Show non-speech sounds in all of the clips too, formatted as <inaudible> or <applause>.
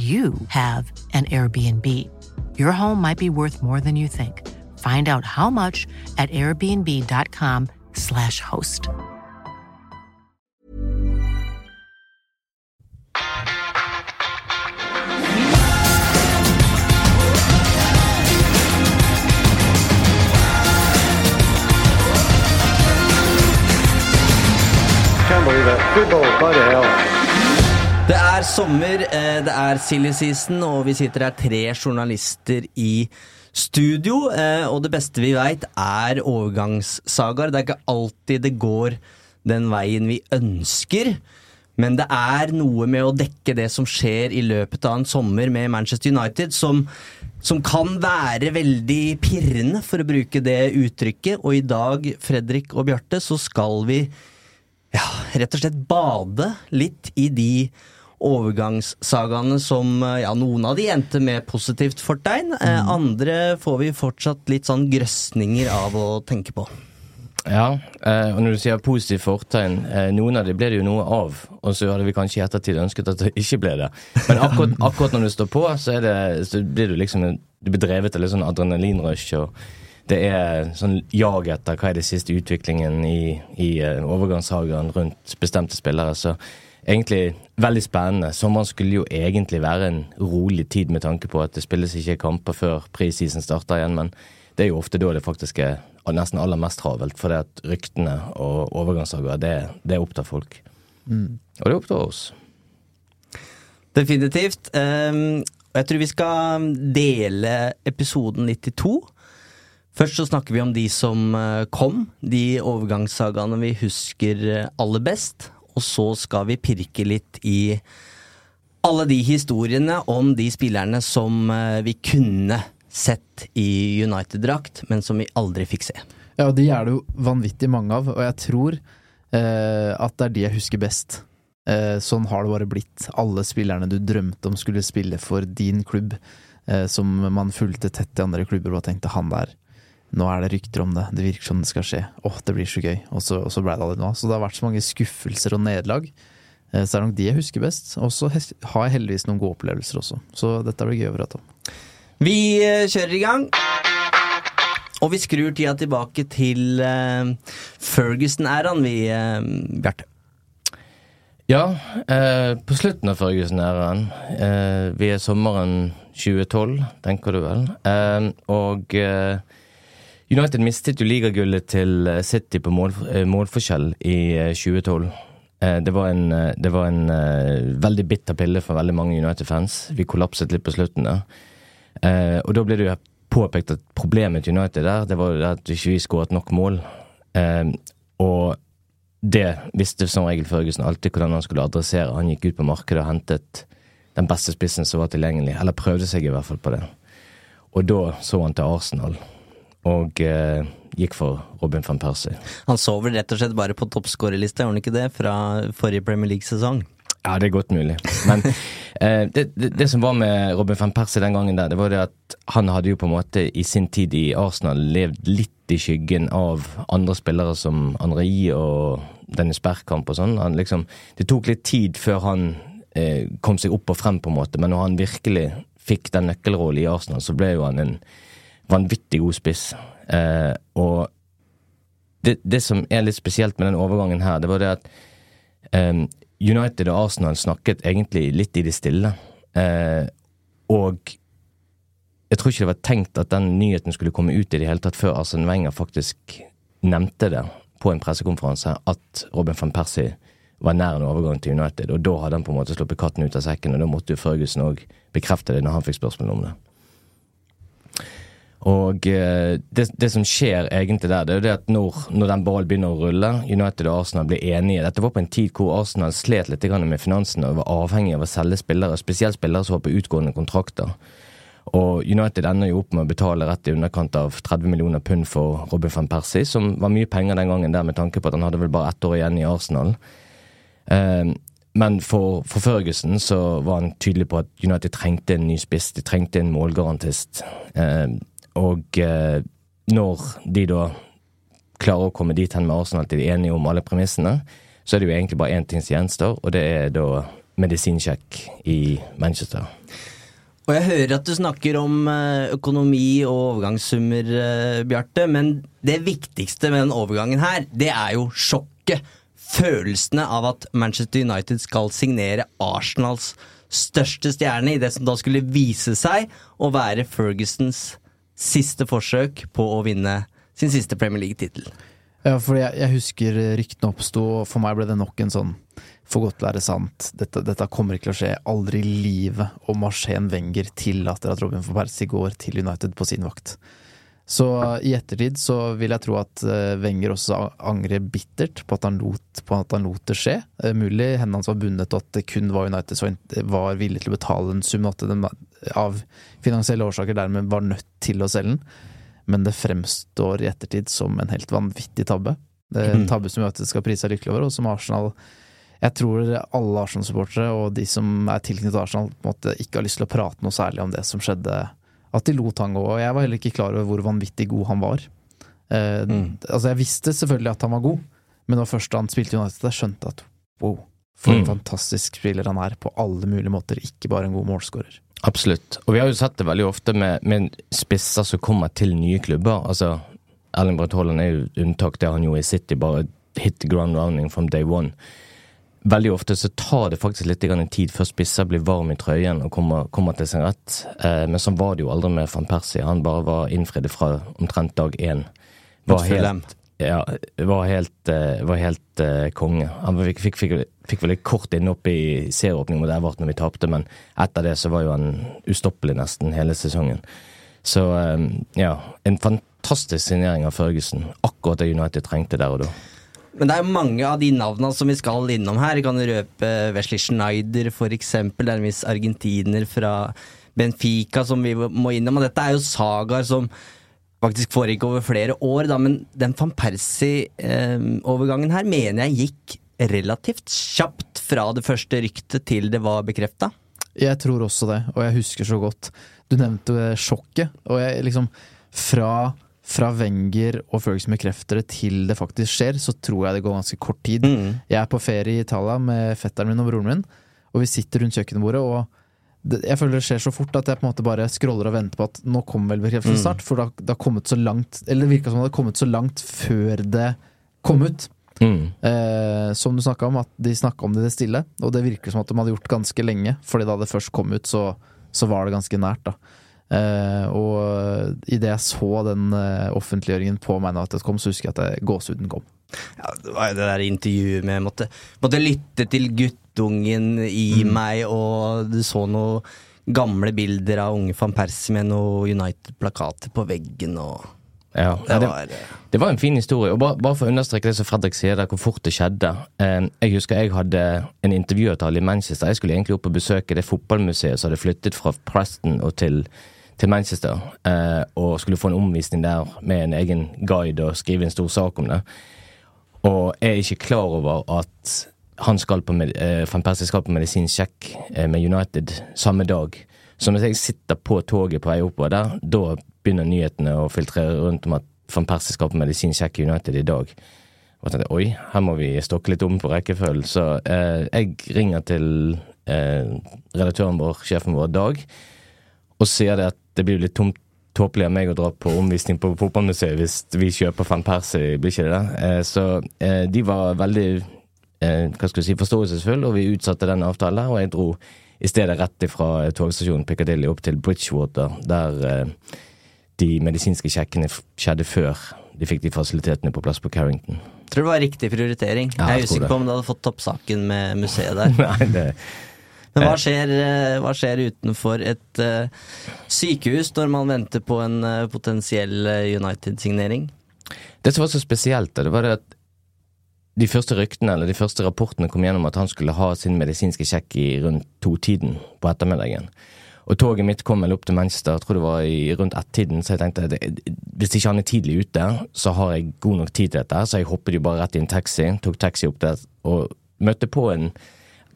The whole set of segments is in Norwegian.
you have an Airbnb. Your home might be worth more than you think. Find out how much at airbnb.com/slash host. Can't believe it. Football, by the hell. Det er sommer, eh, det er silly season, og vi sitter her tre journalister i studio. eh, Og det beste vi veit, er overgangssagaer. Det er ikke alltid det går den veien vi ønsker. Men det er noe med å dekke det som skjer i løpet av en sommer med Manchester United, som, som kan være veldig pirrende, for å bruke det uttrykket. Og i dag, Fredrik og Bjarte, så skal vi ja, rett og slett bade litt i de overgangssagaene som eh, Ja, noen av de endte med positivt fortegn. Eh, andre får vi fortsatt litt sånn grøsninger av å tenke på. Ja, eh, og når du sier positivt fortegn, noen av de ble det jo noe av, og så hadde vi kanskje i ettertid ønsket at det ikke ble det. Men akkurat, <laughs> akkurat når du står på, så, er det, så blir du liksom Du blir drevet av litt sånn adrenalinrush, og det er sånn jag etter hva er det siste utviklingen i, i eh, rundt bestemte spillere. Så egentlig veldig spennende. Sommeren skulle jo egentlig være en rolig tid med tanke på at det spilles ikke kamper før prisisen starter igjen, men det er jo ofte da det faktisk er nesten aller mest travelt, fordi at ryktene og overgangssaker, det, det opptar folk. Og det opptar oss. Definitivt. Um, jeg tror vi skal dele episoden litt i to. Først så snakker vi om de som eh, kom, de overgangssagaene vi husker eh, aller best. Og så skal vi pirke litt i alle de historiene om de spillerne som eh, vi kunne sett i United-drakt, men som vi aldri fikk se. Ja, og de er det jo vanvittig mange av, og jeg tror eh, at det er de jeg husker best. Eh, sånn har det bare blitt. Alle spillerne du drømte om skulle spille for din klubb, eh, som man fulgte tett i andre klubber og tenkte han der. Nå er det rykter om det, det virker som det skal skje. Åh, det blir så gøy. Og så, og så ble det aldri noe av. Så det har vært så mange skuffelser og nederlag. Eh, så det er nok de jeg husker best. Og så har jeg heldigvis noen gode opplevelser også. Så dette blir gøy å prate om. Vi eh, kjører i gang. Og vi skrur tida tilbake til eh, Ferguson-æraen, vi, Bjarte. Ja, eh, på slutten av Ferguson-æraen. Eh, vi er sommeren 2012, tenker du vel. Eh, og eh, United mistet jo ligagullet til eh, City på mål, eh, målforskjell i eh, 2012. Eh, det var en, det var en veldig bitter pille for veldig mange United-fans. Vi kollapset litt på slutten der. Og da ble det jo påpekt at problemet til United der, det var at vi ikke skåret nok mål. Og det visste som regel Førgesen alltid hvordan han skulle adressere. Han gikk ut på markedet og hentet den beste spissen som var tilgjengelig, eller prøvde seg i hvert fall på det. Og da så han til Arsenal, og eh, gikk for Robin van Persie. Han så vel rett og slett bare på toppskårerlista, gjorde han ikke det, fra forrige Premier League-sesong? Ja, det er godt mulig. Men <laughs> eh, det, det, det som var med Robin van Persie den gangen der, det var det at han hadde jo på en måte i sin tid i Arsenal levd litt i skyggen av andre spillere som Henri og Dennis Bergkamp og sånn. Han liksom, det tok litt tid før han eh, kom seg opp og frem, på en måte, men når han virkelig fikk den nøkkelrollen i Arsenal, så ble jo han en vanvittig god spiss. Eh, og det, det som er litt spesielt med den overgangen her, det var det at eh, United og Arsenal snakket egentlig litt i det stille. Eh, og jeg tror ikke det var tenkt at den nyheten skulle komme ut i det hele tatt før Arsen Wenger faktisk nevnte det på en pressekonferanse, at Robin van Persie var nær en overgang til United. Og da hadde han på en måte sluppet katten ut av sekken, og da måtte jo Ferguson òg bekrefte det når han fikk spørsmål om det. Og eh, det, det, som skjer egentlig der, det er jo det at når, når den ballen begynner å rulle, United og Arsenal blir enige Dette var på en tid hvor Arsenal slet litt med finansene og var avhengig av å selge spillere, spesielt spillere som var på utgående kontrakter. Og United ender jo opp med å betale rett i underkant av 30 millioner pund for Robin van Persie, som var mye penger den gangen der med tanke på at han hadde vel bare ett år igjen i Arsenal. Eh, men for, for Ferguson så var han tydelig på at United trengte en ny spiss, de trengte en målgarantist. Eh, og eh, når de da klarer å komme dit hen med Arsenal til de er enige om alle premissene, så er det jo egentlig bare én ting som gjenstår, og det er da medisinsjekk i Manchester. Og jeg hører at du snakker om eh, økonomi og overgangssummer, eh, Bjarte, men det viktigste med den overgangen her, det er jo sjokket. Følelsene av at Manchester United skal signere Arsenals største stjerne i det som da skulle vise seg å være Fergusons siste forsøk på å vinne sin siste Premier League-tittel. Ja, for jeg, jeg husker ryktene oppsto, og for meg ble det nok en sånn for godt være sant. Dette, dette, kommer ikke til å skje. Aldri i livet om Marcén Wenger tillater at Robin van Persie går til United på sin vakt. Så i ettertid så vil jeg tro at eh, Wenger også angrer bittert på at han lot, at han lot det skje. Eh, mulig hendene hans var bundet og at det kun var United som var villig til å betale en sum, at de av finansielle årsaker dermed var nødt til å selge den. Men det fremstår i ettertid som en helt vanvittig tabbe. Det er en tabbe som United skal prise seg lykkelig over, og som Arsenal jeg tror alle Arsenal-supportere og de som er tilknyttet Arsenal, på en måte ikke har lyst til å prate noe særlig om det som skjedde. At de lot han gå. Og jeg var heller ikke klar over hvor vanvittig god han var. Eh, mm. Altså, jeg visste selvfølgelig at han var god, men det var først da han spilte United jeg skjønte at wow, for en mm. fantastisk spiller han er på alle mulige måter, ikke bare en god målskårer. Absolutt. Og vi har jo sett det veldig ofte med, med spisser som kommer til nye klubber. Altså, Erling Braut Haaland er jo unntak, det han gjorde i City, bare hit the ground rounding from day one veldig ofte så tar det faktisk litt tid før spisser blir varm i trøyen og kommer, kommer til sin rett. Eh, men sånn var det jo aldri med van Persie. Han bare var innfridd fra omtrent dag én. Var helt, ja, var helt, uh, var helt uh, konge. Han fikk, fikk, fikk, fikk vel litt kort innhopp i serieåpning mot Everton når vi tapte, men etter det så var jo han ustoppelig nesten hele sesongen. Så um, ja, en fantastisk signering av Førgesen. Akkurat det United trengte der og da. Men det er jo mange av de navnene som vi skal innom her. Vi kan røpe Wesley Schneider, eksempel. Det er en viss argentiner fra Benfica som vi må innom. Og dette er jo sagaer som faktisk foregikk over flere år, da. Men den van Persie-overgangen her mener jeg gikk relativt kjapt fra det første ryktet til det var bekrefta. Jeg tror også det, og jeg husker så godt. Du nevnte sjokket, og jeg liksom Fra fra Wenger og Ferguson bekrefter det til det faktisk skjer, så tror jeg det går ganske kort tid. Mm. Jeg er på ferie i Italia med fetteren min og broren min, og vi sitter rundt kjøkkenbordet, og det, jeg føler det skjer så fort at jeg på en måte bare scroller og venter på at nå kommer vel bekreftelsen mm. snart, for det har kommet så langt Eller det virka som det hadde kommet så langt før det kom ut. Mm. Eh, som du snakka om, at de snakka om det i det stille, og det virker som at de hadde gjort ganske lenge, fordi da det først kom ut, så, så var det ganske nært, da. Uh, og idet jeg så den uh, offentliggjøringen på ManUnited.com, så husker jeg at gåsehuden kom. Ja, det var jo det der intervjuet med måtte, måtte lytte til guttungen i mm. meg, og du så noen gamle bilder av unge van Persie med noen United-plakater på veggen og ja, det, var, det, var, en fin historie. Og bare, bare for å understreke det som Fredrik sier der, hvor fort det skjedde. Eh, jeg husker jeg hadde en intervjuavtale i Manchester. Jeg skulle egentlig opp og besøke det fotballmuseet som hadde flyttet fra Preston og til til Manchester eh, og skulle få en omvisning der med en egen guide og skrive en stor sak om det. Og jeg er ikke klar over at han skal på, eh, Van skal på medisinsjekk eh, med United samme dag. Så når jeg sitter på toget på vei oppover der, da begynner nyhetene å filtrere rundt om at Van Persie skal på medisinsjekk i United i dag. Og jeg tenkte oi, her må vi stokke litt om på rekkefølgen. Så eh, jeg ringer til eh, redaktøren vår, sjefen vår, Dag, og sier det at det blir litt tomt tåpelig av meg å dra på omvisning på fotballmuseet hvis vi kjøper van Persie, blir ikke det det? Eh, så eh, de var veldig eh, hva skal du si, forståelsesfulle, og vi utsatte den avtalen, og jeg dro i stedet rett fra togstasjonen Piccadilly opp til Bridgewater, der de medisinske sjekkene skjedde før de fikk de fasilitetene på plass på Carrington. Tror det var riktig prioritering. Ja, jeg jeg er usikker på om du hadde fått toppsaken med museet der. <laughs> Nei, det, Men hva skjer, eh, hva skjer utenfor et eh, sykehus når man venter på en eh, potensiell eh, United-signering? det som var så spesielt, det var det at de første ryktene eller de første rapportene kom gjennom at han skulle ha sin medisinske sjekk i rundt to-tiden på ettermiddagen. Og toget mitt kom vel opp til Manchester, jeg tror det var i rundt ett-tiden, så jeg tenkte at hvis ikke han er tidlig ute, så har jeg god nok tid til dette, så jeg hoppet jo bare rett i en taxi, tok taxi opp der og møtte på en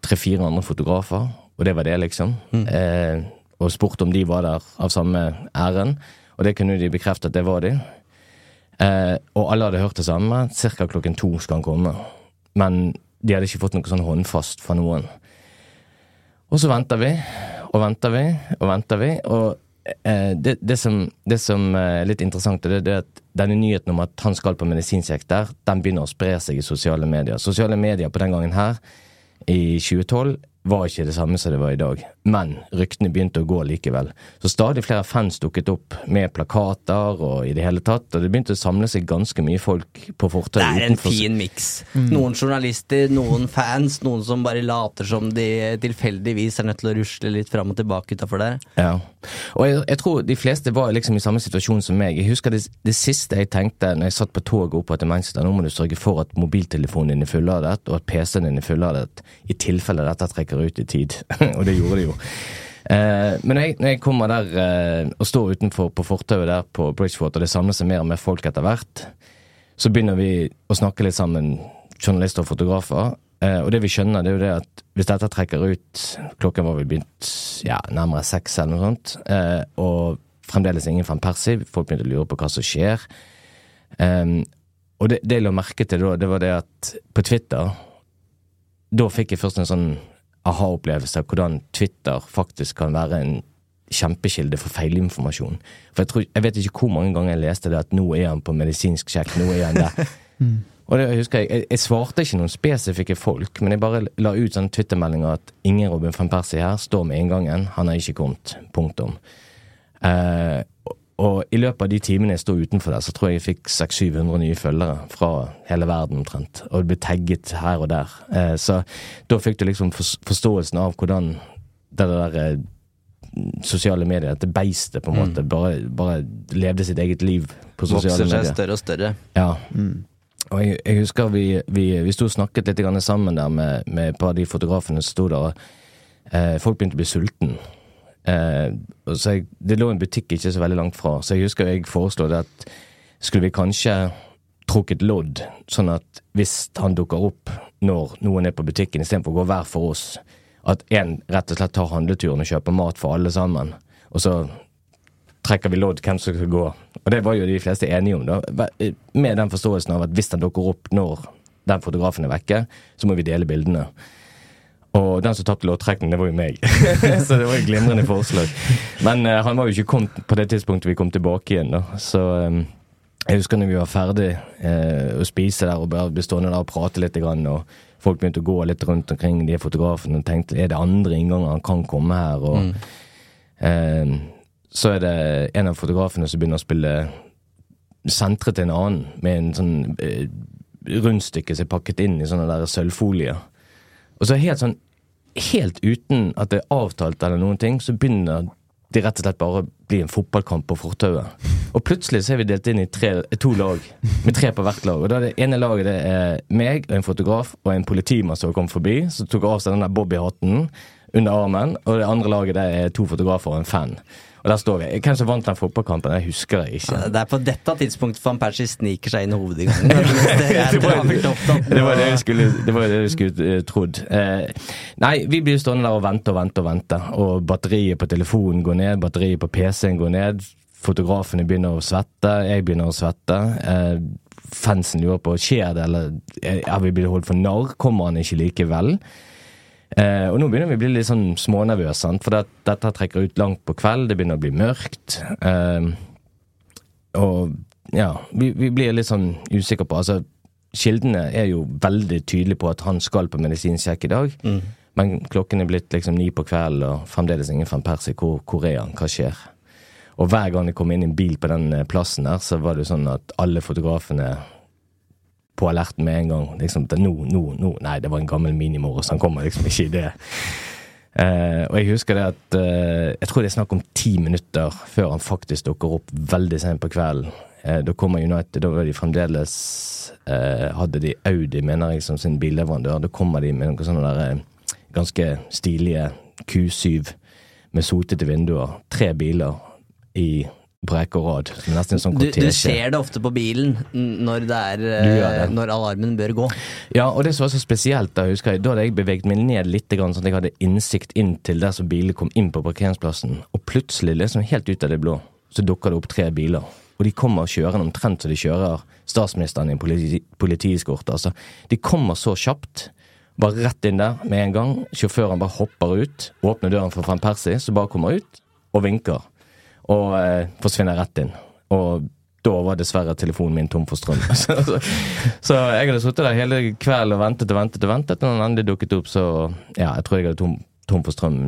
tre-fire andre fotografer, og det var det, liksom. Eh, og spurte om de var der av samme æren, og det kunne de bekrefte at det var de. Eh, og alle hadde hørt det samme. Cirka klokken to skal han komme. Men de hadde ikke fått noe sånn håndfast fra noen. Og så venter vi, og venter vi, og venter vi. Og eh, det, det, som, det som er litt interessant, det er det at denne nyheten om at han skal på medisinsjekk der, den begynner å spre seg i sosiale medier. Sosiale medier på den gangen her, i 2012, var ikke det samme som det var i dag. Men ryktene begynte å gå likevel. Så stadig flere fans dukket opp med plakater og i det hele tatt, og det begynte å samle seg ganske mye folk på fortauet. Det er en utenfor- fin miks. Noen journalister, noen fans, noen som bare later som de tilfeldigvis er nødt til å rusle litt fram og tilbake utafor der. Ja. Og jeg, jeg tror de fleste var liksom i samme situasjon som meg. Jeg husker det, det siste jeg tenkte når jeg satt på toget opp til Manchester, nå må du sørge for at mobiltelefonen din er fulladet, og at PC-en din er fulladet, i tilfelle dette trekker ut i tid. <laughs> og det gjorde det jo. Eh, men jeg, når jeg kommer der eh, og står utenfor på fortauet der på Bridgewater, og det samler seg mer og mer folk etter hvert, så begynner vi å snakke litt sammen, journalister og fotografer. Eh, og det vi skjønner, det er jo det at hvis dette trekker ut Klokken var vel begynt ja, nærmere seks eller noe sånt, eh, og fremdeles ingen van Persie. Folk begynte å lure på hva som skjer. Eh, og det, det jeg la merke til da, det var det at på Twitter Da fikk jeg først en sånn aha-opplevelse av hvordan Twitter faktisk kan være en kjempekilde for feilinformasjon. For jeg, tror, jeg vet ikke hvor mange ganger jeg leste det at nå er han på medisinsk sjekk, nå er han der. <laughs> Og det husker jeg, jeg, jeg svarte ikke noen spesifikke folk, men jeg bare la ut sånne Twitter-meldinger at ingen Robin van Persie her står med inngangen, han har ikke kommet. Punktum. Eh, og- i løpet av de timene jeg sto utenfor der, så tror jeg jeg fikk 600-700 nye følgere fra hele verden omtrent. Og det ble tagget her og der. Eh, så da fikk du liksom forståelsen av hvordan det der eh, sosiale medier, dette beistet på en måte, bare, bare levde sitt eget liv på sosiale Vokser seg medier. større og større. Ja. Og jeg, jeg husker vi, vi, vi sto og snakket litt sammen der med, med et par av de fotografene som sto der. og eh, folk begynte å bli sulten. Eh, så jeg, det lå en butikk ikke så veldig langt fra, så jeg husker jeg foreslo at skulle vi kanskje trukket lodd, sånn at hvis han dukker opp når noen er på butikken, istedenfor å gå hver for oss, at en rett og slett tar handleturen og kjøper mat for alle sammen, og så trekker vi lodd hvem som skal gå. Og det var jo de fleste enige om, da. Med den forståelsen av at hvis han dukker opp når den fotografen er vekke, så må vi dele bildene. Og den som tapte låttrekningen, det var jo meg. <laughs> så det var jo glimrende forslag. Men uh, han var jo ikke kommet på det tidspunktet vi kom tilbake igjen, da. Så um, jeg husker når vi var ferdig uh, å spise der og bare ble stående der og prate litt, grann, og folk begynte å gå litt rundt omkring de fotografene og tenkte er det andre innganger han kan komme her? Og eh, så er det en av fotografene som begynner å spille sentret til en annen med en sånn eh, rundstykke som er pakket inn i sånne der sølvfolie. Og så helt sånn, helt uten at det er avtalt eller noen ting, så begynner det rett og slett bare å bli en fotballkamp på fortauet. Og plutselig så er vi delt inn i tre, to lag, med tre på hvert lag. Og da det ene laget det er meg og en fotograf og en politimann som kom forbi, som tok av seg den der Bobby-hatten under armen. Og det andre laget det er to fotografer og en fan. Og der står vi. Hvem som vant den fotballkampen, jeg husker jeg ikke. Det er på dette tidspunktet van Persie sniker seg inn i hovedinngangen. Det. Det var det vi skulle, det var det vi skulle eh, trodd. Eh, nei, vi blir stående der og vente og vente og vente. Og batteriet på telefonen går ned, batteriet på PC-en går ned. Fotografene begynner å svette, jeg begynner å svette. Eh, fansen lurer på skjer det, eller eh, er vi blitt holdt for narr? Kommer han ikke likevel? Eh, og nå begynner vi å bli litt sånn smånervøse, for det, dette trekker ut langt på kveld, det begynner å bli mørkt. Eh, og ja, vi, vi blir litt sånn usikre på Altså, kildene er jo veldig tydelige på at han skal på medisinsjekk i dag. Men klokken er blitt liksom ni på kvelden, og fremdeles ingen van Persie. Hvor, hvor er han? Hva skjer? Og hver gang det kom inn en bil på den eh, plassen der, så var det jo sånn at alle fotografene på alerten med en gang. Liksom, nå, nå, nå. Nei, det var en gammel minimorris. Han kommer liksom ikke i det. Eh, og jeg husker det at eh, Jeg tror det er snakk om ti minutter før han faktisk dukker opp veldig sent på kvelden. Eh, da kommer United, da var de fremdeles eh, Hadde de Audi, mener jeg, som sin billeverandør. Da kommer de med noen sånne der, eh, ganske stilige Q7 med sotete vinduer. Tre biler i rekke og råd. Sånn Du, du ser det ofte på bilen når, det er, gjør eh, det. når alarmen bør gå. Ja, og det som var så spesielt, da husker jeg, da hadde jeg beveget meg ned litt, sånn at jeg hadde innsikt inn til der som bilene kom inn på parkeringsplassen. Og plutselig, liksom helt ut av det blå, så dukker det opp tre biler. Og de kommer kjørende omtrent som de kjører statsministeren i en politi politieskorte. Altså, de kommer så kjapt. Bare rett inn der med en gang. Sjåføren bare hopper ut, åpner døren for van Persie, som bare kommer ut og vinker. Og eh, forsvinner rett inn. Og da var dessverre telefonen min tom for strøm. <laughs> så, så, så jeg hadde sittet der hele kvelden og ventet og ventet og ventet, og den endelig dukket opp, så Ja, jeg tror jeg hadde tom, tom for strøm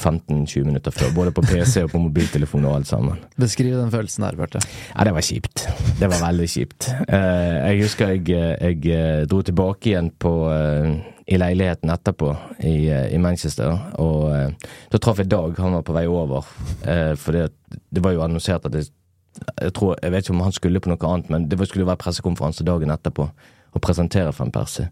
15-20 minutter før. Både på PC og på mobiltelefon og alt sammen. Beskriv den følelsen her, Bjarte. Ja, det var kjipt. Det var veldig kjipt. Eh, jeg husker jeg, jeg eh, dro tilbake igjen på eh, i leiligheten etterpå i, eh, i Manchester, og eh, da traff jeg Dag. Han var på vei over. Eh, for det, det var jo annonsert at det, jeg, tror, jeg vet ikke om han skulle på noe annet, men det skulle jo være pressekonferanse dagen etterpå og presentere Van Persie.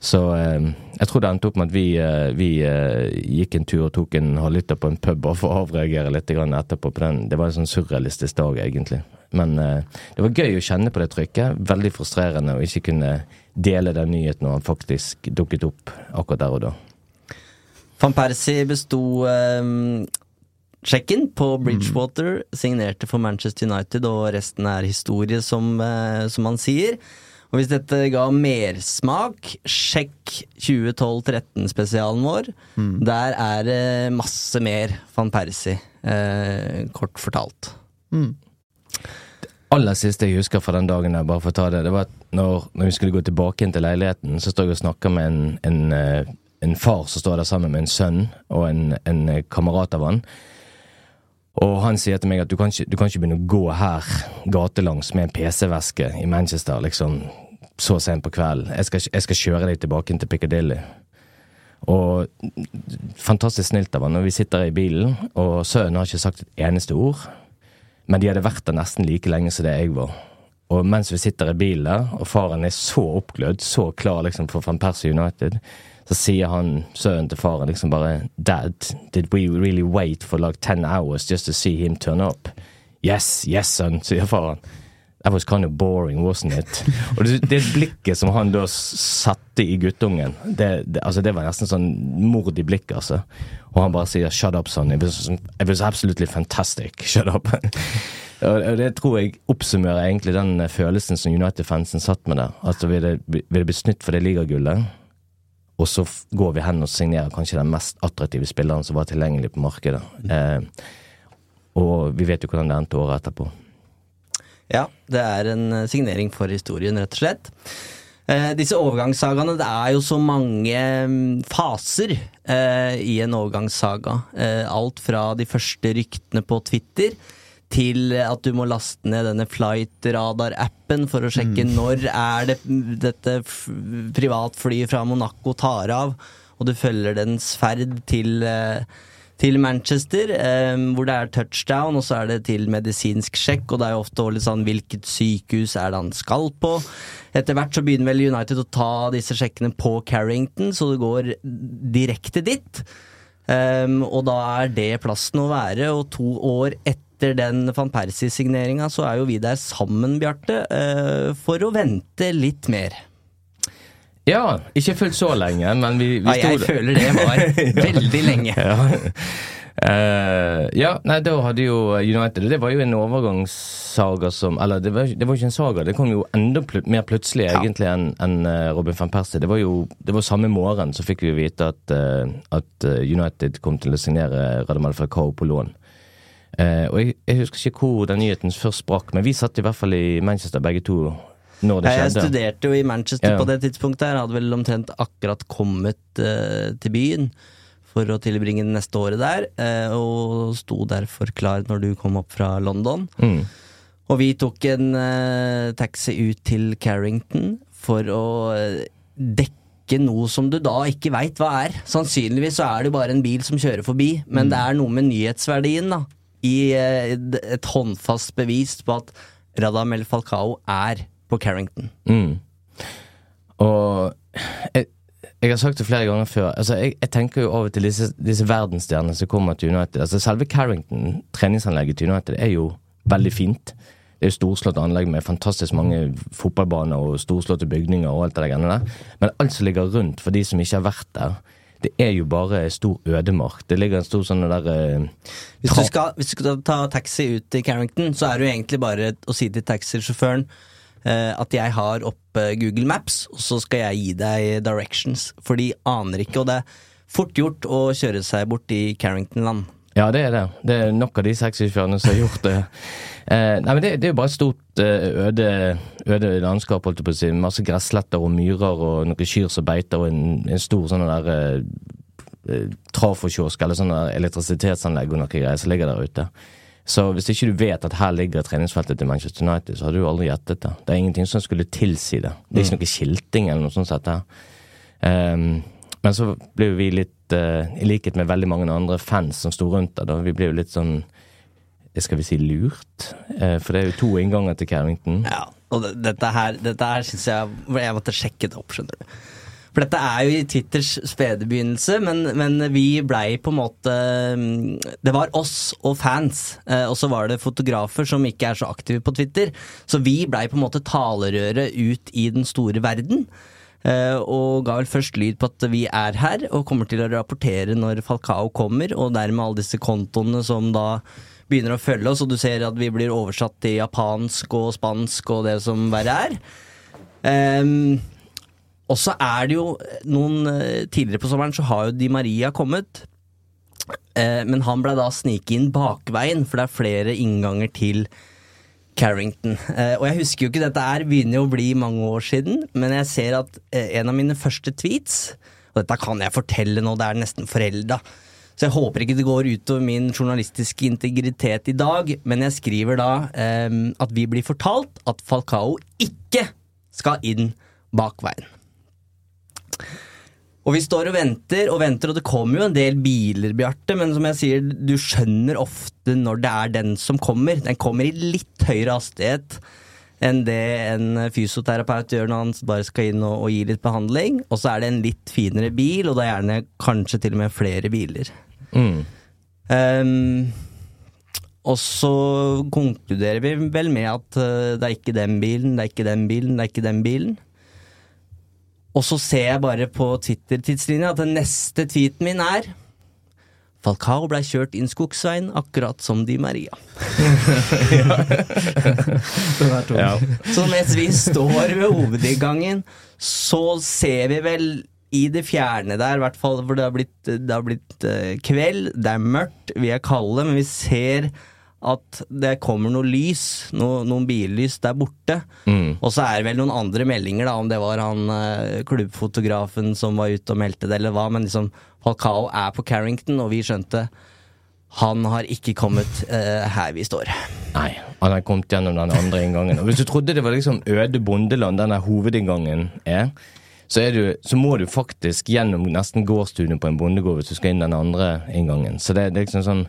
Så eh, jeg tror det endte opp med at vi, eh, vi eh, gikk en tur og tok en halvliter på en pub bare for å avreagere litt grann etterpå. på den. Det var en sånn surrealistisk dag, egentlig. Men det var gøy å kjenne på det trykket. Veldig frustrerende å ikke kunne dele den nyheten når han faktisk dukket opp akkurat der og da. Van Persie besto eh, sjekken på Bridgewater, signerte for Manchester United, og resten er historie, som, som han sier. Og hvis dette ga mersmak, sjekk 2012-13-spesialen vår. Der er det masse mer van Persie, eh, kort fortalt. Det aller siste jeg husker fra den dagen der, bare for å ta det, det var at når, når vi skulle gå tilbake inn til leiligheten, så står jeg og snakker med en, en, eh, en far som står der sammen med en sønn og en, en kamerat av han. Og han sier til meg at du kan ikke, du kan ikke begynne å gå her gatelangs med en PC-veske i Manchester liksom så sent på kvelden. Jeg skal, jeg skal kjøre deg tilbake inn til Piccadilly. Og fantastisk snilt av han når vi sitter i bilen, og sønnen har ikke sagt et eneste ord. Men de hadde vært der nesten like lenge som det jeg var. Og mens vi sitter i bilen der, og faren er så oppglødd, så klar liksom for Van Persie United, så sier han, sønnen til faren, liksom bare Dad, did we really wait for like ten hours just to see him turn up? Yes, yes, son, <laughs> sier faren. That was kind of boring, wasn't it? <laughs> Og det, det blikket som han da satte i guttungen, det, det, altså det var nesten sånn mord i blikket, altså. Og han bare sier 'shut up, son'. It was, it was absolutely fantastic. Shut up. <laughs> Og det tror jeg oppsummerer egentlig den eh, følelsen som United-fansen satt med der. Altså vi hadde vi hadde blitt snytt for det ligagullet, og så går vi hen og signerer kanskje den mest attraktive spilleren som var tilgjengelig på markedet. Eh, og vi vet jo hvordan det endte året etterpå. Ja, det er en eh, signering for historien, rett og slett. Eh, disse overgangssagaene, det er jo så mange mm, faser eh, i en overgangssaga. Eh, alt fra de første ryktene på Twitter til at du må laste ned denne Flightradar-appen for å sjekke når er det mm, dette privatflyet fra Monaco tar av, og du følger dens ferd til eh, til Manchester, eh, hvor det er touchdown, og så er det til medisinsk sjekk, og det er jo ofte litt sånn hvilket sykehus er det han skal på. Etter hvert så begynner vel United å ta disse sjekkene på Carrington, så det går direkte dit. Um, og da er det plassen å være, og to år etter den van Persie-signeringa, så er jo vi der sammen, Bjarte, eh, for å vente litt mer. Ja, ikke fullt så lenge, men vi, vi Ja, jeg føler det var <laughs> veldig lenge. Ja. Uh, ja, nei, da hadde jo United Det var jo en overgangssaga som Eller det var, det var ikke en saga, det kom jo enda pl mer plutselig egentlig enn enn, eh, Robin van Persie. Det var jo det var samme morgen så fikk vi vite at, uh, at United kom til å signere Radamel Falcao på lån. Eh, og jeg, jeg husker ikke hvor den nyheten først sprakk, men vi satt i hvert fall i Manchester begge to når det Jeg skjedde. studerte jo i Manchester Ja. på det tidspunktet. her Hadde vel omtrent akkurat kommet eh, til byen for å tilbringe det neste året der. eh, og sto derfor klar når du kom opp fra London. Mm. Og vi tok en eh, taxi ut til Carrington for å dekke noe som du da ikke veit hva er. Sannsynligvis så er det jo bare en bil som kjører forbi, men det er noe med nyhetsverdien, da. I eh, et håndfast bevis på at Radamel Falcao er på Carrington. Mm. Og jeg, jeg har sagt det flere ganger før. Altså, jeg, jeg tenker jo over til disse, disse verdensstjernene som kommer til United. Altså, selve Carrington, treningsanlegget til United, er jo veldig fint. Det er jo storslått anlegg med fantastisk mange fotballbaner og storslåtte bygninger og alt det der. Men alt som ligger rundt, for de som ikke har vært der, det er jo bare stor ødemark. Det ligger en stor sånn der eh, Hvis du, skal, hvis du skal ta taxi ut til Carrington, så er det jo egentlig bare å si til taxisjåføren eh, at jeg har opp Google Maps, og så skal jeg gi deg directions. For de aner ikke, og det er fort gjort å kjøre seg bort i Carrington-land. Ja, det er det. Det er nok av de taxisjåførene som har gjort det. Eh, nei, men det, det er jo bare et stort eh, øde, øde landskap, holdt jeg på å si. Masse gressletter og myrer og noen kyr som beiter og en, en stor sånn der eh, eh, trafokiosk eller sånn elektrisitetsanlegg og noe greier som ligger der ute. Så hvis ikke du vet at her ligger treningsfeltet til Manchester United, så hadde du aldri gjettet det. Det er ingenting som skulle tilsi det. Det er ikke noe skilting eller noe sånt sett her. Ehm, men så ble jo vi litt, i likhet med veldig mange andre fans som sto rundt der, da, vi ble jo litt sånn skal vi si lurt? Eh, for det er jo to innganger til Carrington. Ja, og dette her, dette her syns jeg Jeg måtte sjekke det opp, skjønner du. For dette er jo i Twitters spede begynnelse, men, men vi blei på en måte mm, Det var oss og fans, eh, og så var det fotografer som ikke er så aktive på Twitter. Så vi blei på en måte talerøret ut i den store verden. Eh, Og ga vel først lyd på at vi er her, og kommer til å rapportere når Falcao kommer, og dermed alle disse kontoene som da begynner å følge oss, og du ser at vi blir oversatt til japansk og spansk og det som verre er. Um, og så er det jo noen eh, Tidligere på sommeren så har jo Di Maria kommet. Uh, men han ble da sniket inn bakveien, for det er flere innganger til Carrington. Eh, og jeg husker jo ikke dette her, begynner jo å bli mange år siden, men jeg ser at eh, en av mine første tweets Og dette kan jeg fortelle nå, det er nesten forelda. Så jeg håper ikke det går utover min journalistiske integritet i dag, men jeg skriver da eh, at vi blir fortalt at Falcao ikke skal inn bakveien. Og vi står og venter og venter, og det kommer jo en del biler, Bjarte, men som jeg sier, du skjønner ofte når det er den som kommer. Den kommer i litt høyere hastighet enn det en fysioterapeut gjør når han bare skal inn og, og gi litt behandling. Og så er det en litt finere bil, og det er gjerne kanskje til og med flere biler. Mm. Um, og så konkluderer vi vel med at eh, det er ikke den bilen, det er ikke den bilen, det er ikke den bilen. Og så ser jeg bare på Twitter-tidslinja at den neste tweeten min er Falcao blei kjørt inn skogsveien, akkurat som Di Maria. <laughs> Den er tung. Ja. Så mens vi står ved hovedinngangen, så ser vi vel i det fjerne der, i hvert fall, for det har blitt, det har blitt uh, kveld, det er mørkt, vi er kalde, men vi ser at det kommer noe lys, no, noen billys der borte. Mm. Og så er det vel noen andre meldinger, da, om det var han eh, klubbfotografen som var ute og meldte det, eller hva, men liksom Falcao er på Carrington, og vi skjønte han har ikke kommet eh, her vi står. Nei, han har kommet gjennom den andre inngangen. Og hvis du trodde det var liksom øde bondeland, denne hovedinngangen er, så, er du, så må du faktisk gjennom nesten gårdstuen på en bondegård hvis du skal inn den andre inngangen. Så det, det er liksom sånn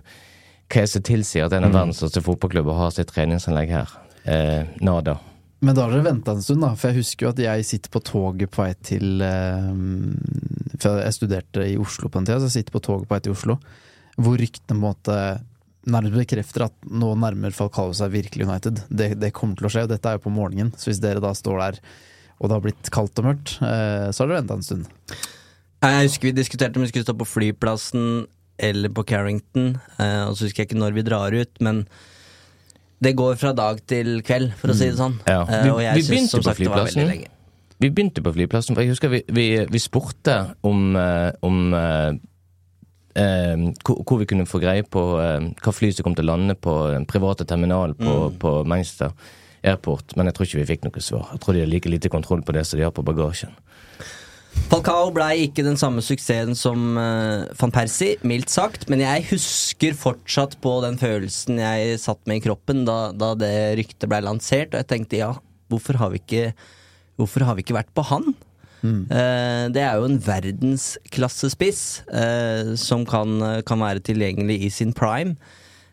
Hva er det som tilsier at en av verdens største fotballklubber har sitt treningsanlegg her? Eh, nada. Men da har dere venta en stund, da. For jeg husker jo at jeg sitter på toget på vei til eh, For jeg studerte i Oslo på en tid, så jeg sitter på toget på vei til Oslo. Hvor ryktene på en måte nærmest bekrefter at nå nærmer Falcao seg virkelig United. Det, det kommer til å skje, og dette er jo på morgenen. Så hvis dere da står der og det har blitt kaldt og mørkt, eh, så har dere venta en stund. Jeg husker vi diskuterte om vi skulle stå på flyplassen eller på Carrington. eh, og så husker jeg ikke når vi drar ut, men det går fra dag til kveld, for å si det sånn. Ja. Eh, Vi- og jeg begynte som sagt det var veldig lenge. Vi begynte på flyplassen, for jeg husker vi, vi, vi spurte om, eh, om eh, eh, hvor, vi kunne få greie på eh, hva fly som kom til å lande på den private terminalen på, på Manchester. airport, men jeg tror ikke vi fikk noe svar. Jeg tror de har like lite kontroll på det som de har på bagasjen. Falcao blei ikke den samme suksessen som uh, van Persie, mildt sagt, men jeg husker fortsatt på den følelsen jeg satt med i kroppen da, da det ryktet blei lansert, og jeg tenkte ja, hvorfor har vi ikke, hvorfor har vi ikke vært på han? Mm. Uh, det er jo en verdensklassespiss uh, som kan, kan, være tilgjengelig i sin prime.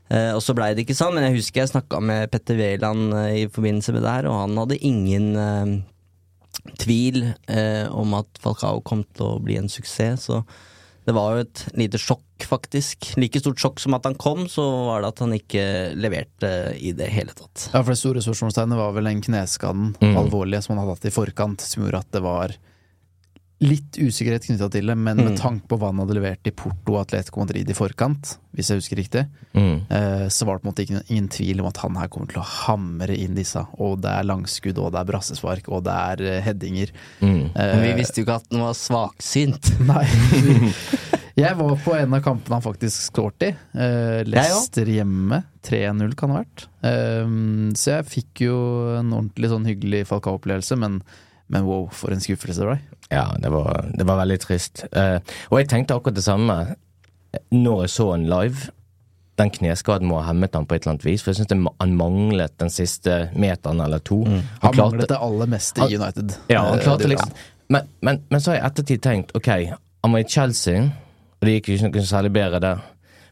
Og så blei det ikke sånn, men jeg husker jeg snakka med Petter Wæland i forbindelse med det her, og han hadde ingen tvil eh, om at Falcao kom til å bli en suksess, så det var jo et lite sjokk, faktisk. Like stort sjokk som at han kom, så var det at han ikke leverte i det hele tatt. Ja, for det store spørsmålstegnet var vel den kneskaden, mm. alvorlige, som han hadde hatt i forkant, som gjorde at det var litt usikkerhet knytta til det, men med mm. tanke på hva han hadde levert i Porto og Atletico Madrid i forkant, hvis jeg husker riktig, mm. eh, så var det på en måte ingen, ingen, tvil om at han her kommer til å hamre inn disse. Og det er langskudd, og det er brassespark, og det er uh, headinger. Mm. Uh, men vi visste jo ikke at han var svaksynt. <laughs> Nei. <laughs> jeg var på en av kampene han faktisk skåret i. Uh, Leicester hjemme. 3-0 kan det ha vært. Uh, så jeg fikk jo en ordentlig sånn hyggelig Falcao-opplevelse, men men wow, for en skuffelse det ble. Ja, det var, det var veldig trist. Uh, og jeg tenkte akkurat det samme når jeg så han live. Den kneskaden må ha hemmet han på et eller annet vis, for jeg syns han manglet den siste meteren eller to. Mm. Han, han klarte, manglet det aller meste i United. Ja, han klarte uh, liksom men, men, men, så har jeg ettertid tenkt ok, han var i Chelsea, og det gikk ikke noe særlig bedre der.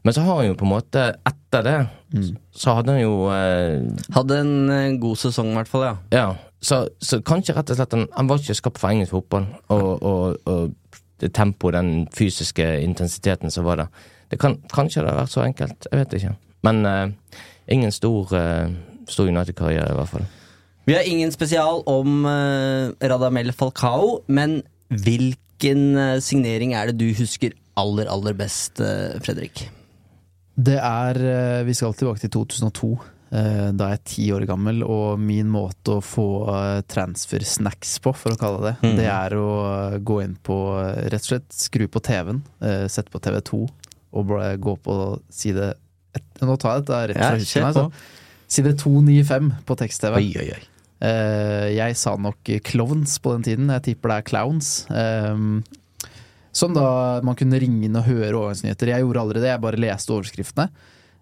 Men så har han jo på en måte, etter det, mm. så hadde han jo eh... Hadde en god sesong, i hvert fall, ja. ja. Så, så, kanskje rett og slett han, han var ikke skapt for engelsk fotball. Og, og, og det tempoet, den fysiske intensiteten som var der. Det kan, kanskje det har vært så enkelt. Jeg vet ikke. Men uh, ingen stor, uh, stor United-karriere, i hvert fall. Vi har ingen spesial om uh, Radamel Falcao, men hvilken signering er det du husker aller, aller best, Fredrik? Det er Vi skal tilbake til 2002. Eh, da er jeg ti år gammel, og min måte å få eh, transfer-snacks på, for å kalle det, mm. det er å eh, gå inn på Rett og slett skru på TV-en, sette på TV2 og gå på side Nå tar jeg dette rett fra husken. Altså. Side 295 på tekst-TV. Oi, oi, oi. Jeg sa nok klovns på den tiden. Jeg tipper det er clowns. Som da man kunne ringe inn og høre overgangsnyheter. Jeg gjorde aldri det, jeg bare leste overskriftene.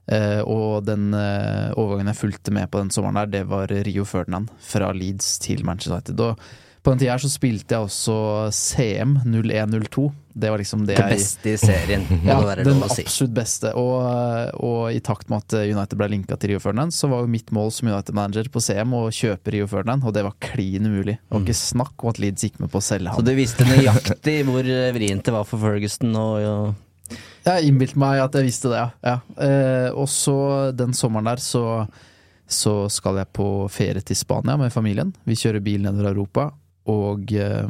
Uh, og den uh, overgangen jeg fulgte med på den sommeren der, det var Rio Ferdinand fra Leeds til Manchester United. Og på den tida her så spilte jeg også CM 0102. Det var liksom det, det beste i serien, <laughs> ja, den absolutt beste. Og, og, i takt med at United ble linka til Rio Ferdinand, så var jo mitt mål som United-manager på CM å kjøpe Rio Ferdinand, og det var klin umulig. Det var ikke mm. snakk om at Leeds gikk med på å selge ham. Så du visste nøyaktig hvor vrient det var for Ferguson og jeg innbilte meg at jeg visste det, ja. Eh, og så den sommeren der så, så, skal jeg på ferie til Spania med familien. Vi kjører bil nedover Europa, og eh,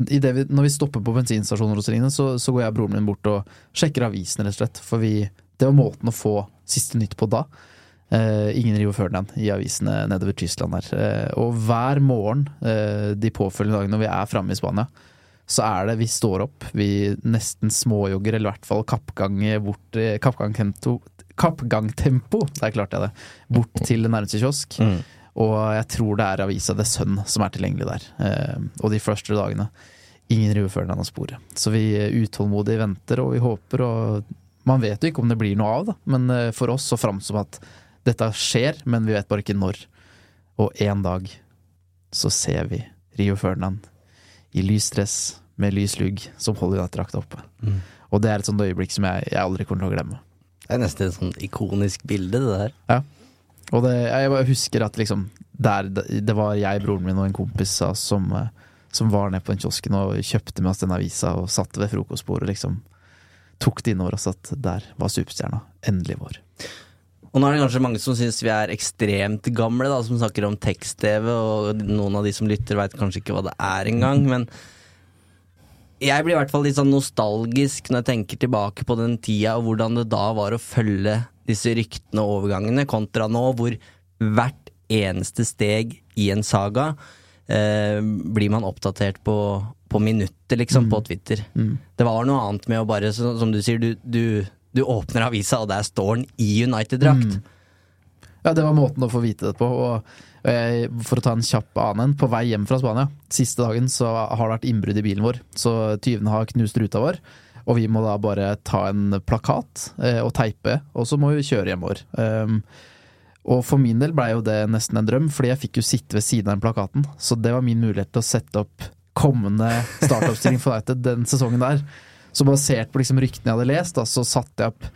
vi, når vi stopper på bensinstasjoner hos Rine, så, så, går jeg og broren min bort og sjekker avisen, rett og slett. For vi, det var måten å få siste nytt på da. Eh, ingen før Ferdinand i avisene nedover Tyskland der. Eh, og hver morgen eh, de påfølgende dagene når vi er framme i Spania, så er det vi står opp, vi nesten småjogger, eller i hvert fall kappgang bort Kappgangtempo, kappgangtempo, der klarte jeg det, bort til nærmeste kiosk. Mm. Og jeg tror det er avisa The Sun som er tilgjengelig der. Eh, og de første dagene. Ingen river før den av sporet. Så vi utålmodig venter, og vi håper, og man vet jo ikke om det blir noe av, da. Men eh, for oss så framsom at dette skjer, men vi vet bare ikke når. Og en dag så ser vi Rio Ferdinand i lys dress med lys lugg som holder drakta oppe. Mm. Og det er et sånt øyeblikk som jeg, jeg, aldri kommer til å glemme. Det er nesten et sånn ikonisk bilde, det der. Ja. Og det, jeg husker at liksom der, Det var jeg, broren min og en kompis som, eh, som var nede på den kiosken og kjøpte med oss den avisa og satt ved frokostbordet og liksom tok det innover oss at der var superstjerna endelig vår. Og nå er det kanskje mange som syns vi er ekstremt gamle, da, som snakker om tekst-TV, og noen av de som lytter, veit kanskje ikke hva det er engang, men jeg blir i hvert fall litt sånn nostalgisk når jeg tenker tilbake på den tida, og hvordan det da var å følge disse ryktene og overgangene, kontra nå, hvor hvert eneste steg i en saga eh, blir man oppdatert på, på minutter, liksom, mm. på Twitter. Mm. Det var noe annet med å bare, som du sier, du, du du åpner avisa, og der står han i United-drakt. Mm. Ja, det var måten å få vite det på. Og jeg, for å ta en kjapp annen, på vei hjem fra Spania, siste dagen så har det vært innbrudd i bilen vår. Så tyvene har knust ruta vår, og vi må da bare ta en plakat eh, og teipe, og så må vi kjøre hjemover. Um, og for min del blei jo det nesten en drøm, fordi jeg fikk jo sitte ved siden av den plakaten. Så det var min mulighet til å sette opp kommende startoppstilling for United den sesongen der. Så basert på liksom ryktene jeg hadde lest, da, så satte jeg opp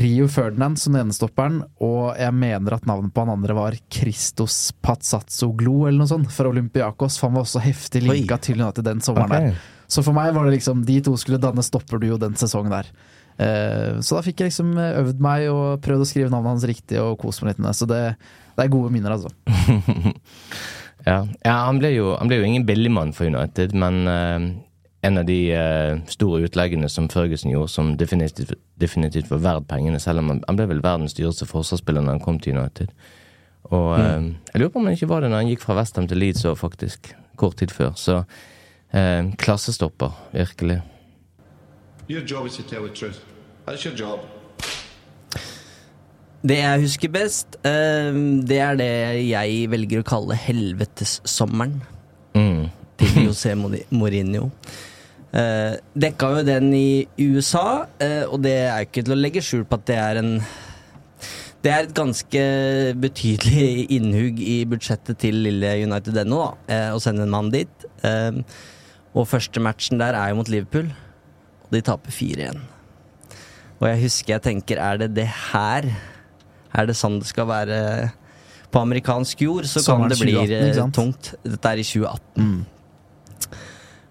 Rio Ferdinand som den ene stopperen, og jeg mener at navnet på han andre var Christos Pazzazoglu eller noe sånt, fra Olympiakos. For han var også heftig linka Oi. til United den sommeren okay. der. Så for meg var det liksom de to skulle danne stopperduo den sesongen der. Eh, så da fikk jeg liksom øvd meg og prøvd å skrive navnet hans riktig og kost meg litt med det. Så det, det er gode minner, altså. <laughs> Ja, ja han, ble jo, han ble jo ingen billigmann for United, men eh, en av de eh, store utleggene som Ferguson gjorde, som definitivt, definitivt var verdt pengene, selv om han, han ble vel verdens dyreste forsvarsspiller når han kom til United. Og eh, jeg lurer på om han ikke var det når han gikk fra Westham til Leeds òg, faktisk. Kort tid før. Så eh, klassestopper, virkelig. Your job is to tell the truth. That's your job. Det jeg husker best, eh, det er det jeg velger å kalle helvetessommeren Mm. til <laughs> José Mourinho. Uh, dekka jo den i USA, eh, og det er jo ikke til å legge skjul på at det er en Det er et ganske betydelig <laughs> innhugg i budsjettet til lille United ennå, da, eh, å sende en mann dit. Eh, og første matchen der er jo mot Liverpool, og de taper 4-1. Og jeg husker jeg tenker, er det det her Er det sånn det skal være på amerikansk jord, så kan det bli 2018, ikke eh, tungt. Dette er i 2018.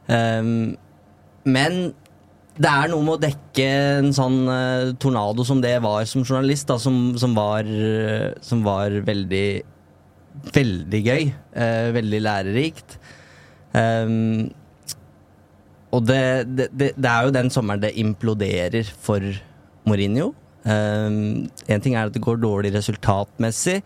Um, men det er noe med å dekke en sånn uh, tornado som det var som journalist, da, som, som, var, uh, som var veldig Veldig gøy. Uh, veldig lærerikt. Um, og det, det, det, det er jo den sommeren det imploderer for Mourinho. Um, en ting er at det går dårlig resultatmessig,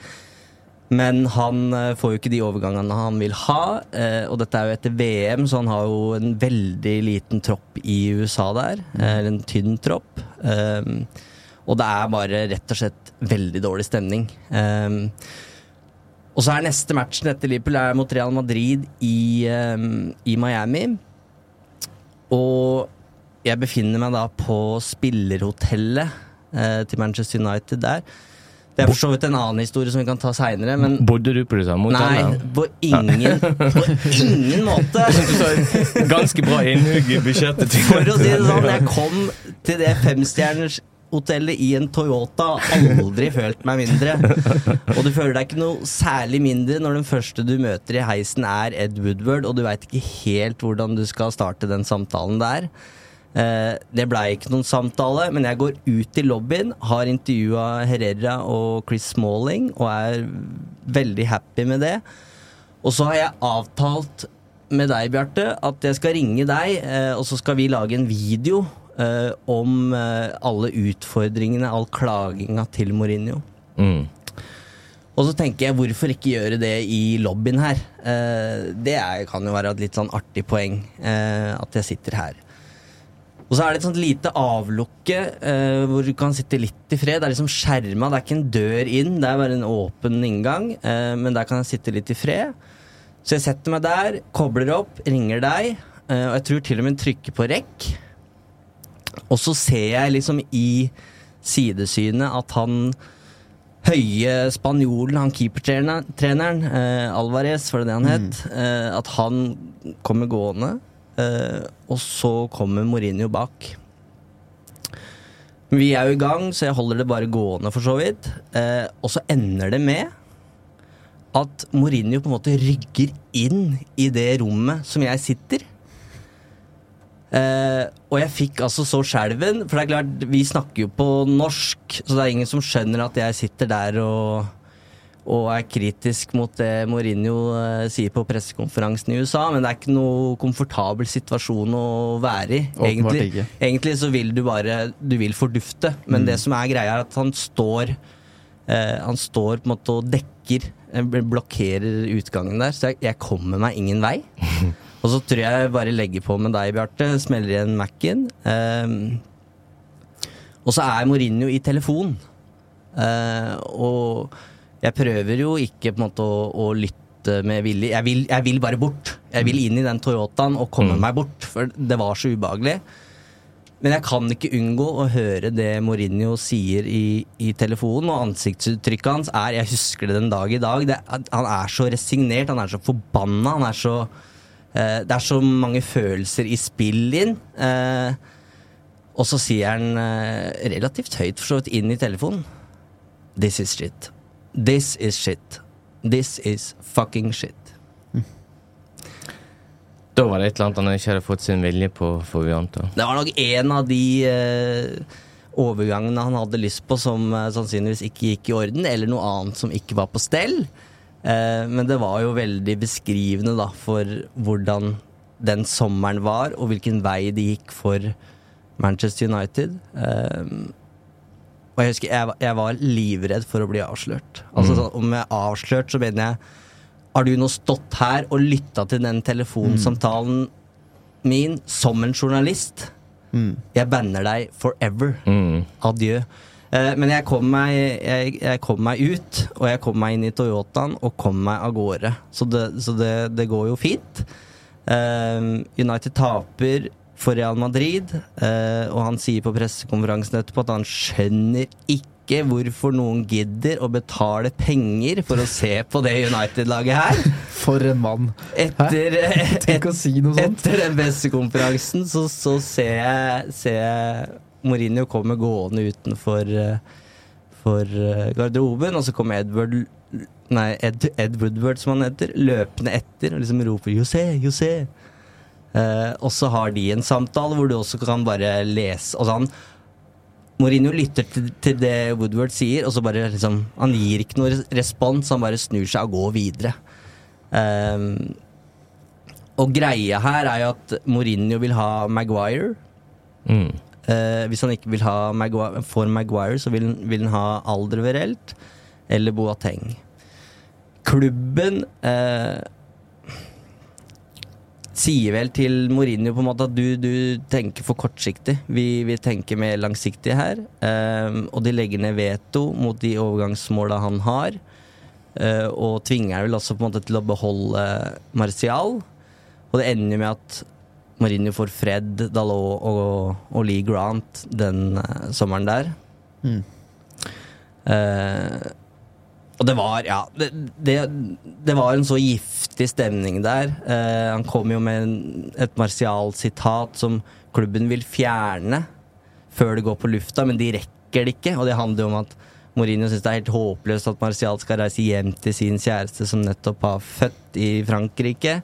men han eh, får jo ikke de overgangene han vil ha. eh, og dette er jo etter VM, så han har jo en veldig liten tropp i USA der. eh, Eller en tynn tropp. Um, og det er bare rett og slett veldig dårlig stemning. Um, og så er neste matchen etter Liverpool er mot Real Madrid i, um, i Miami. Og jeg befinner meg da på spillerhotellet til Manchester United der. Det er for så vidt en annen historie som vi kan ta seinere, men Bodde du på det samme Nei, på ingen, på ingen måte. <laughs> Ganske bra innhugg i budsjettet. For å si det sånn, jeg kom til det femstjerners hotellet i en Toyota, aldri følt meg mindre. Og du føler deg ikke noe særlig mindre når den første du møter i heisen er Ed Woodward, og du veit ikke helt hvordan du skal starte den samtalen der. Eh, det blei ikke noen samtale, men jeg går ut i lobbyen, har intervjua Herrera og Chris Smalling, og er veldig happy med det. Og så har jeg avtalt med deg, Bjarte, at jeg skal ringe deg, eh, og så skal vi lage en video eh, om alle utfordringene, all klaginga til Mourinho. Mm. Og så tenker jeg, hvorfor ikke gjøre det i lobbyen her? Eh, det er, kan jo være et litt sånn artig poeng, eh, at jeg sitter her. Og så er det et sånt lite avlukke eh, hvor du kan sitte litt i fred. Det er liksom skjerma, det er ikke en dør inn, det er bare en åpen inngang. Eh, men der kan jeg sitte litt i fred. Så jeg setter meg der, kobler opp, ringer deg, eh, og jeg tror til og med trykker på rekk. Og så ser jeg liksom i sidesynet at han høye spanjolen, han keepertreneren, eh, Alvarez, for det er det han het, eh, at han kommer gående, eh, og så kommer Mourinho bak. Vi er jo i gang, så jeg holder det bare gående, for så vidt. Uh, og så ender det med at Mourinho på en måte rygger inn i det rommet som jeg sitter. Uh, og jeg fikk altså så skjelven, for det er klart, vi snakker jo på norsk, så det er ingen som skjønner at jeg sitter der og, og er kritisk mot det Mourinho eh, sier på pressekonferansen i USA, men det er ikke noe komfortabel situasjon å være i. Egentlig, egentlig så vil du bare Du vil fordufte, men det som er greia, er at han står eh, Han står på en måte og dekker, eh, blokkerer utgangen der, så jeg, jeg kommer meg ingen vei. <laughs> Og så tror jeg bare legger på med deg, Bjarte. Smeller igjen Mac-en. Ehm, og så er Mourinho i telefon Eh, og jeg prøver jo ikke på en måte å, å lytte med vilje. Jeg vil, jeg vil bare bort. Jeg vil inn i den Toyotaen og komme meg bort, for det var så ubehagelig. Men jeg kan ikke unngå å høre det Mourinho sier i, i telefonen, og ansiktsuttrykket hans er Jeg husker det den dag i dag. Det, han er så resignert, han er så forbanna, han er så eh, Det er så mange følelser i spill inn. Eh, og så sier han eh, relativt høyt for så vidt inn i telefonen This is shit. This is shit. This is fucking shit. Da var det et eller annet han ikke hadde fått sin vilje på, får vi anta. Det var nok en av de eh, overgangene han hadde lyst på som eh, sannsynligvis ikke gikk i orden, eller noe annet som ikke var på stell. Eh, men det var jo veldig beskrivende da, for hvordan den sommeren var, og hvilken vei det gikk for Manchester United. Eh, og jeg husker jeg, var- jeg var livredd for å bli avslørt. Altså sånn, Om jeg er avslørt, så mener jeg Har du nå stått her og lytta til den telefonsamtalen min som en journalist? Jeg banner deg forever. Mm. Adjø. Eh, men jeg kom, meg, jeg, jeg kom meg ut, og jeg kom meg inn i Toyotaen og kom meg av gårde. Så det, så det, det går jo fint. Eh, United taper for Real Madrid, eh, og han sier på pressekonferansen etterpå at han skjønner ikke hvorfor noen gidder å betale penger for å se på det United-laget her. For en mann! Etter, <laughs> Tenk å si etter den pressekonferansen så, så ser, jeg, ser jeg Mourinho komme gående utenfor eh, for eh, garderoben, og så kommer Edward Nei, Ed, Ed Woodward, som han heter, løpende etter og liksom roper 'José, José'. Eh, og så har de en samtale hvor du også kan bare lese Altså han Mourinho lytter til, til det Woodward sier, og så bare liksom Han gir ikke noe respons, han bare snur seg og går videre. Ehm, og greia her er jo at Mourinho vil ha Maguire. Mm. Uh, hvis han ikke vil ha Maguire, får Maguire, så vil, vil han ha Alderweireld eller Boateng. Klubben eh, sier vel til Mourinho på en måte at du, du tenker for kortsiktig. Vi, vi tenker mer langsiktig her. Um, og de legger ned veto mot de overgangsmåla han har. Uh, og tvinger vel også på en måte til å beholde Martial. Og det ender jo med at Mourinho får Fred, Dalot og, og Lee Grant den uh, sommeren der. Eh, og det var, ja det, det, det var en så giftig stemning der. Eh, han kom jo med en, et Martial-sitat som klubben vil fjerne før det går på lufta, men de rekker det ikke. Og det handler jo om at Mourinho syns det er helt håpløst at Martial skal reise hjem til sin kjæreste som nettopp har født i Frankrike.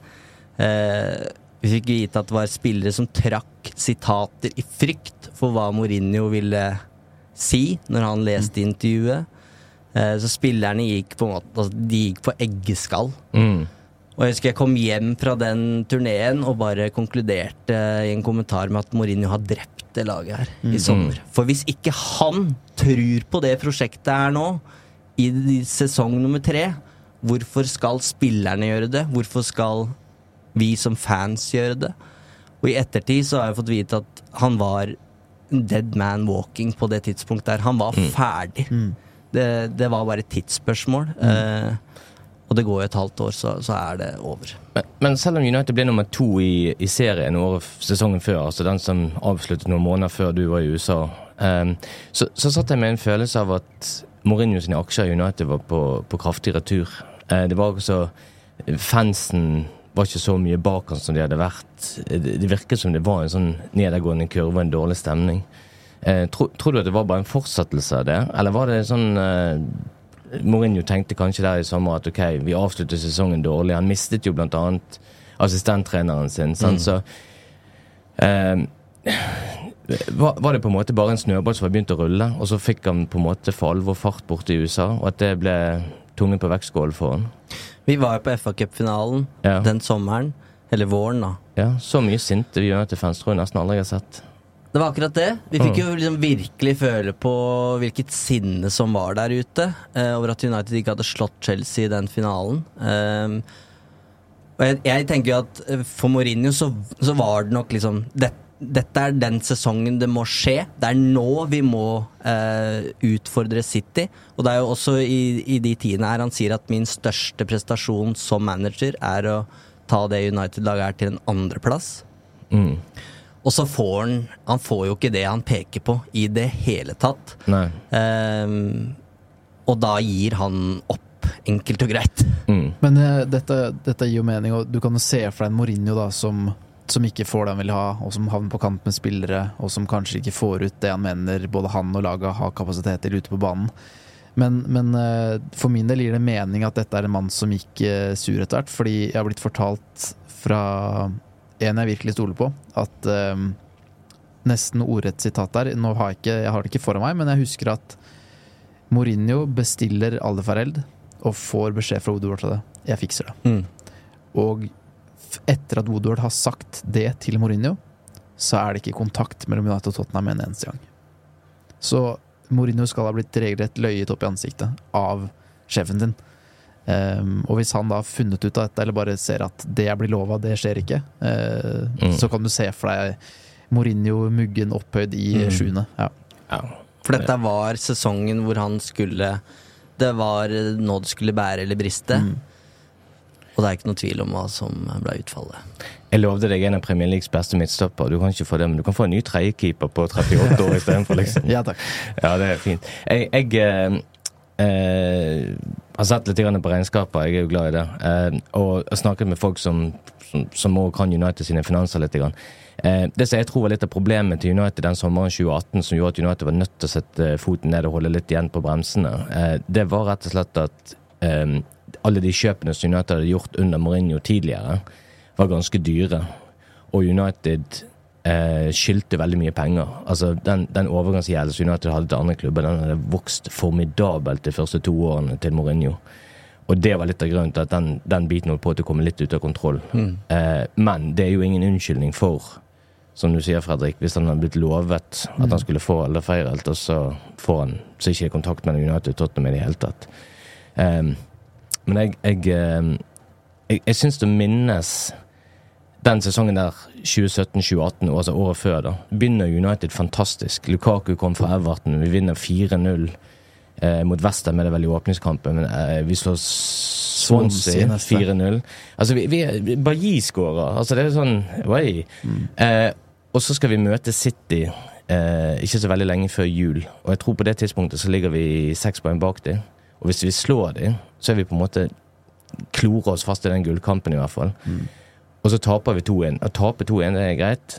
Eh, vi fikk vite at det var spillere som trakk sitater i frykt for hva Mourinho ville si når han leste intervjuet. Eh, så spillerne gikk på en måte altså, De gikk på eggeskall. Mm. Og jeg husker jeg kom hjem fra den turneen og bare konkluderte i en kommentar med at Mourinho har drept det laget her i sommer. For hvis ikke han tror på det prosjektet her nå, i sesong nummer tre, hvorfor skal spillerne gjøre det? Hvorfor skal vi som fans gjøre det? Og i ettertid så har jeg fått vite at han var dead man walking på det tidspunktet der. Han var ferdig. Det, det var bare et tidsspørsmål. Eh, og det går jo et halvt år, så, så er det over. Men, men selv om United ble nummer to i, i serien året, sesongen før, altså den som avsluttet noen måneder før du var i USA, ehm, så, så satt jeg med en følelse av at Mourinho sine aksjer i United var på, på kraftig retur. Eh, det var også Fansen var ikke så mye bak han som de hadde vært. Det, det virket som det var en sånn nedadgående kurve og en dårlig stemning. Eh, tro, tror du at det var bare en fortsettelse av det, eller var det sånn eh, Mourinho tenkte kanskje der i sommer at ok, vi avslutter sesongen dårlig. Han mistet jo blant annet assistenttreneren sin. Sant? Så eh, var, var det på en måte bare en snøball som var begynt å rulle, og så fikk han på en måte for alvor fart borte i USA, og at det ble tungen på vektskålen for han? Vi var jo på FA Cup-finalen Ja. den sommeren. Eller våren, da. Ja, Så mye sinte United-fans tror jeg nesten aldri jeg har sett. Det var akkurat det. Vi fikk jo liksom virkelig føle på hvilket sinne som var der ute eh, over at United ikke hadde slått Chelsea i den finalen. Um, og jeg, jeg tenker jo at eh, for Mourinho så, så var det nok liksom det, dette er den sesongen det må skje. Det er nå vi må eh, utfordre City. Og det er jo også i, i de tidene her han sier at min største prestasjon som manager er å ta det United-laget er til en andreplass. Mm. Og så får han Han får jo ikke det han peker på i det hele tatt. Nei. Ehm, og da gir han opp, enkelt og greit. Mm. Men uh, dette, dette gir jo mening, og du kan jo se for deg en Mourinho da, som, som ikke får det han vil ha, og som havner på kant med spillere, og som kanskje ikke får ut det han mener både han og laget har kapasitet til ute på banen. Men, men eh, for min del gir det mening at dette er en mann som gikk eh, sur etter hvert, fordi jeg har blitt fortalt fra en jeg virkelig stoler på, at eh, nesten ordrett sitat der Nå har jeg ikke, jeg har det ikke foran meg, men jeg husker at Mourinho bestiller Aldefareld og får beskjed fra Woodward til det. Jeg fikser det. Mm. Og etter at Woodward har sagt det til Mourinho, så er det ikke kontakt mellom United og Tottenham en eneste gang. Så Mourinho skal ha blitt regelrett løyet opp i ansiktet av sjefen sin. Ehm, og hvis han da har funnet ut av dette, eller bare ser at det jeg blir lova, det skjer ikke, uh, Mm. så kan du se for deg Mourinho muggen opphøyd i Mm. sjuende. Ja. Ja. For dette var sesongen hvor han skulle Det var nå det skulle bære eller briste. Mm. Og det er ikke noe tvil om hva som ble utfallet. Jeg lovde deg en av Premier Leagues beste midtstopper. Du kan ikke få det, men du kan få en ny tredjekeeper på 38 år istedenfor, liksom. <laughs> ja, takk. Ja, det er fint. Jeg, jeg eh, eh, har sett litt på regnskaper, jeg er jo glad i det. Eh, og har snakket med folk som som, som kan United sine finanser litt. Eh, det som jeg tror var litt av problemet til United den sommeren 2018, som gjorde at United var nødt til å sette foten ned og holde litt igjen på bremsene, eh, det var rett og slett at alle de kjøpene som United hadde gjort under Mourinho tidligere, var ganske dyre. Og United eh, skyldte veldig mye penger. Altså Den, den overgangsgjelden som United hadde til andre klubber, den hadde vokst formidabelt de første to årene til Mourinho. Og det var litt av grunnen til at den, den biten holdt på til å komme litt ut av kontroll. Eh, men det er jo ingen unnskyldning for, som du sier, Fredrik, hvis han hadde blitt lovet at han skulle få alle feirelt, og så får han så ikke kontakt med United og Tottenham i det hele tatt. Eh, men jeg Jeg, eh, jeg, jeg syns det minnes den sesongen der, 2017-2018, altså året før, da, begynner United fantastisk. Lukaku kom fra Everton, vi vinner 4-0 eh, mot Western med det vel i åpningskampen, men eh, vi slår Swansea Swansea 4-0. Altså, vi, vi Bailly skårer. Altså, det er sånn Oi. Eh, og så skal vi møte City eh, ikke så veldig lenge før jul, og jeg tror på det tidspunktet så ligger vi seks poeng bak dem. Og hvis vi slår dem, så er vi på en måte klorer oss fast i den gullkampen, i hvert fall. Og så taper vi 2-1. Å tape 2-1, er greit,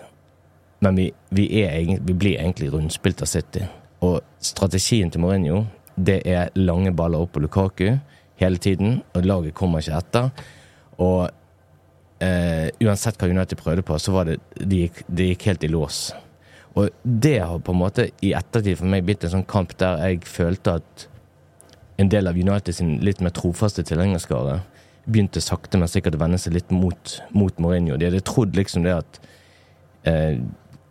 men vi, vi, er, vi blir egentlig rundspilt av City. Og strategien til Mourinho, det er lange baller opp på Lukaku hele tiden, og laget kommer ikke etter. Og eh, uansett hva United prøvde på, så var det de gikk, det gikk helt i lås. Og det har på en måte i ettertid for meg blitt en sånn kamp der jeg følte at en del av United sin litt mer trofaste tilhengerskare begynte sakte, men sikkert å vende seg litt mot, mot Mourinho. De hadde trodd liksom det at eh,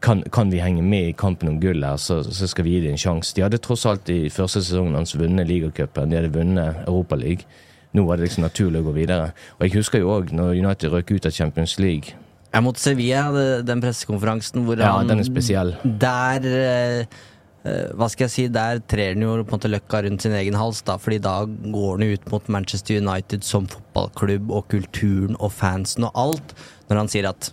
kan, kan vi henge med i kampen om gull her, så, så skal vi gi dem en sjanse. De hadde tross alt i første sesongen hans vunnet ligacupen, de hadde vunnet Europaligaen. Nå var det liksom naturlig å gå videre. Og jeg husker jo òg når United røk ut av Champions League. Jeg måtte Sevilla, via den pressekonferansen hvor Ja, han den er spesiell. Der eh, Hva skal jeg si, der trer den jo på en måte løkka rundt sin egen hals, da, fordi da går den ut mot Manchester United som fotballklubb og kulturen og fansen og alt, når han sier at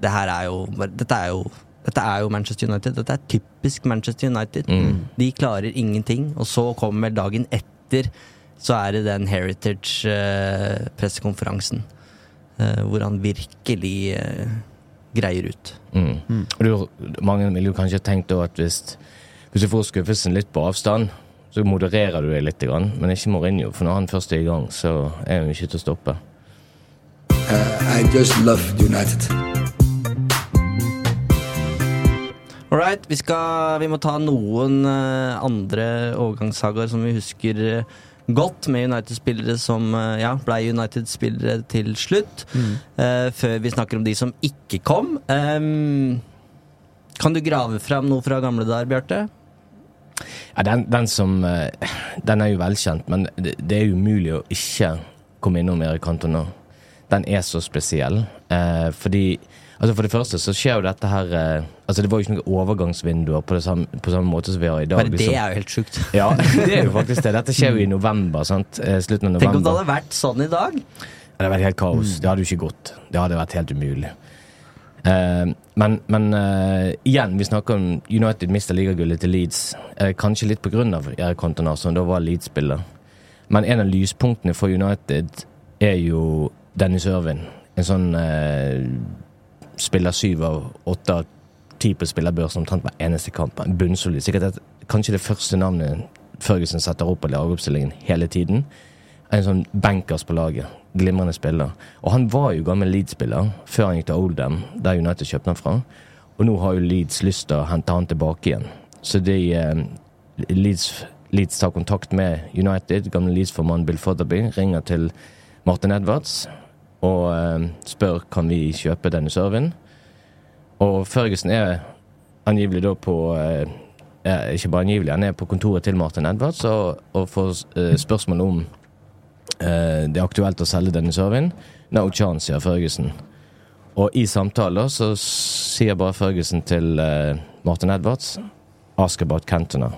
det her er jo Dette er jo dette er jo Manchester United. Dette er typisk Manchester United. De klarer ingenting. Og så kommer dagen etter, så er det den Heritage-pressekonferansen. eh, hvor han virkelig eh, greier ut. Mm. Mm. du, mange ville jo kanskje tenkt at hvis, hvis du får skuffelsen litt på avstand, så modererer du deg litt, men ikke Mourinho. For når han først er i gang, så er han ikke til å stoppe. Uh, I just love United. All right, vi, skal, vi må ta noen uh, andre overgangssagaer som vi husker uh, godt, med United-spillere som uh, ja, ble United-spillere til slutt. eh, før vi snakker om de som ikke kom. Um, kan du grave fram noe fra gamle dager, Bjarte? Ja, den, den som eh, Den er jo velkjent, men det, det er umulig å ikke komme innom Erik Cantona. Den er så spesiell, eh, fordi Altså For det første så skjer jo dette her eh, Altså Det var jo ikke noen overgangsvinduer på, samme, på samme måte som vi har i dag. Bare det liksom. er jo helt sjukt. <laughs> Ja, det er jo faktisk det. Dette skjer jo i november. sant? Eh, Slutten av Tenk om det hadde vært sånn i dag. Det hadde vært helt kaos. Det hadde jo ikke gått. Det hadde vært helt umulig. Eh, men men uh, igjen, vi snakker om United mister ligagullet til Leeds. Uh, kanskje litt av Erik Cantona, som da var Leeds-spiller. Men en av lyspunktene for United er jo Dennis Irvin. En sånn spiller syv av åtte av ti på spillerbørsen omtrent hver eneste kamp. En Bunnsolid. Sikkert et, kanskje det første navnet Ferguson setter opp på lagoppstillingen hele tiden. En sånn bankers på laget. Glimrende spiller. Og han var jo gammel Leeds-spiller før han gikk til Oldham, der United kjøpte han fra. Og nå har jo Leeds lyst til å hente han tilbake igjen. Så de eh, Leeds, Leeds tar kontakt med United. Gamle Leeds-formann Bill Fotherby ringer til Martin Edwards og eh, spør kan vi kjøpe Dennis Irvin. Og Ferguson er angivelig da på eh, Ikke bare angivelig, han er på kontoret til Martin Edwards og, og får eh, spørsmål om det er aktuelt å selge Dennis Irvin. No chance, sier Førgesen. Og i samtaler så sier bare Førgesen til eh, Martin Edwards Ask about Cantona.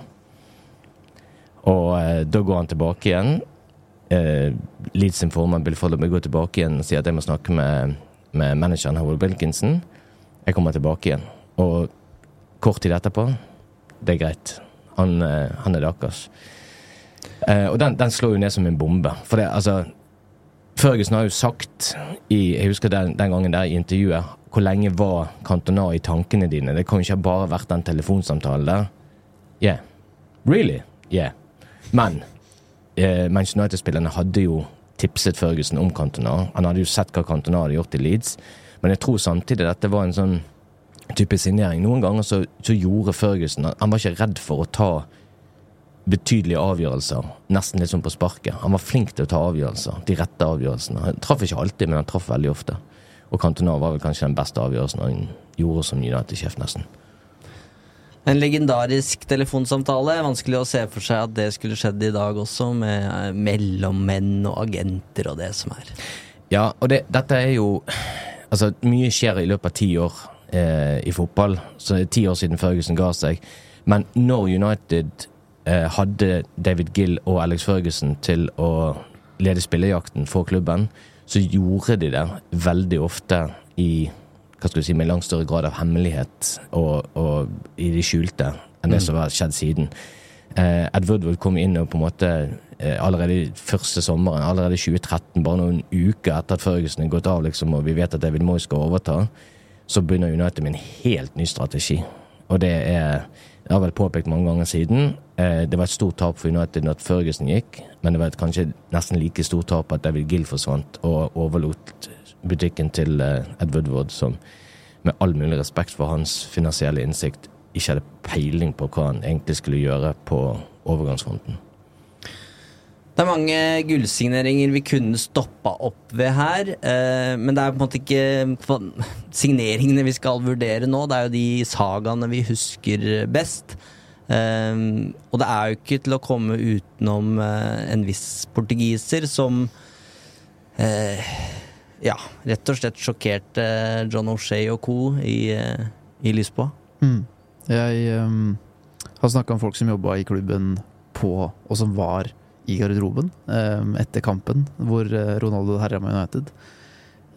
Og eh, da går han tilbake igjen. Eh, Leeds sin formann Bill Follerby går tilbake igjen og sier at jeg må snakke med, med manageren Howard Wilkinson. Jeg kommer tilbake igjen. Og kort tid etterpå Det er greit. Han, eh, han er Dakas. Eh, og den, den slår jo ned som en bombe. For det, altså Førgesen har jo sagt i Jeg husker den, den gangen der i intervjuet Hvor lenge var Cantona i tankene dine? Det kan jo ikke bare vært den telefonsamtalen der. Yeah. Really? Yeah. Men eh, Manchester United-spillerne hadde jo tipset Førgesen om Cantona. Han hadde jo sett hva Cantona hadde gjort i Leeds. Men jeg tror samtidig dette var en sånn type signering. Noen ganger så, så gjorde Førgesen Han var ikke redd for å ta betydelige avgjørelser. Nesten litt sånn på sparket. Han var flink til å ta avgjørelser. De rette avgjørelsene. Han traff ikke alltid, men han traff veldig ofte. Og Cantona var vel kanskje den beste avgjørelsen han gjorde som United-sjef, nesten. En legendarisk telefonsamtale. Vanskelig å se for seg at det skulle skjedd i dag også, med eh, mellommenn og agenter og det som er. Ja, og det, dette er jo Altså, mye skjer i løpet av ti år eh, i fotball. Så det er ti år siden Ferguson ga seg. Men når United hadde David Gill og Alex Ferguson til å lede spillejakten for klubben, så gjorde de det veldig ofte i hva skal du si, med langt større grad av hemmelighet og, og i det skjulte enn det som har skjedd siden. Eh, Ed Woodward kom inn og på en måte eh, allerede første sommeren, allerede 2013, bare noen uker etter at Ferguson er gått av, liksom, og vi vet at David Moy skal overta, så begynner United med en helt ny strategi. Og det er jeg har vel påpekt mange ganger siden. Eh, det var et stort tap for United at Ferguson gikk, men det var et kanskje nesten like stort tap at David Gill forsvant og overlot butikken til eh, Ed Woodward, som med all mulig respekt for hans finansielle innsikt ikke hadde peiling på hva han egentlig skulle gjøre på overgangsfronten. Det er mange gullsigneringer vi kunne stoppa opp ved her, eh, men det er på en måte ikke signeringene vi skal vurdere nå. Det er jo de sagaene vi husker best. Eh, og det er jo ikke til å komme utenom eh, en viss portugiser som eh, ja, rett og slett sjokkerte John O'Shay og co. i, eh, i Lisboa. Mm. Jeg um, har snakka om folk som jobba i klubben på, og som var i garderoben ehm, etter kampen hvor eh, Ronaldo herja med United.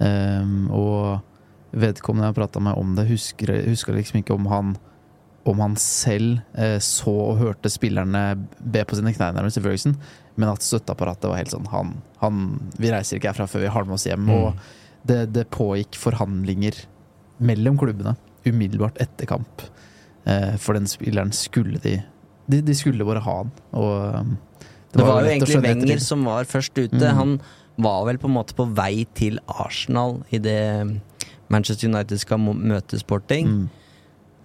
Ehm, og vedkommende jeg prata med om det, husker, husker liksom ikke om han om han selv eh, så og hørte spillerne be på sine knær nærmest i Ferguson, men at støtteapparatet var helt sånn han, han, Vi reiser ikke herfra før vi har med oss hjem. Mm. Og det, det pågikk forhandlinger mellom klubbene umiddelbart etter kamp. Eh, for den spilleren skulle de De, de skulle bare ha han. Og um, Det var, jo egentlig Wenger som var først ute. Mm. Han var vel på en måte på vei til Arsenal idet Manchester United skal møte Sporting. Mm.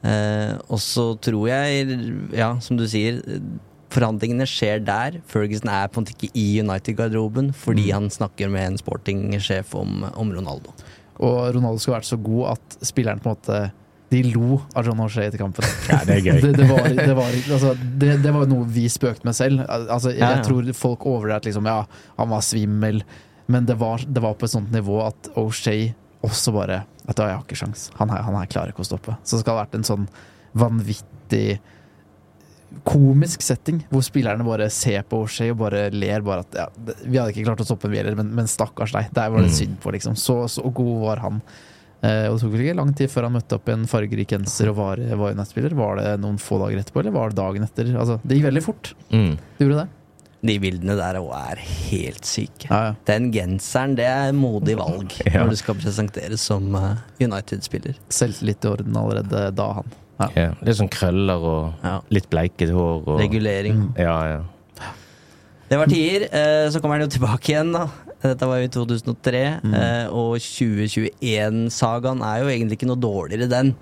Eh, og så tror jeg, ja, som du sier, forhandlingene skjer der. Ferguson er på en måte ikke i United-garderoben fordi Mm. han snakker med en Sporting-sjef om, om Ronaldo. Og Ronaldo skulle vært så god at spilleren på en måte De lo av John O'Shea etter kampen. Ja, det er gøy. Det, det, var, det, var, altså, det, det var noe vi spøkte med selv. Altså, jeg, Ja, ja. tror folk overdrev liksom, ja, han var svimmel, men det var, det var på et sånt nivå at O'Shea også bare Vet du jeg har ikke sjans. Han her, han her klarer ikke å stoppe. Så det skal ha vært en sånn vanvittig komisk setting, hvor spillerne bare ser på O'Shea og bare ler bare at ja, vi hadde ikke klart å stoppe en heller, men, men stakkars deg. Der var det synd på, liksom. Så, så god var han. Eh, og det tok vel ikke lang tid før han møtte opp i en fargerik genser og var, var United-spiller. Var det noen få dager etterpå, eller var det dagen etter? Altså, det gikk veldig fort. Mm. Det gjorde det. De bildene der òg er helt syke. Ja, ja. Den genseren, det er modig valg <laughs> Ja. når du skal presenteres som eh, United-spiller. Selvtillit i orden allerede da, han. Ja. Ja. Litt sånn krøller og Ja. litt bleiket hår. Og, Regulering. Ja, ja. Det var tider. eh, Så kommer han jo tilbake igjen, da. <laughs> Dette var jo i 2003. Mm. eh, Og 2021-sagaen er jo egentlig ikke noe dårligere, den.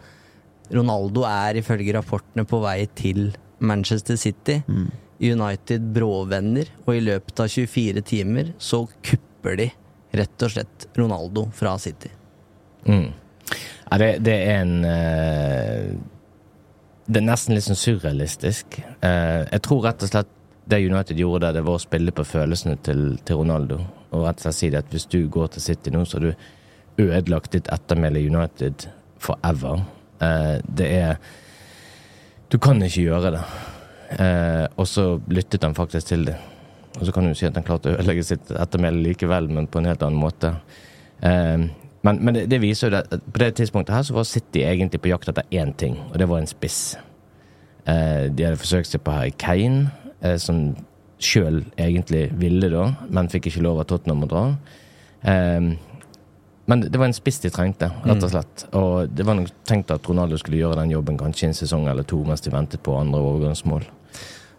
Ronaldo er ifølge rapportene på vei til Manchester City. Mm. United bråvenner, og i løpet av 24 timer så kupper de rett og slett Ronaldo fra City. Mm. ja det, det er en uh, Det er nesten litt sånn surrealistisk. Uh, jeg tror rett og slett det United gjorde der, det var å spille på følelsene til, til Ronaldo. Og rett og slett si at hvis du går til City nå, så har du ødelagt ditt ettermæle i United forever. Eh, det er Du kan ikke gjøre det. Eh, og så lyttet han faktisk til det. Og så kan du si at han klarte å ødelegge sitt ettermæle likevel, men på en helt annen måte. Eh, men, men det, det viser jo at på det tidspunktet her så var City egentlig på jakt etter én ting, og det var en spiss. Eh, de hadde forsøkt seg på Harry Kane, eh, som sjøl egentlig ville da, men fikk ikke lov av Tottenham å dra. Eh, men det var en spiss de trengte, rett og slett. Og det var nok tenkt at Ronaldo skulle gjøre den jobben kanskje en sesong eller to mens de ventet på andre overgangsmål.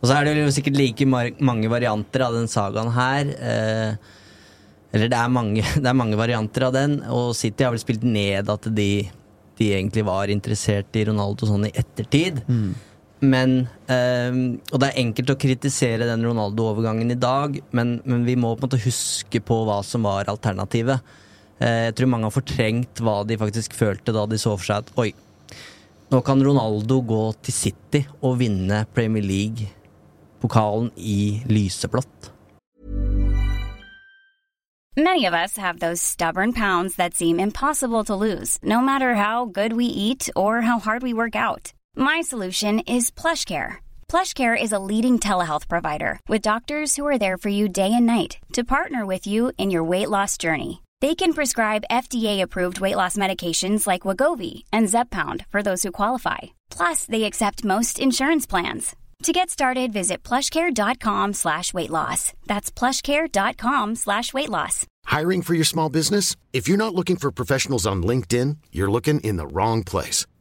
Og så er det jo sikkert like mange varianter av den sagaen her. Eh, eller det er, mange, <laughs> det er mange varianter av den, og City har vel spilt ned at de, de egentlig var interessert i Ronaldo sånn i ettertid. Men eh, Og det er enkelt å kritisere den Ronaldo-overgangen i dag, men, men vi må på en måte huske på hva som var alternativet. Eh, jeg tror mange har fortrengt hva de faktisk følte da de så for seg at oi, nå kan Ronaldo gå til City og vinne Premier League-pokalen i lyseblått. Many of us have those stubborn pounds that seem impossible to lose, no matter how good we eat or how hard we work. My solution is PlushCare. PlushCare is a leading telehealth provider with doctors who are there for you day and night to partner with you in your weight loss journey. They can prescribe FDA-approved weight loss medications like Wagovi and Zepbound for those who qualify. Plus, they accept most insurance plans. To get started, visit plushcare.com slash weight loss. That's plushcare.com slash weight loss. Hiring for your small business? If you're not looking for professionals on LinkedIn, you're looking in the wrong place.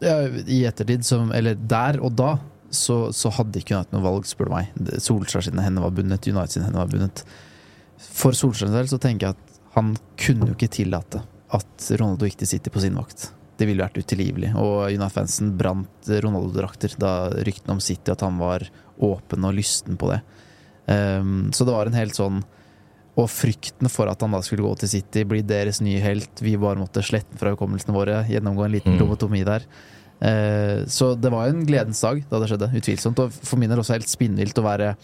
I ettertid, som, eller der og da, så, så hadde ikke United noe valg, spør du meg. Solskjær sine hender var bundet, United sine hender var bundet. For Solskjær selv så tenker jeg at han kunne jo ikke tillate at Ronaldo gikk til City på sin vakt. Det ville vært utilgivelig. Og United-fansen brant Ronaldo-drakter da ryktene om City at han var åpen og lysten på det. Um, så det var en helt sånn Og frykten for at han da skulle gå til City, bli deres nye helt. Vi bare måtte slette fra hukommelsene våre, gjennomgå en liten Mm. lobotomi der. Eh, så det var jo en gledens dag da det skjedde, utvilsomt. Og for min del også helt spinnvilt å være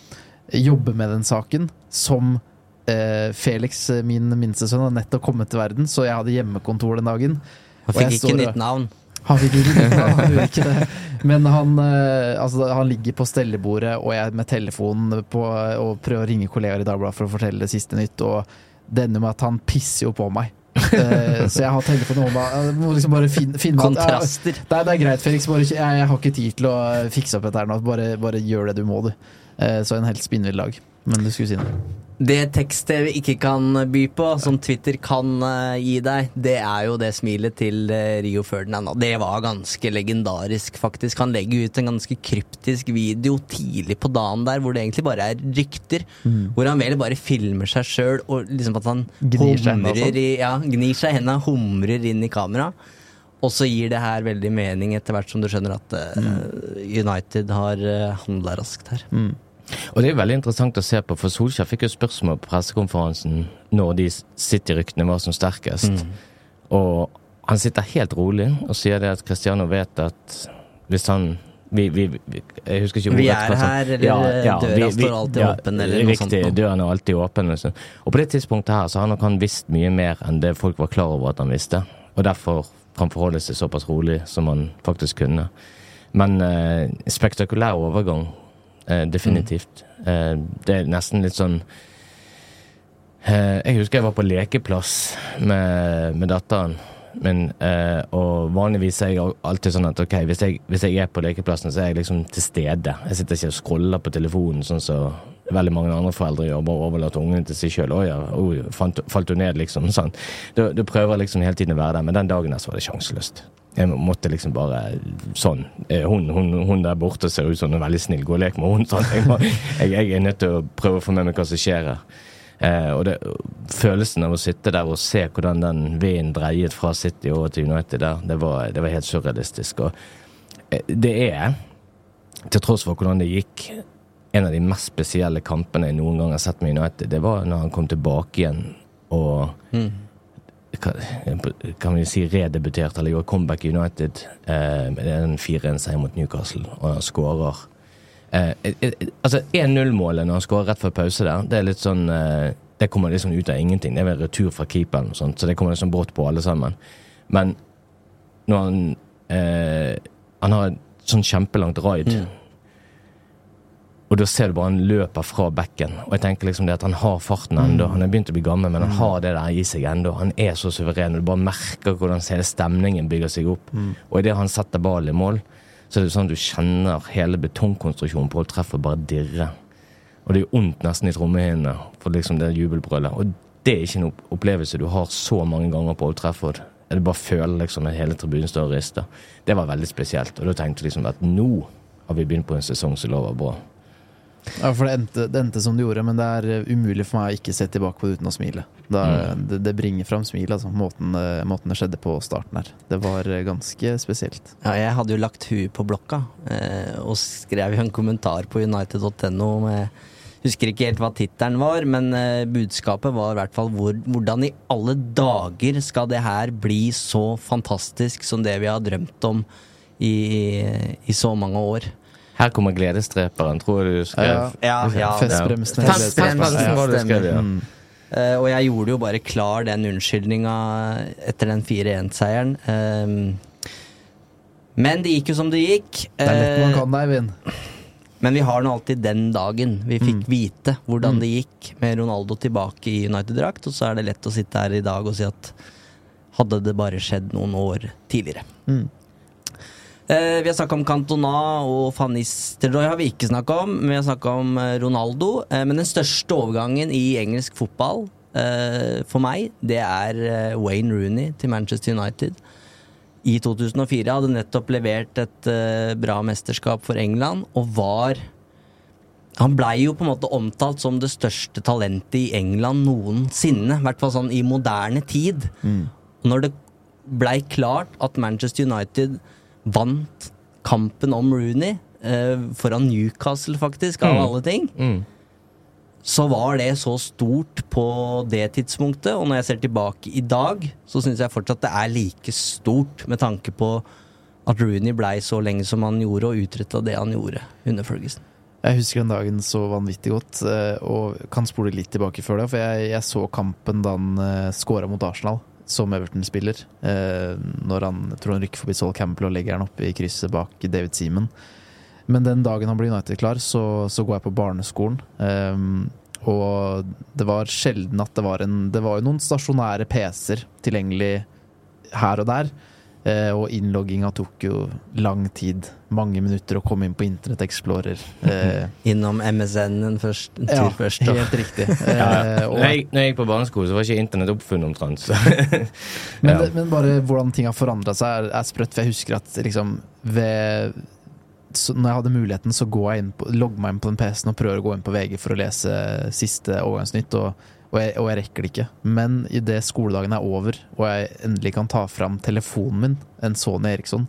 jobbe med den saken som eh, Felix, min minste sønn, har nettopp kommet til verden, så jeg hadde hjemmekontor den dagen. Han Og jeg fikk ikke nytt navn. Han vi ikke <laughs> han gjorde ikke det. Men han, eh, altså, han ligger på stellebordet, og jeg med telefonen på, og prøver å ringe kollegaer i Dagbladet for å fortelle det siste nytt, og det ender med at han pisser jo på meg Eh, så jeg har telefonen i hånda. Må liksom bare finne, finne at- Kontraster. Ja, det, er, det greit, Felix. Bare, jeg, jeg har ikke tid til å fikse opp dette her nå. Bare, bare gjør det du må, du. Eh, så en helt spinnvill dag. Men du skulle si noe. Det tekst-TV ikke kan by på, som Twitter kan uh, gi deg, det er jo det smilet til uh, Rio Ferdinand. Det var ganske legendarisk, faktisk. Han legger ut en ganske kryptisk video tidlig på dagen der, hvor det egentlig bare er rykter. Mm. Hvor han vel bare filmer seg sjøl, og liksom at han Gnir seg humrer sånn. i Ja, gnir seg i hendene, humrer inn i kamera. Og så gir det her veldig mening etter hvert som du skjønner at uh, Mm. United har handla raskt her. Og det er veldig interessant å se på, for Solskjær fikk jo spørsmål på pressekonferansen når de City-ryktene var som sterkest. Og han sitter helt rolig og sier det at Cristiano vet at hvis han vi, vi, vi, jeg husker ikke Vi er her, eller her, ja, døra står alltid åpen, eller noe riktig, sånt Riktig, døren er alltid åpen. Liksom. Og på det tidspunktet her så har nok han visst mye mer enn det folk var klar over at han visste. Og derfor kan forholde seg såpass rolig som han faktisk kunne. Men eh, spektakulær overgang, definitivt. Eh, det er nesten litt sånn eh, Jeg husker jeg var på lekeplass med, med datteren min, eh, og vanligvis er jeg alltid sånn at ok, hvis jeg, hvis jeg er på lekeplassen, så er jeg liksom til stede. Jeg sitter ikke og scroller på telefonen sånn som veldig mange andre foreldre gjør, bare overlater ungene til seg sjøl. Å ja, oh, falt du ned, liksom? Sånn. Du, du prøver liksom hele tiden å være der, men den dagen der så var det sjanseløst. Jeg måtte liksom bare sånn. Eh, Hun, hun, hun der borte ser ut som en veldig snill. Gå og lek med henne. Sånn. Jeg, jeg, jeg er nødt til å prøve å få med meg hva som skjer her. Eh, og det, følelsen av å sitte der og se hvordan den vinden dreiet fra City over til United der, det var, det var helt surrealistisk. Og eh, det er, til tross for hvordan det gikk, en av de mest spesielle kampene jeg noen gang har sett med United. Det var når han kom tilbake igjen og kan, kan vi si redebuterte, eller gjorde comeback i United eh, en 4-1-seier mot Newcastle, og han skårer eh, eh, eh, Altså 1-0-målet når han skårer rett før pause der, det er litt sånn eh, Det kommer liksom ut av ingenting. Det er vel retur fra keeperen, og sånt, så det kommer liksom brått på alle sammen. Men når han eh, Han har et sånn kjempelangt raid. Og da ser du bare han løper fra bekken. Og jeg tenker liksom det at han har farten ennå. Han er begynt å bli gammel, men han har det der i seg ennå. Han er så suveren. og Du bare merker hvordan hele stemningen bygger seg opp. Og idet han setter ballen i mål, så er det sånn at du kjenner hele betongkonstruksjonen på Old Trafford bare dirre. Og det jo vondt nesten i trommehinnene for liksom det jubelbrølet. Og det er ikke en opplevelse du har så mange ganger på Old Trafford. Du bare føler liksom at hele tribunen står og rister. Det var veldig spesielt. Og da tenkte jeg liksom at nå har vi begynt på en sesong som lover bra. Ja, for det endte, det endte som det gjorde, men det er eh, umulig for meg å ikke se tilbake på det uten å smile. Da, det, det bringer fram smil, altså, måten, eh, måten det skjedde på starten her. Det var eh, ganske spesielt. Ja, jeg hadde jo lagt huet på blokka eh, og skrev jo en kommentar på united.no med Husker ikke helt hva tittelen var, men eh, budskapet var i hvert fall hvor, hvordan i alle dager skal det her bli så fantastisk som det vi har drømt om i, i så mange år. Her kommer gledesdreperen, tror jeg du skrev. Ja, ja. Festbremsen. Ja. Fest- Festbremsen var det du skrev, ja. Mm. Eh, og jeg gjorde jo bare klar den unnskyldninga etter den 4-1-seieren. Uh, men det gikk jo som det gikk. Det er lett man Eh, kan det, Eivind. Men vi har nå alltid den dagen vi fikk vite hvordan det gikk med Ronaldo tilbake i United-drakt, og så er det lett å sitte her i dag og si at hadde det bare skjedd noen år tidligere. Mm. Eh, vi har snakka om Cantona og Van Nistelrooy har vi ikke snakka om. Men vi har snakka om eh, Ronaldo. Eh, men den største overgangen i engelsk fotball eh, for meg, det er eh, Wayne Rooney til Manchester United i 2004. Hadde nettopp levert et eh, bra mesterskap for England og var Han blei jo på en måte omtalt som det største talentet i England noensinne. I hvert fall sånn i moderne tid. Mm. når det blei klart at Manchester United vant kampen om Rooney, eh, foran Newcastle faktisk, av Mm. alle ting, Mm. så var det så stort på det tidspunktet. Og når jeg ser tilbake i dag, så syns jeg fortsatt det er like stort med tanke på at Rooney blei så lenge som han gjorde, og utretta det han gjorde under Ferguson. Jeg husker den dagen så vanvittig godt, eh, og kan spole litt tilbake før det. For jeg, jeg så kampen da han uh, scora mot Arsenal, som Everton-spiller. eh, når han tror han rykker forbi Sol Campbell og legger han opp i krysset bak David Seaman. Men den dagen han blir United-klar, så, så går jeg på barneskolen. eh, Og det var sjelden at det var en Det var jo noen stasjonære PC-er tilgjengelig her og der. Eh, og innlogginga tok jo lang tid. Mange minutter å komme inn på Internett Explorer. Eh, <laughs> Innom MSN-en først, en tur ja, først. da. helt riktig. <laughs> Ja. ja. og, Når, jeg, når jeg gikk på barneskole, så var ikke internett oppfunnet omtrent. Så. <laughs> men, ja. men bare hvordan ting har forandra seg, er, er sprøtt. For jeg husker at liksom ved så Når jeg hadde muligheten, så går jeg inn på, logger meg inn på den PC-en og prøver å gå inn på VG for å lese siste overgangsnytt. og og jeg, og jeg rekker det ikke. Men idet skoledagen er over, og jeg endelig kan ta fram telefonen min, en Sony Eriksson,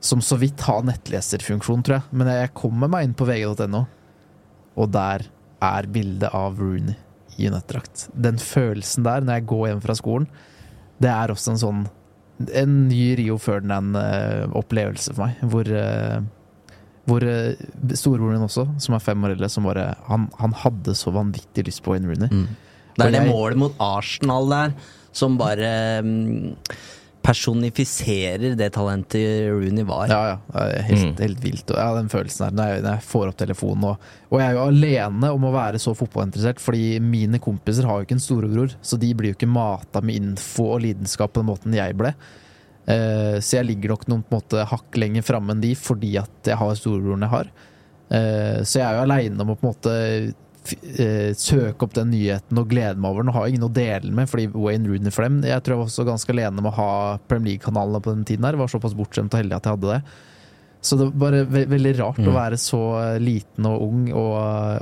som så vidt har nettleserfunksjon, tror jeg, men jeg kommer meg inn på vg.no, og der er bildet av Rooney i United-drakt. Den følelsen der, når jeg går hjem fra skolen, det er også en sånn En ny Rio Ferdinand-opplevelse for meg, hvor eh, hvor eh, storebroren min også, som er fem år eldre, som bare han, han hadde så vanvittig lyst på Wayne Rooney. Det er det jeg- målet mot Arsenal der som bare mm, personifiserer det talentet Rooney var. Ja, ja. Helt, Mm. helt vilt. Ja, den følelsen der, når jeg, når jeg får opp telefonen. Og, og jeg er jo alene om å være så fotballinteressert, fordi mine kompiser har jo ikke en storebror, så de blir jo ikke mata med info og lidenskap på den måten jeg ble. Eh, så jeg ligger nok noen på en måte hakk lenger framme enn de, fordi at jeg har storebroren jeg har. Eh, så jeg er jo aleine om å på en måte eh, søke opp den nyheten og glede meg over den. Og har ingen å dele den med, fordi Wayne Rooney for dem Jeg tror jeg var også ganske alene med å ha Premier League-kanalene på den tiden her. Var såpass bortskjemt og heldig at jeg hadde det. Så det var bare ve veldig rart å være så liten og ung og,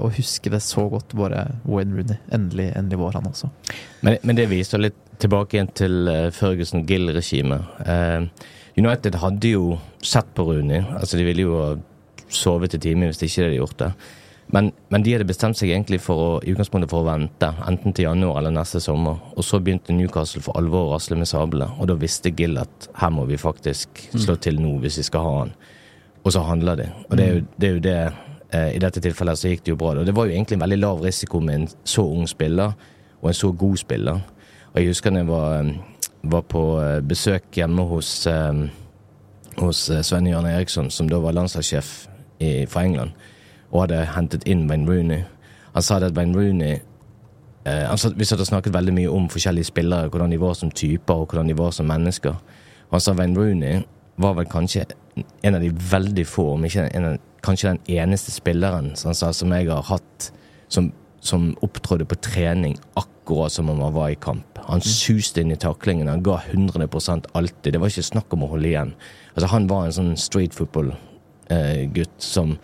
og huske det så godt. Bare Wayne Rooney. Endelig, endelig var han også. Men, men det viser litt tilbake igjen til uh, Ferguson Gill-regimet. Eh, United hadde jo sett på Rooney. Altså, de ville jo sovet i timen hvis de ikke hadde gjort det. Men, men de hadde bestemt seg egentlig for å, i utgangspunktet for å vente, enten til januar eller neste sommer. Og så begynte Newcastle for alvor å rasle med sablene, og da visste Gill at her må vi faktisk slå til nå hvis vi skal ha han. Og så handler de. Og det er jo det, er jo det eh, I dette tilfellet så gikk det jo bra. Og det var jo egentlig en veldig lav risiko med en så ung spiller, og en så god spiller. Og jeg husker da jeg var, eh, var på eh, besøk hjemme hos, eh, hos eh, Sven Jørn Eriksson, som da var landslagssjef i, for England, og hadde hentet inn Wayne Rooney. Han sa det at Wayne Rooney eh, han sa, Vi satt og snakket veldig mye om forskjellige spillere, hvordan de var som typer, og hvordan de var som mennesker. Han sa Wayne Rooney var vel kanskje en av de veldig få, om ikke en av, kanskje den eneste spilleren som, sa, som jeg har hatt, som, som opptrådde på trening akkurat som om han var i kamp. Han suste inn i taklingen, han ga 100% alltid. Det var ikke snakk om å holde igjen. Altså, han var en sånn street football-gutt som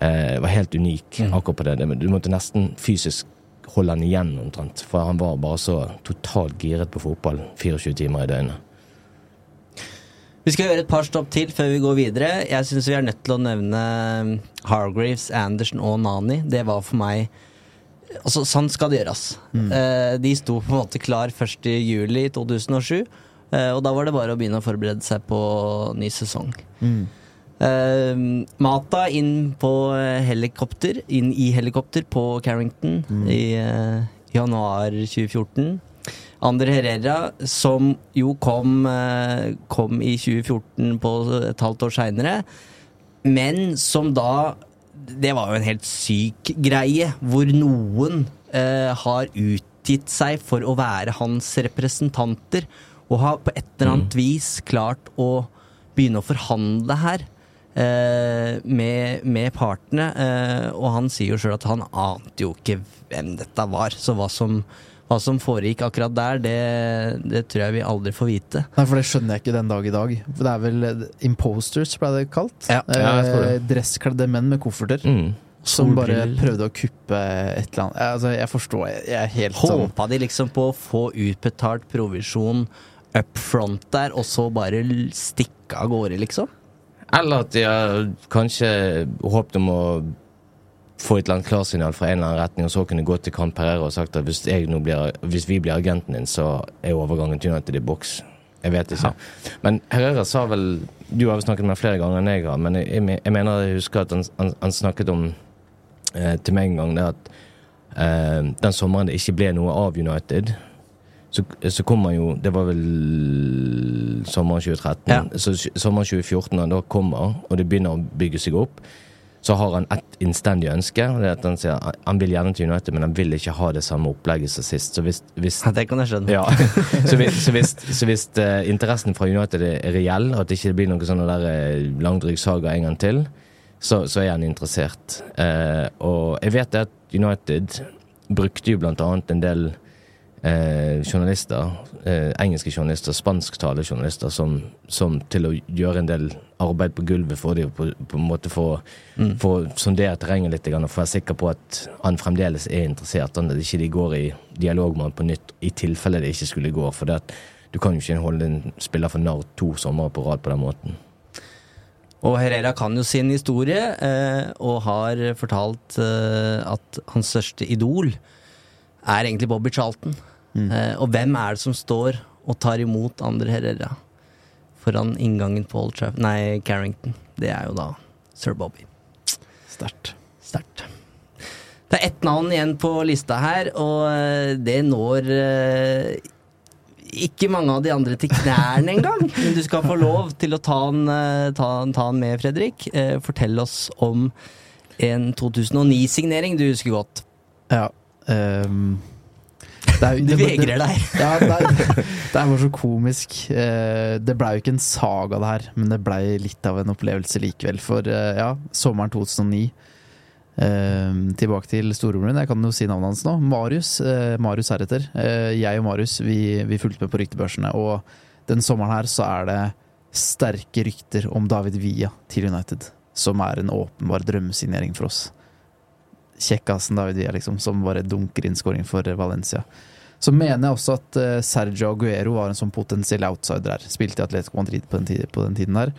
eh, var helt unik akkurat på det. Det- Du måtte nesten fysisk holde han igjen omtrent, for han var bare så totalt giret på fotball 24 timer i døgnet. Vi skal gjøre et par stopp til før vi går videre. Jeg syns vi er nødt til å nevne Hargreaves, Andersen og Nani. Det var for meg Altså, sånn skal det gjøres. Eh, de sto på en måte klar 1. juli 2007, eh, og da var det bare å begynne å forberede seg på ny sesong. Eh, Mata inn på helikopter, inn i helikopter på Carrington i eh, januar 2014. Ander Herrera, som jo kom, eh, kom i 2014 på et halvt år seinere, men som da Det var jo en helt syk greie, hvor noen eh, har utgitt seg for å være hans representanter, og har på et eller annet vis klart å begynne å forhandle her. eh, med, med partene, eh, og han sier jo sjøl at han ante jo ikke hvem dette var. Så hva som, hva som foregikk akkurat der, det, det tror jeg vi aldri får vite. Nei, for det skjønner jeg ikke den dag i dag. For det er vel eh, imposters, ble det kalt? Ja. Eh, Dresskledde menn med kofferter. Mm. Som bare prøvde å kuppe et eller annet. Altså, jeg forstår, jeg, er helt sånn Håpa de liksom på å få utbetalt provisjon up front der, og så bare stikke av gårde, liksom? Eller at de har kanskje håpet om å få et eller annet klarsignal fra en eller annen retning, og så kunne gå til Camp Pereira og sagt at hvis, blir, hvis vi blir agenten din, så er overgangen til United i boks. Jeg vet ikke. Men Herrera sa vel Du har vel snakket med flere ganger enn jeg har, men jeg, jeg mener jeg husker at han, han, han snakket om eh, til meg en gang det at eh, den sommeren det ikke ble noe av United, så, så kom han jo Det var vel sommeren 2013. Ja. Så sommeren 2014, når han da kommer, og det begynner å bygge seg opp, så har han ett innstendig ønske. og det er at Han sier han vil gjerne til United, men han vil ikke ha det samme opplegget som sist. Så hvis, hvis Ja, det kan jeg skjønne. ja. Så hvis, så hvis, så hvis uh, interessen fra United er reell, og at det ikke blir noe sånn eh, langdryg saga en gang til, så, så er han interessert. Uh, og jeg vet at United brukte jo blant annet en del eh, journalister, eh, engelske journalister, spansktalende journalister, som, som til å gjøre en del arbeid på gulvet for dem, på, på en måte få, Mm. få sondere terrenget litt og få være sikker på at han fremdeles er interessert, at ikke de går i dialog med han på nytt i tilfelle det ikke skulle gå. For det at du kan jo ikke holde en spiller for narr to somre på rad på den måten. Og Herrera kan jo sin historie, eh, og har fortalt eh, at hans største idol er egentlig Bobby Charlton. Eh, og hvem er det som står og tar imot Andre Herrera foran inngangen på Old Traff Nei, Carrington. Det er jo da sir Bobby. Sterkt. Sterkt. Det er ett navn igjen på lista her, og eh, det når eh, ikke mange av de andre til knærne engang. <laughs> Men du skal få lov til å ta den, eh, ta, ta han med, Fredrik. Eh, Fortell oss om en 2009-signering du husker godt. Ja. Ehm, det er, Du det- vegrer deg. <laughs> Ja, det er, det er bare så komisk. Eh, Det blei jo ikke en saga, det her, men det blei litt av en opplevelse likevel. For eh, ja, sommeren 2009 eh, Tilbake til storebroren min, jeg kan jo si navnet hans nå. Marius. eh, Marius heretter. Jeg og Marius vi, vi fulgte med på ryktebørsene, og den sommeren her så er det sterke rykter om David Villa til United, som er en åpenbar drømmesignering for oss kjekkasen David Villa, liksom, som bare dunker inn scoring for Valencia. Så mener jeg også at eh, Sergio Aguero var en sånn potensiell outsider her. Spilte i Atletico Madrid på den, tiden, på den tiden der.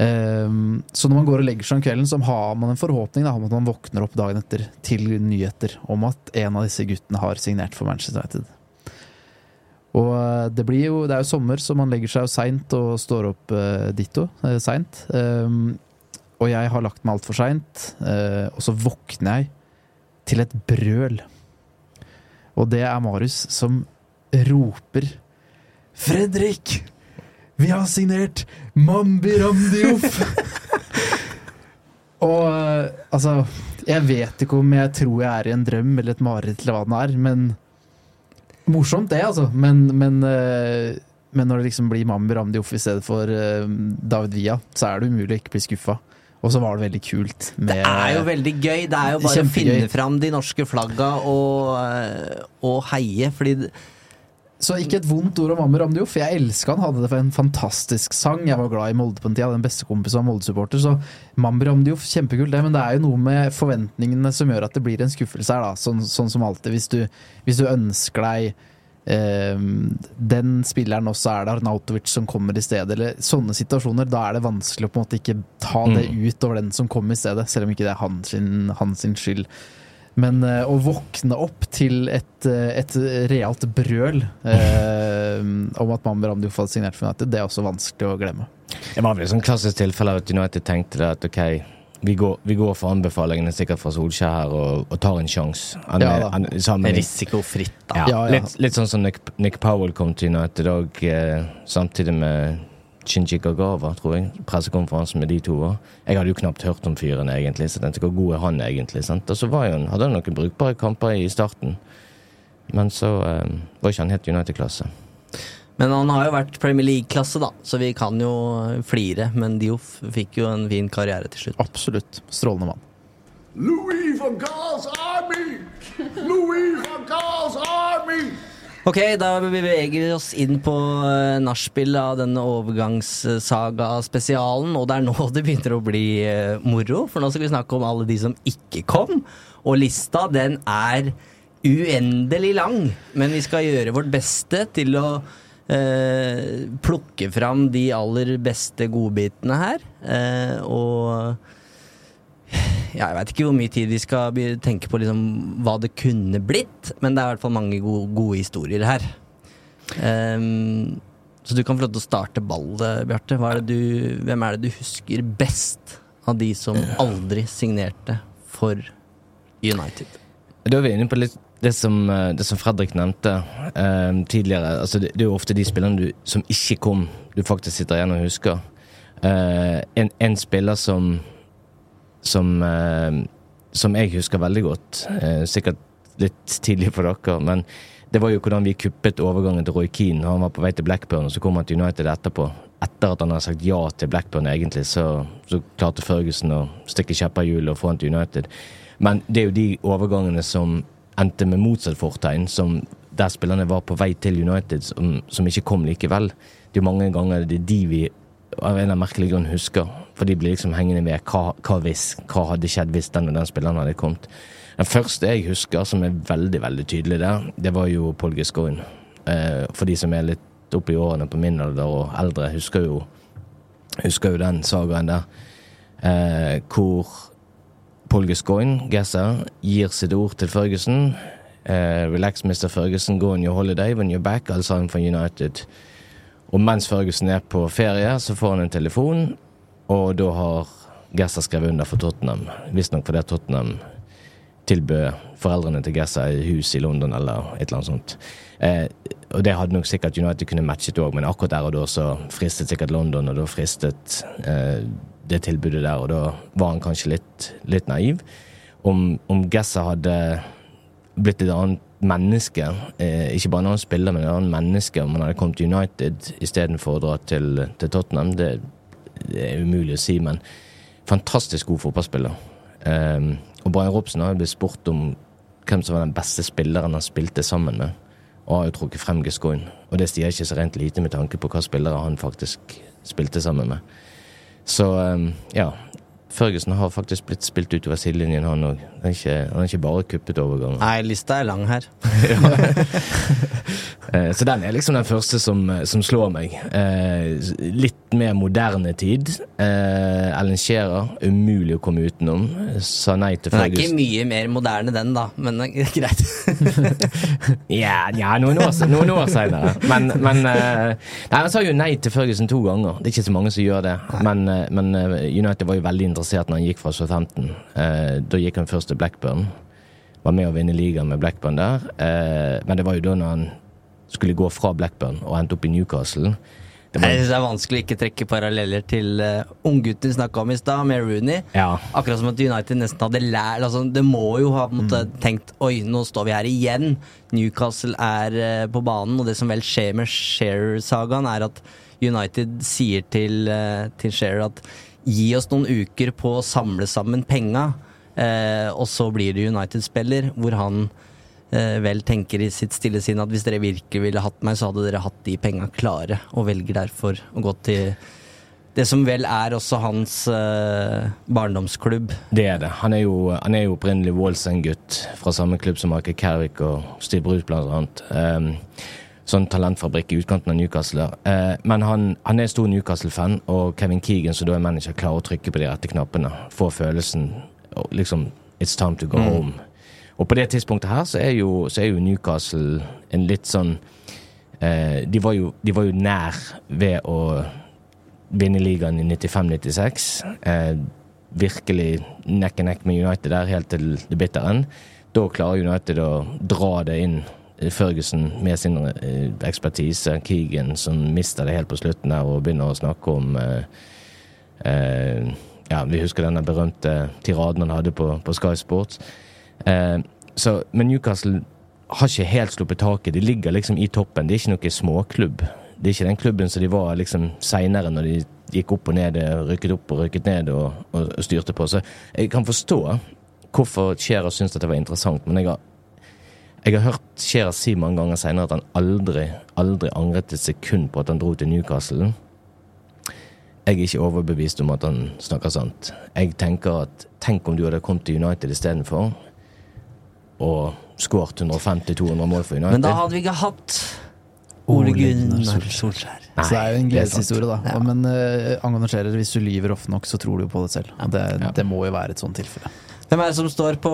Um, så når man går og legger seg om kvelden, så har man en forhåpning da, om at man våkner opp dagen etter til nyheter om at en av disse guttene har signert for Manchester United. Og eh, det blir jo, det er jo sommer, så man legger seg jo seint og står opp uh, ditto uh, seint. Ehm, og jeg har lagt meg altfor seint, eh, og så våkner jeg til et brøl. Og det er Marius som roper Fredrik! Vi har signert Mambi Ramdioff!' <laughs> og eh, altså Jeg vet ikke om jeg tror jeg er i en drøm eller et mareritt eller hva det er, men Morsomt, det, altså. Men, men, eh, men når det liksom blir Mambi Ramdioff i stedet for David Via, så er det umulig å ikke bli skuffa. Og så var det veldig kult. Med, Det er jo veldig gøy. Det er jo bare å finne fram de norske flagga og, eh, og heie, fordi Så ikke et vondt ord om Ammer Amdiof. Jeg elska han, hadde det for en fantastisk sang. Jeg var glad i Molde på den tida, den beste kompisen var Molde-supporter. Så Mamber Amdiof, kjempekult det, men det er jo noe med forventningene som gjør at det blir en skuffelse her, da. Sånn, sånn som alltid. Hvis du, hvis du ønsker deg den spilleren også er det Arnautovic som kommer i stedet, eller sånne situasjoner, da er det vanskelig å på en måte ikke ta det ut over den som kommer i stedet, selv om ikke det er hans, sin, hans sin skyld. Men eh, å våkne opp til et, eh, et realt brøl eh, om at Mamber Ramdiof hadde signert for United, det er også vanskelig å glemme. Det var vel et sånn klassisk tilfelle at United tenkte det at ok, vi går, vi går for anbefalingene sikkert fra Solskjær her og, og tar en sjanse. Ja Risikofritt, da. Ja, Ja. Litt, litt sånn som Nick, Nick Powell kom til United òg, eh, samtidig med Shinji Gagawa, tror jeg. Pressekonferansen med de to. òg. Jeg hadde jo knapt hørt om fyren, egentlig, så tenkte hvor god er han egentlig? sant? Og så han, hadde han noen brukbare kamper i starten, men så eh, var ikke han helt United-klasse. Men han har jo vært Premier League-klasse, da, så vi kan jo flire. Men Dioff fikk jo en fin karriere til slutt. Absolutt. Strålende mann. Louis van Gaal's army! Louis van Gaal's army! Ok, da beveger vi oss inn på uh, nachspiel av denne overgangssaga-spesialen. Og det er nå <laughs> det begynner å bli eh, moro, for nå skal vi snakke om alle de som ikke kom. Og lista, den er uendelig lang, men vi skal gjøre vårt beste til å eh, plukke fram de aller beste godbitene her. Eh, og ja, jeg veit ikke hvor mye tid vi skal tenke på liksom, hva det kunne blitt, men det er i hvert fall mange gode, gode historier her. Um, så du kan få lov til å starte ballet, Bjarte. Hva er det du- Hvem er det du husker best av de som aldri signerte for United? Da er vi inne på litt det som, eh, det som Fredrik nevnte eh, tidligere. Altså det, det er jo ofte de spillerne du, som ikke kom, du faktisk sitter igjen og husker. Eh, en, en spiller som som, eh, som jeg husker veldig godt. Eh, sikkert litt tidlig for dere, men det var jo hvordan vi kuppet overgangen til Roy Keane. Han var på vei til Blackburn, og så kom han til United etterpå. Etter at han hadde sagt ja til Blackburn, egentlig, så, så klarte Ferguson å stikke kjepper i hjulet og få han til United. Men det er jo de overgangene som endte med motsatt fortegn, som der spillerne var på vei til United, som, som ikke kom likevel. Det er jo mange ganger det er de vi av en eller merkelig grunn husker. For de blir liksom hengende ved hva, hva hvis, hva hadde skjedd hvis den og den spilleren hadde kommet. Den første jeg husker som er veldig veldig tydelig der, det var jo Paul Gascoigne. Eh, for de som er litt oppe i årene på min alder og eldre, husker jo, husker jo den sagaen der. Eh, hvor Paul Gascoigne, Gasser, gir sitt ord til Ferguson. Uh, relax, Mr. Ferguson, go on your holiday when you're back. Alle sammen fra United. Og mens Ferguson er på ferie, så får han en telefon, og da har Gasser skrevet under for Tottenham. Visstnok fordi Tottenham tilbød foreldrene til Gasser et hus i London eller et eller annet sånt. Eh, og det hadde nok sikkert United kunne matchet òg, men akkurat der og da så fristet sikkert London, og da fristet eh, det tilbudet der, og da var han kanskje litt, litt naiv. Om, om Gasser hadde blitt et annet menneske, eh, ikke bare en annen spiller, men et annet menneske, om han hadde kommet til United istedenfor å dra til, til Tottenham, det, det, er umulig å si, men fantastisk god fotballspiller. Eh, og Brian Robson har jo blitt spurt om hvem som var den beste spilleren han spilte sammen med, og har jo trukket frem Gascoigne. Og det sier ikke så rent lite med tanke på hva spillere han faktisk spilte sammen med. Så um, ja, Førgesen har faktisk blitt spilt utover sidelinjen, han òg. Han, har ikke bare kuppet overgangen. Nei, lista er lang her. <laughs> Eh, så den er liksom den første som, som slår meg. Eh, litt mer moderne tid. Eh, Ellen Shearer, umulig å komme utenom. Sa nei til Den er ikke mye mer moderne, den, da, men er <laughs> greit. <laughs> Ja, ja noen år, noen år senere. Men, men eh, Nei, Han sa jo nei til Ferguson to ganger. Det er ikke så mange som gjør det. Men, eh, men eh, United var jo veldig interessert når han gikk fra Southampton. Eh, Da gikk han først til Blackburn. Var med å vinne ligaen med Blackburn der. Eh, Men det var jo da når han skulle gå fra Blackburn og endte opp i Newcastle. Det var, Jeg synes det er vanskelig å ikke trekke paralleller til uh, unggutten vi snakka om i stad, med Rooney. ja. Akkurat som at United nesten hadde lært altså, Det må jo ha på mm. tenkt Oi, nå står vi her igjen. Newcastle er uh, på banen, og det som vel skjer med Shearer-sagaen, er at United sier til, uh, til Shearer at gi oss noen uker på å samle sammen penga, eh, og så blir det United-spiller, hvor han eh, vel tenker i sitt stille sinn at hvis dere virkelig ville hatt meg, så hadde dere hatt de penga klare, og velger derfor å gå til det som vel er også hans eh, barndomsklubb. Det er det. Han er jo, han er jo opprinnelig Wallsend-gutt fra samme klubb som Michael Carrick og Steve Bruce, blant annet. Um, sånn talentfabrikk i utkanten av Newcastle. Eh, men han, han er stor Newcastle-fan, og Kevin Keegan, som da er manager, klarer å trykke på de rette knappene. Få følelsen liksom It's time to go Mm. home. Og på det tidspunktet her så er jo, så er jo Newcastle en litt sånn eh, de, var jo, de var jo nær ved å vinne ligaen i 95-96. Eh, virkelig neck and neck med United der, helt til det bitter end. Da klarer United å dra det inn. Ferguson med sin eh, ekspertise, Keegan som mister det helt på slutten der og begynner å snakke om eh, eh, Ja, vi husker denne berømte tiraden han hadde på, på Sky Sports. Eh, så, men Newcastle har ikke helt sluppet taket. De ligger liksom i toppen. Det er ikke noe småklubb. Det er ikke den klubben som de var liksom seinere, når de gikk opp og ned, rykket opp og rykket ned og, og, og styrte på. Så jeg kan forstå hvorfor Shearer syntes at det var interessant, men jeg har, jeg har hørt Shearer si mange ganger seinere at han aldri, aldri angret et sekund på at han dro til Newcastle. Jeg er ikke overbevist om at han snakker sant. Jeg tenker at tenk om du hadde kommet til United istedenfor, og skåret 150-200 mål for United. Men da hadde vi ikke hatt Ole Gunnar Solskjær. Solskjær. så det er jo en gledeshistorie, da. Ja. Men uh, angående Scherer, hvis du lyver ofte nok, så tror du jo på det selv. Det, det må jo være et sånt tilfelle. Hvem er det som står på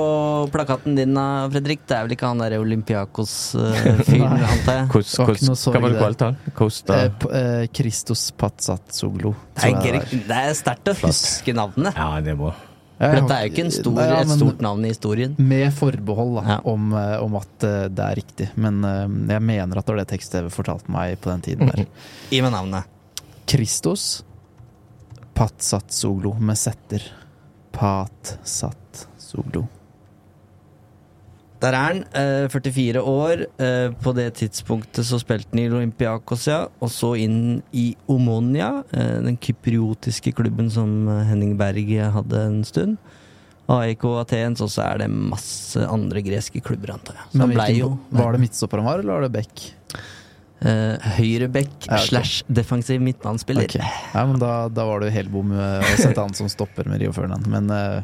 plakaten din, Fredrik? Det er vel ikke han derre Olympiakos-fyren, <laughs> antar jeg? Kos, kos, hva var det der. kalt han? Costa Eh, p- eh, Christos Patsatsoglu. Det er, er sterkt å huske navnet. Ja, det må. For dette er jo ikke en stor, Ja, et stort navn i historien. Med forbehold da, Ja. om, eh, om at eh, det er riktig. Men eh, jeg mener at det var det tekst-TV fortalte meg på den tiden der. <laughs> Gi meg navnet. Christos Patsatsoglu med setter. Pat Sat Solo. Der er han. eh, 44 år. Eh, på det tidspunktet så spilte han i Olympiakos, ja. Og så inn i Omonia, eh, den kypriotiske klubben som eh, Henning Berg hadde en stund. AIK Athens, og så er det masse andre greske klubber, antar jeg. Så Men han blei jo Var det midtstopper han var, eller var det back? Eh, Høyrebekk Ja, okay. slash defensiv midtbanespiller. Okay. Ja, men da, da var det jo helbom eh, å sette han som stopper med Rio Ferdinand. Men uh,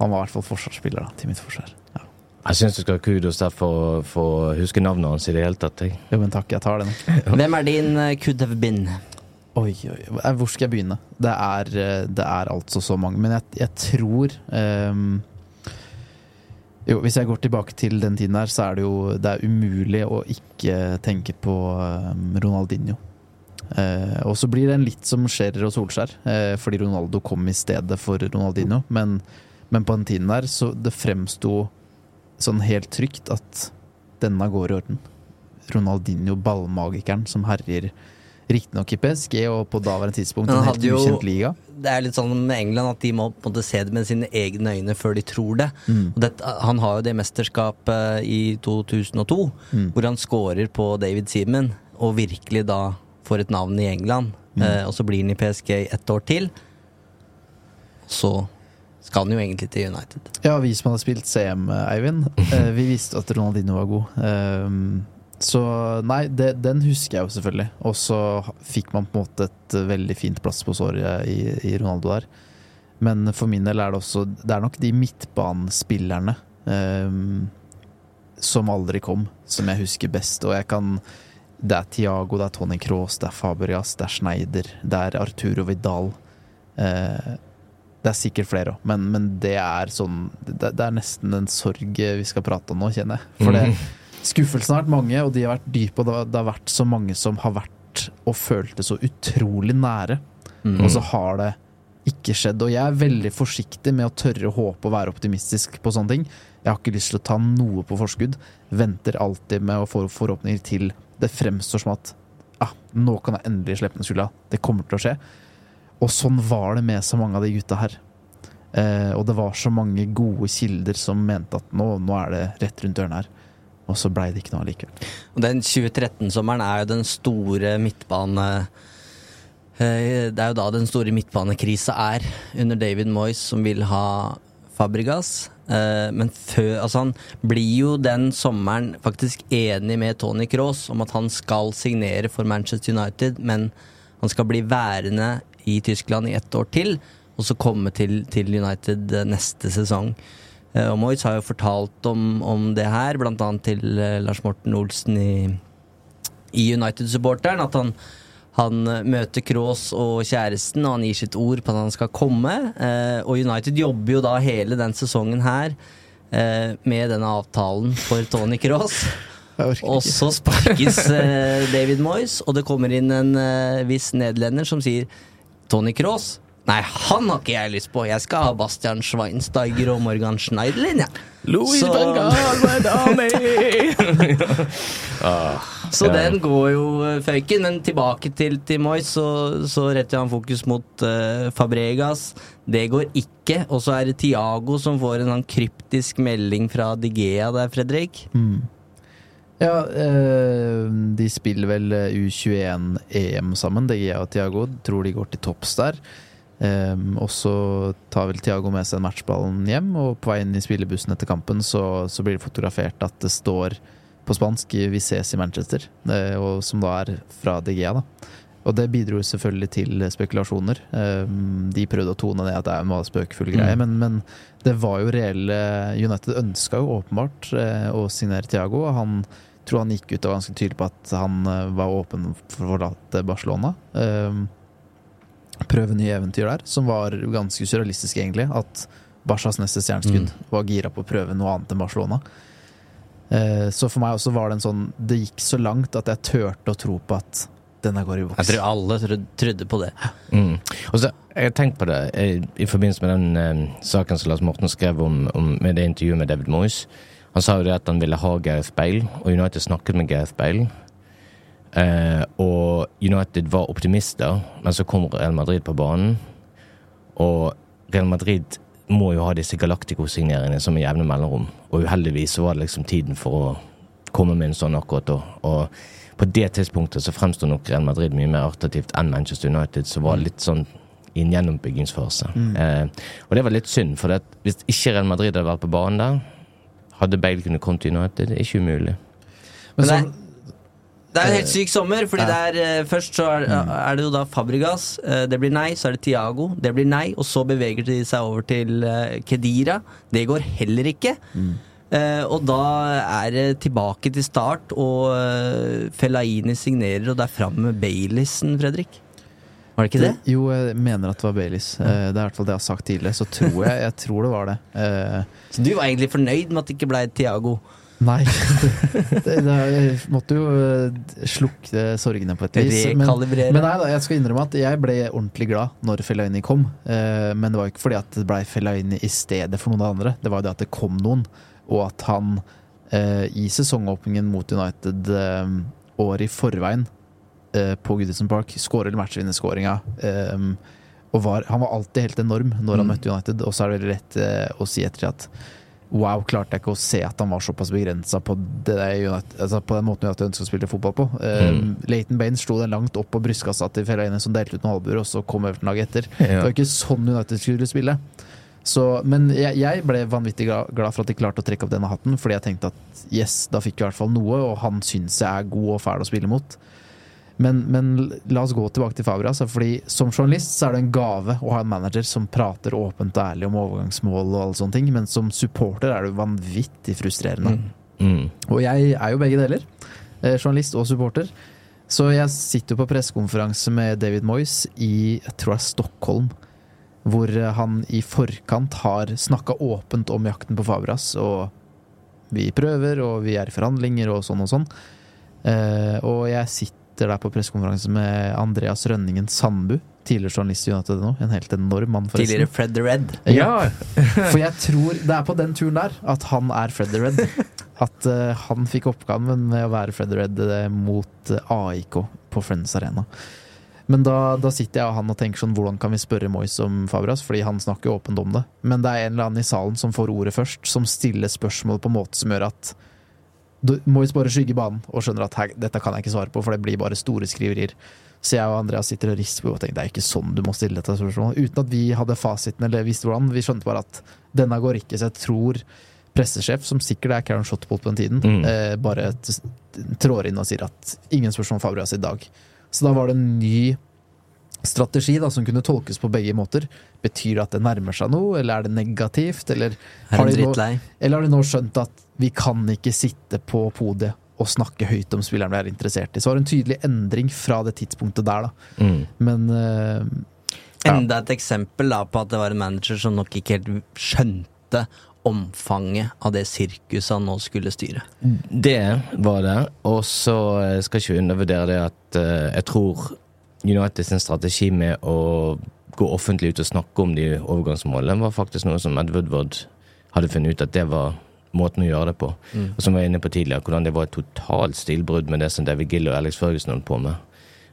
han var i hvert fall forsvarsspiller, da, til mitt forsvar. Ja. Jeg syns du skal ha kudos der for å huske navnet hans i det hele tatt. Jeg. Jo, men takk, jeg tar den. <laughs> Hvem er din uh, could have been? Oi, oi, hvor skal jeg begynne? Det er, det er altså så mange. Men jeg, jeg tror ehm, Jo, hvis jeg går tilbake til den tiden der, så er det jo Det er umulig å ikke tenke på ehm, Ronaldinho. Eh, og så blir det en litt som Scherer og Solskjær, eh, fordi Ronaldo kom i stedet for Ronaldinho. Men, men på den tiden der så det fremsto sånn helt trygt at denne går i orden. Ronaldinho, ballmagikeren som herjer riktignok i PSG og på daværende tidspunkt en helt ukjent liga. Det er litt sånn med England at de må på en måte se det med sine egne øyne før de tror det. Mm. Og det han har jo det mesterskapet i 2002, Mm. hvor han scorer på David Seaman, og virkelig da får et navn i England. Mm. Eh, og så blir han i PSG ett år til. Så skal han jo egentlig til United. Ja, vi som hadde spilt CM, Eivind, <laughs> eh, vi visste at Ronaldinho var god. Ehm, Så nei, det, den husker jeg jo selvfølgelig. Og så fikk man på en måte et veldig fint plass på såret i, i Ronaldo der. Men for min del er det også Det er nok de midtbanespillerne um, som aldri kom, som jeg husker best. Og jeg kan Det er Tiago, det er Tony Cross, det er Fabregas, det er Schneider, det er Arturo Vidal. Uh, det er sikkert flere òg, men, men det er sånn det, det er nesten en sorg vi skal prate om nå, kjenner jeg. For det, skuffelsen har vært mange, og de har vært dype, og det har, vært så mange som har vært og følt det så utrolig nære. Mm. Og så har det ikke skjedd. Og jeg er veldig forsiktig med å tørre å håpe og være optimistisk på sånne ting. Jeg har ikke lyst til å ta noe på forskudd. Venter alltid med å få forhåpninger til det fremstår som at ah, nå kan jeg endelig slippe den skylda. Det kommer til å skje. Og sånn var det med så mange av de gutta her. Eh, og det var så mange gode kilder som mente at nå, nå er det rett rundt hjørnet her. Og så blei det ikke noe allikevel. Den 2013-sommeren er jo den store midtbane... eh, Det er jo da den store midtbanekrisa er, under David Moyes, som vil ha Fabregas. Eh, Men før Altså, han blir jo den sommeren faktisk enig med Tony Cross om at han skal signere for Manchester United, men han skal bli værende i Tyskland i ett år til, og så komme til, til United eh, neste sesong. Eh, Og Moyes har jo fortalt om, om det her, annet til eh, Lars Morten Olsen i, i United-supporteren. At han, han eh, møter Cross og kjæresten, og han gir sitt ord på at han skal komme. Og United jobber jo da hele den sesongen her med denne avtalen for Tony Cross. <laughs> Og så sparkes David Moyes, og det kommer inn en viss nederlender som sier Tony Kroos. Nei, han har ikke jeg lyst på. Jeg skal ha Bastian Schweinsteiger og Morgan Schneiderlin, jeg. Louis Så- <laughs> ah, Så ja. den går jo eh, føyken, men tilbake til, til Moyes, så, så retter han fokus mot uh, Fabregas. Det går ikke. Og så er det Tiago som får en sånn kryptisk melding fra Digea der, Fredrik. Mm. Ja, eh, de spiller vel U21-EM sammen, Digea og Tiago. Tror de går til topps der. Um, og så tar vel Tiago med seg matchballen hjem, og på vei inn i spillebussen etter kampen så, så blir det fotografert at det står på spansk 'Vi ses i Manchester', uh, og som da er fra DGA. da og det bidro selvfølgelig til spekulasjoner. Um, de prøvde å tone ned at det er en spøkefull greie, Mm. men, men det var jo reelle United ønska jo åpenbart uh, å signere Tiago, og han tror han gikk ut og var ganske tydelig på at han uh, var åpen for å forlate Barcelona. Um, prøve nye eventyr der, som var ganske surrealistisk, egentlig. At Barcas neste stjerneskudd Mm. var gira på å prøve noe annet enn Barcelona. Eh, Så for meg også var det en sånn Det gikk så langt at jeg turte å tro på at denne går i boks. Jeg tror alle trodde, trodde på det. Mm. Og så, jeg har tenkt på det jeg, i forbindelse med den eh, saken som Lars Morten skrev om, om med det intervjuet med David Moyes. Han sa jo det at han ville ha Gareth Bale, og United snakket med Gareth Bale. Eh, og United var optimister, men så kom Real Madrid på banen. Og Real Madrid må jo ha disse Galactico-signeringene som er jevne mellomrom. Og uheldigvis så var det liksom tiden for å komme med en sånn akkurat da. Og på det tidspunktet så fremsto nok Real Madrid mye mer attraktivt enn Manchester United, som var litt sånn i en gjennombyggingsfase. Mm. Eh, og det var litt synd, for det, hvis ikke Real Madrid hadde vært på banen der, hadde Bale kunnet komme til United. Det er ikke umulig. Men det, så, det er en helt syk sommer, fordi Ja. det er, eh, først så er, er det jo da Fabregas. eh, Det blir nei. Så er det Tiago. Det blir nei. Og så beveger de seg over til eh, Kedira. Det går heller ikke. Eh, og da er det tilbake til start, og uh, Fellaini signerer, og det er fram med Baileysen, Fredrik. Var det ikke det? Jo, jeg mener at det var Baileys. Eh, Det er i hvert fall det jeg har sagt tidligere. Så tror jeg, jeg tror det var det. <laughs> Eh, Så du var egentlig fornøyd med at det ikke ble Tiago? Nei. <laughs> det, det, jeg måtte jo eh, slukke sorgene på et vis. Men, Rekalibrere. men nei da, jeg skal innrømme at jeg ble ordentlig glad når Fellaini kom. Eh, men det var jo ikke fordi at det ble Fellaini i stedet for noen andre. Det var jo det at det kom noen, og at han eh, i sesongåpningen mot United året i forveien på Goodison Park skårer matchvinnerskåringa. Eh, og var, han var alltid helt enorm når han Mm. møtte United, og så er det lett eh, å si etter at Wow, klarte jeg ikke å se at han var såpass begrensa på, altså på den måten United ønsker å spille fotball på. Mm. Mm. Leighton Baines slo den langt opp på brystkassa til Fellaini, som delte ut noen albuer, og så kom Everton-laget etter. Ja. Det var ikke sånn United skulle spille. Så, men jeg, jeg ble vanvittig glad, glad for at de klarte å trekke opp denne hatten, fordi jeg tenkte at yes, da fikk vi i hvert fall noe, og han syns jeg er god og fæl å spille mot. Men, men la oss gå tilbake til Fabra. Altså, fordi Som journalist så er det en gave å ha en manager som prater åpent og ærlig om overgangsmål, og alle sånne ting men som supporter er det vanvittig frustrerende. Mm. Og jeg er jo begge deler. Eh, journalist og supporter. Så jeg sitter jo på pressekonferanse med David Moyes i jeg tror det er Stockholm. Hvor eh, han i forkant har snakka åpent om jakten på Fabras. Og vi prøver, og vi er i forhandlinger og sånn og sånn. Eh, og jeg sitter der på pressekonferanse med Andreas Rønningen Sandbu. Tidligere journalist i United nå. En helt enorm mann, forresten. Tidligere Fred the Red. Ja, for jeg tror det er på den turen der at han er Fred the Red. At uh, han fikk oppgaven med å være Fred the Red eh, mot eh, AIK på Friends Arena. Men da, da sitter jeg og han og tenker sånn Hvordan kan vi spørre Moyes om Fabras? Fordi han snakker jo åpent om det. Men det er en eller annen i salen som får ordet først, som stiller spørsmål på en måte som gjør at Moyes bare skygger banen og skjønner at her, dette kan jeg ikke svare på, for det blir bare store skriverier. Så jeg og Andreas sitter og rister på og tenker det er ikke sånn du må stille dette spørsmålet. Uten at vi hadde fasiten eller visste hvordan. Vi skjønte bare at denne går ikke. Så jeg tror pressesjef, som sikkert er Karen Shotbolt på den tiden, Mm. eh, bare trår inn og sier at ingen spørsmål om Fabrias i dag. Så da var det en ny strategi da, som kunne tolkes på begge måter. Betyr det at det nærmer seg noe, eller er det negativt? Eller Er har de nå, eller har de nå skjønt at vi kan ikke sitte på podiet og snakke høyt om spilleren vi er interessert i? Så var det en tydelig endring fra det tidspunktet der, da. Mm. Men uh, ja. Enda et eksempel da på at det var en manager som nok ikke helt skjønte omfanget av det sirkuset han nå skulle styre. Det var det. Og så skal skal ikke vi undervurdere det at uh, jeg tror United sin strategi med å gå offentlig ut og snakke om de overgangsmålene, var faktisk noe som Ed Woodward hadde funnet ut at det var måten å gjøre det på. Mm. Og som vi var inne på tidligere, hvordan det var et totalt stilbrudd med det som David Gill og Alex Ferguson holdt på med.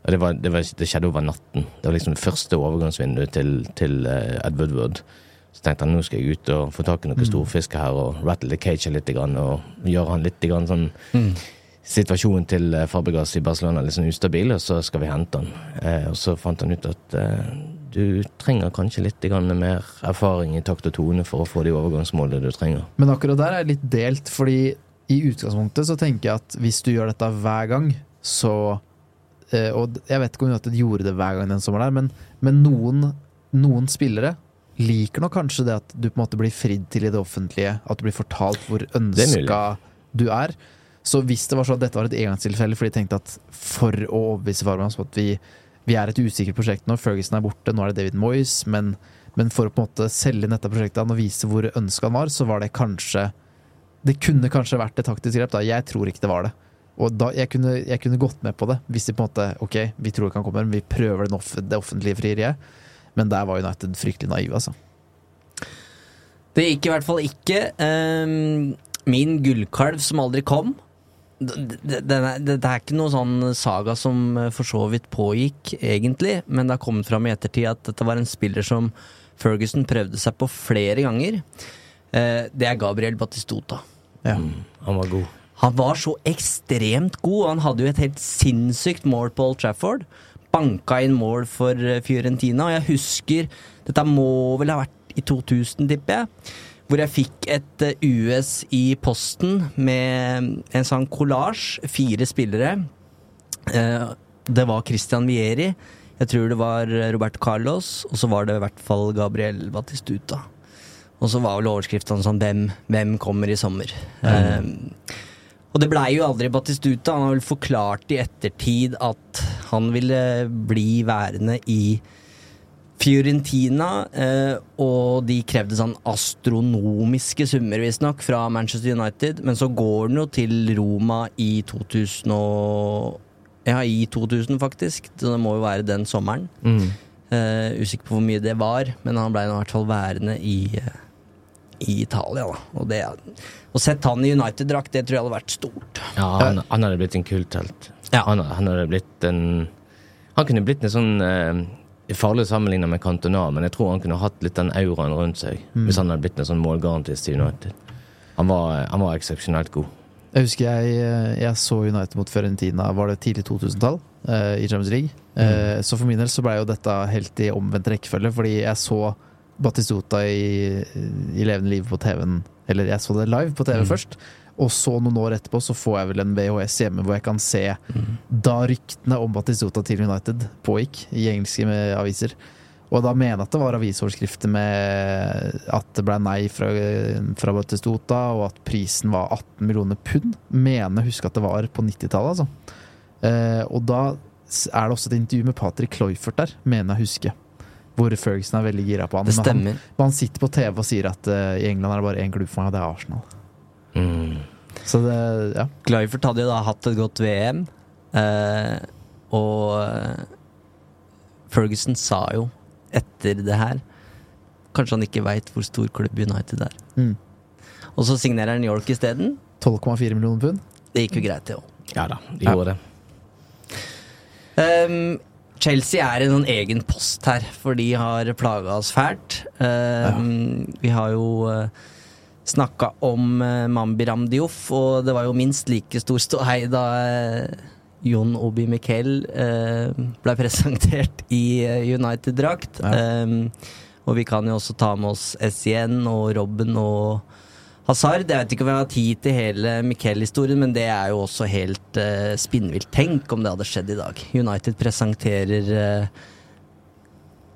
Og det, var, det, var, det skjedde over natten. Det var liksom det første overgangsvinduet til, til eh, Ed Woodward. Så tenkte han nå skal jeg ut og få tak i noen Mm. storfisker her og rattle the cage litt, og gjøre han litt grann sånn Mm. Situasjonen til eh, Fabregas i Barcelona er litt sånn ustabil, og så skal vi hente han. Eh, og så fant han ut at eh, du trenger kanskje litt mer erfaring i takt og tone for å få de overgangsmålene du trenger. Men akkurat der er jeg litt delt, fordi i utgangspunktet så tenker jeg at hvis du gjør dette hver gang, så eh, Og jeg vet ikke om United gjorde det hver gang den sommeren, der, men, men noen, noen spillere liker nok kanskje det at du på en måte blir fridd til i det offentlige, at du blir fortalt hvor ønska du er. Så hvis det var sånn at dette var et engangstilfelle for de tenkte at for å overbevise Farmans om at vi, vi er et usikkert prosjekt nå, Ferguson er borte, nå er det David Moyes, men, men for å på en måte selge dette prosjektet og vise hvor ønska han var, så var det kanskje Det kunne kanskje vært et taktisk grep, da. Jeg tror ikke det var det. Og da, jeg, kunne, jeg kunne gått med på det hvis de på en måte Ok, vi tror ikke han kommer, men vi prøver off det offentlige frieriet. Men der var United fryktelig naive, altså. Det gikk i hvert fall ikke. Um, min gullkalv som aldri kom. Det det er ikke noe sånn saga som eh, for så vidt pågikk, egentlig, men det har kommet fram i ettertid at dette var en spiller som Ferguson prøvde seg på flere ganger, eh, det er Gabriel Batistota. Ja. Han var god. Han var så ekstremt god, og han hadde jo et helt sinnssykt mål på Old Trafford. Banka inn mål for eh, Fiorentina, og jeg husker Dette må vel ha vært i 2000, tipper jeg. Hvor jeg fikk et eh, US i posten med en sånn kollasj. Fire spillere. Eh, Det var Christian Vieri. Jeg tror det var Roberto Carlos, og så var det i hvert fall Gabriel Batistuta. Og så var vel overskriften sånn hvem, 'Hvem kommer i sommer?' Eh, og det blei jo aldri Batistuta. Han har vel forklart i ettertid at han ville bli værende i Fiorentina, eh, og de krevde sånn astronomiske summer, visstnok, fra Manchester United. Men så går den jo til Roma i 2000 og Ja, i 2000, faktisk. Så det må jo være den sommeren. Mm. Eh, usikker på hvor mye det var, men han blei i hvert fall værende i, eh, i Italia, da. Og det Å sette han i United-drakt, det tror jeg hadde vært stort. Ja, han, han hadde blitt en kulthelt. Han, han hadde blitt en Han kunne blitt en sånn eh, Farlig sammenligna med Cantona, men jeg tror han kunne hatt litt den auraen rundt seg Mm. hvis han hadde blitt en sånn målgarantist i United. Han var, han var eksepsjonelt god. Jeg husker jeg, jeg så United mot Fiorentina, var det tidlig 2000-tall, eh, i Champions League. Eh, så for min del så ble jo dette helt i omvendt rekkefølge, fordi jeg så Batistuta i, i levende liv på TV-en, eller jeg så det live på TV Mm. først. Og så noen år etterpå så får jeg vel en VHS hjemme hvor jeg kan se da ryktene om Batistuta til United pågikk i engelske med aviser. Og da mener jeg at det var avisoverskrifter med at det ble nei fra, fra Batistota, og at prisen var 18 millioner pund. Mener jeg husker at det var på 90-tallet, altså. Eh, og da er det også et intervju med Patrick Cloyfert der, mener jeg husker. Hvor Ferguson er veldig gira på han. Det Men. Han, men han sitter på TV og sier at uh, i England er det bare én klubb for meg, og det er Arsenal. Mm. Så det, ja. Glyfert hadde jo da hatt et godt VM, eh, og eh, Ferguson sa jo etter det her Kanskje han ikke veit hvor stor klubb United er. Mm. Og så signerer han New York isteden. 12,4 millioner pund. Det gikk jo greit, det òg. Ja da, de gjorde det. Um, Chelsea er en sånn egen post her, for de har plaga oss fælt. Um, Vi har jo uh, snakka om uh, Mambiram Dioff, og det var jo minst like stor ståhei da uh, Jon Obi Miquel uh, ble presentert i uh, United-drakt. Ja. Og vi kan jo også ta med oss SIN og Robben og Hazard. Jeg vet ikke om jeg har tid til hele Miquel-historien, men det er jo også helt uh, spinnvilt. Tenk om det hadde skjedd i dag. United presenterer uh,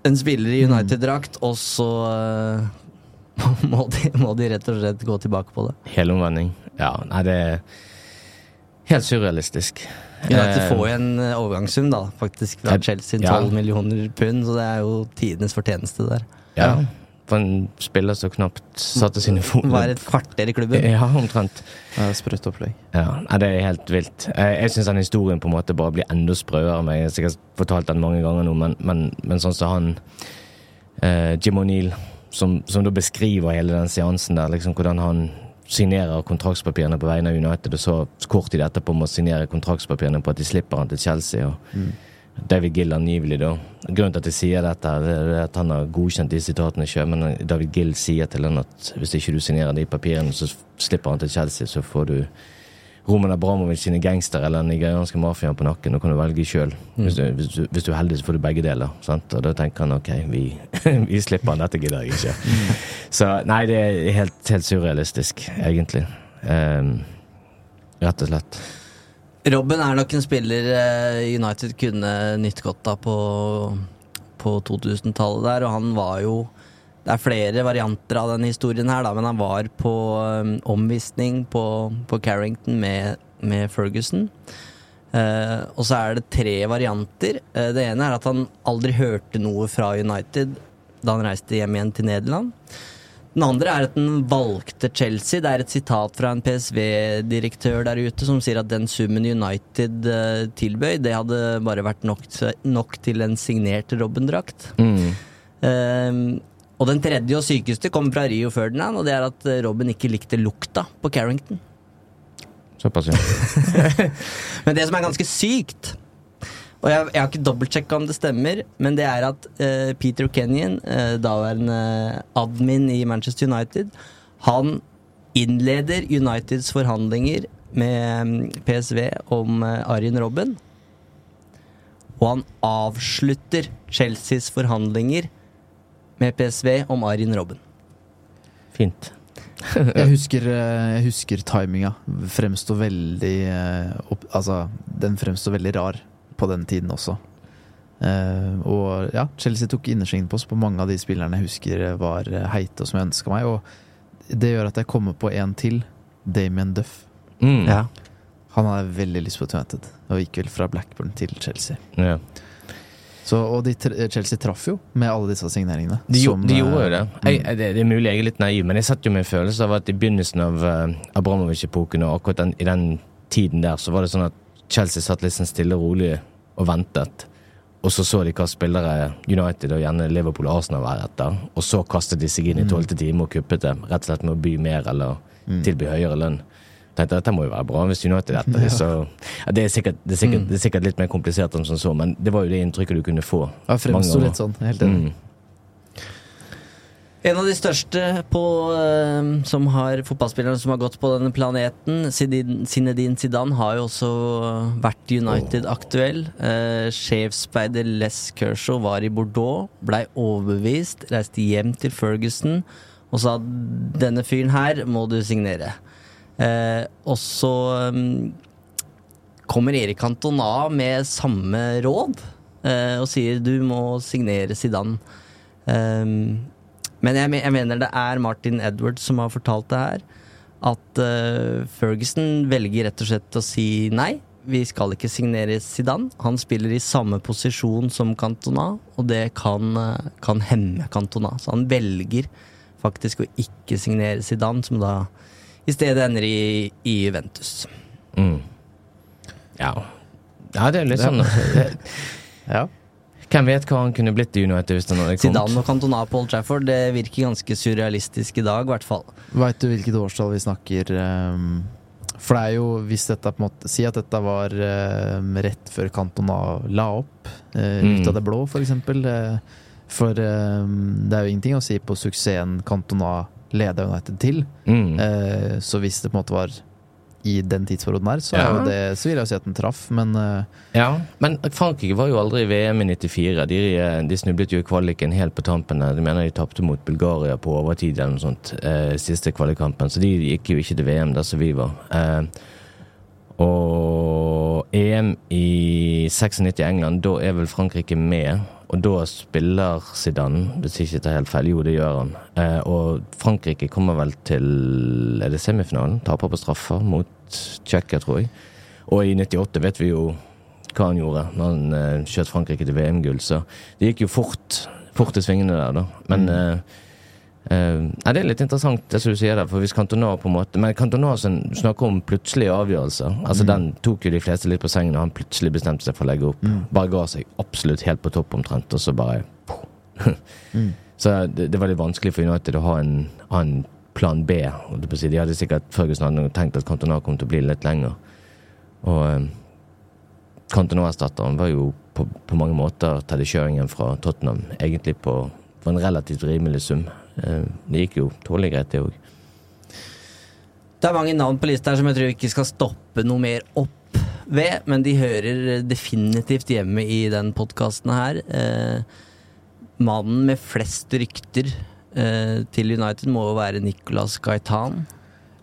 en spiller i United-drakt, og så eh, <laughs> må, de, må de rett og slett gå tilbake på det. Helomvending. Ja, nei, det er helt surrealistisk. United Eh, får jo en eh, overgangssum, da, faktisk, fra Ja. Chelsea. Ja. 12 millioner pund, så det er jo tidenes fortjeneste der. Ja, for en spiller som knapt satte sine fot Var et kvarter i klubben. Ja, omtrent. Sprøtt opplegg. Ja, nei, det er helt vilt. Jeg, syns den historien på en måte bare blir enda sprøere. Men jeg har sikkert fortalt den mange ganger nå, men, men, men sånn som han eh, Jim O'Neill, som, som da beskriver hele den seansen der, liksom hvordan han signerer kontraktspapirene på vegne av United, og så kort tid etterpå må signere kontraktspapirene på at de slipper han til Chelsea. og David Gill angivelig, da. Grunnen til at jeg sier dette, er at han har godkjent de sitatene sjøl, men David Gill sier til han at hvis ikke du signerer de papirene, så slipper han til Chelsea, så får du Roman Abramovic sine gangster eller den nigerianske mafiaen på nakken. Nå kan du velge sjøl. Hvis, du- hvis, du- hvis du er heldig, så får du begge deler. Sant? Og da tenker han ok, vi, <laughs> vi slipper han, dette gidder jeg ikke. Så nei, det er helt, helt surrealistisk, egentlig. Um, rett og slett. Robben er nok en spiller eh, United kunne nytt godt av på, på 2000-tallet der, og han var jo Det er flere varianter av denne historien her, da, men han var på um, omvisning på, på Carrington med, med Ferguson. Uh, og så er det tre varianter. Uh, det ene er at han aldri hørte noe fra United da han reiste hjem igjen til Nederland. Den andre er at den valgte Chelsea. Det er et sitat fra en PSV-direktør der ute som sier at den summen United uh, tilbøy, det hadde bare vært nok, nok til en signert Robben-drakt. Mm. Ehm, og den tredje og sykeste kommer fra Rio Ferdinand, og det er at Robin Robben ikke likte lukta på Carrington. Såpass, ja. <laughs> Men det som er ganske sykt, Og jeg, jeg har ikke dobbeltsjekka om det stemmer, men det er at uh, Peter Kenyon, uh, daværende admin i Manchester United, han innleder Uniteds forhandlinger med mm, PSV om uh, Arjen Robben. Og han avslutter Chelseas forhandlinger med PSV om Arjen Robben. Fint. <laughs> Jeg husker, eh, jeg husker timinga. Fremstår veldig eh, opp, Altså, den fremstår veldig rar på den tiden også. Eh, og ja, Chelsea tok innersvingen på oss på mange av de spillerne jeg husker var heite og som jeg ønska meg. Og det gjør at jeg kommer på en til. Damien Duff. Mm. Ja. Han har veldig lyst på United, og gikk vel fra Blackburn til Chelsea. Ja. Så, og de, Chelsea traff jo med alle disse signeringene. De, som, de gjorde jo eh, det. Jeg, det. Det er mulig jeg er litt naiv, men jeg satt jo med en følelse av at i begynnelsen av uh, Abramovic-epoken og akkurat den, i den tiden der, så var det sånn at Chelsea satt litt sånn stille og rolig og ventet. Og så så de hva spillere United og gjerne Liverpool og Arsenal var etter. Og så kastet de seg inn i tolvte time og kuppet det, rett og slett med å by mer eller tilby høyere lønn. Tenkte dette må jo være bra hvis United etter det, så ja, det, er sikkert, det, er sikkert, det er sikkert litt mer komplisert enn som så, men det var jo det inntrykket du kunne få. Ja, fremsto litt sånn. Helt enig. Mm. En av de største på, eh, som har fotballspillerne som har gått på denne planeten, Zinedine Zidane, har jo også vært United-aktuell. Uh, Sjefsspeider Les Kershaw var i Bordeaux, blei overbevist, reiste hjem til Ferguson og sa denne fyren her må du signere. Eh, og så um, kommer Erik Cantona med samme råd eh, og sier du må signere Zidane. Um, men jeg, jeg mener det er Martin Edwards som har fortalt det her. At uh, Ferguson velger rett og slett å si nei. Vi skal ikke signere Zidane. Han spiller i samme posisjon som Cantona, og det kan, eh, kan hemme Cantona. Så han velger faktisk å ikke signere Zidane, som da i stedet ender i, i Juventus. Mm. Ja. ja, det er litt sånn <laughs> Ja. Hvem vet hva han kunne blitt i United hvis han hadde kommet? Zidane og Cantona på Old Trafford, det virker ganske surrealistisk i dag, i hvert fall. Veit du hvilket årstall vi snakker um, For det er jo, hvis dette på en måte Si at dette var um, rett før Cantona la opp, uh, ut Mm. av det blå, for eksempel. Uh, for um, det er jo ingenting å si på suksessen Cantona leda United til. Mm. Eh, så hvis det på en måte var i den tidsperioden her, så, Ja. det, så vil jeg jo si at den traff, men eh, Ja, men Frankrike var jo aldri i VM i 94. De, eh, de snublet jo i kvaliken helt på tampene. De mener de tapte mot Bulgaria på overtid eller noe sånt, eh, siste kvalikkampen. Så de gikk jo ikke til VM der som vi var. Eh, og EM i 96 i England, da er vel Frankrike med. Og da spiller Zidane, hvis jeg ikke tar helt feil. Jo, det gjør han. Eh, og Frankrike kommer vel til Er det semifinalen? Taper på straffer mot Tsjekkia, tror jeg. Og i 98 vet vi jo hva han gjorde når han eh, skjøt Frankrike til VM-gull. Så det gikk jo fort, fort i svingene der, da. Men eh, eh, nei, det er litt interessant, det som du sier der. For hvis Cantona på en måte Men Cantona snakker om plutselige avgjørelser. Altså Den tok jo de fleste litt på sengen, og han plutselig bestemte seg for å legge opp. Bare ga seg absolutt helt på topp omtrent, og så bare <laughs> Så det, det var litt vanskelig for United å ha en, annen plan B. De hadde sikkert Ferguson hadde tenkt at Cantona kom til å bli litt lenger. Og uh, Cantona-erstatteren var jo på, på mange måter Teddy Sheringham fra Tottenham, egentlig på, på en relativt rimelig sum. Eh, det gikk jo tålelig greit, det òg. Det er mange navn på lista her som jeg tror vi ikke skal stoppe noe mer opp ved, men de hører definitivt hjemme i den podkasten her. Eh, mannen med flest rykter eh, til United må jo være Nicolas Gaitan.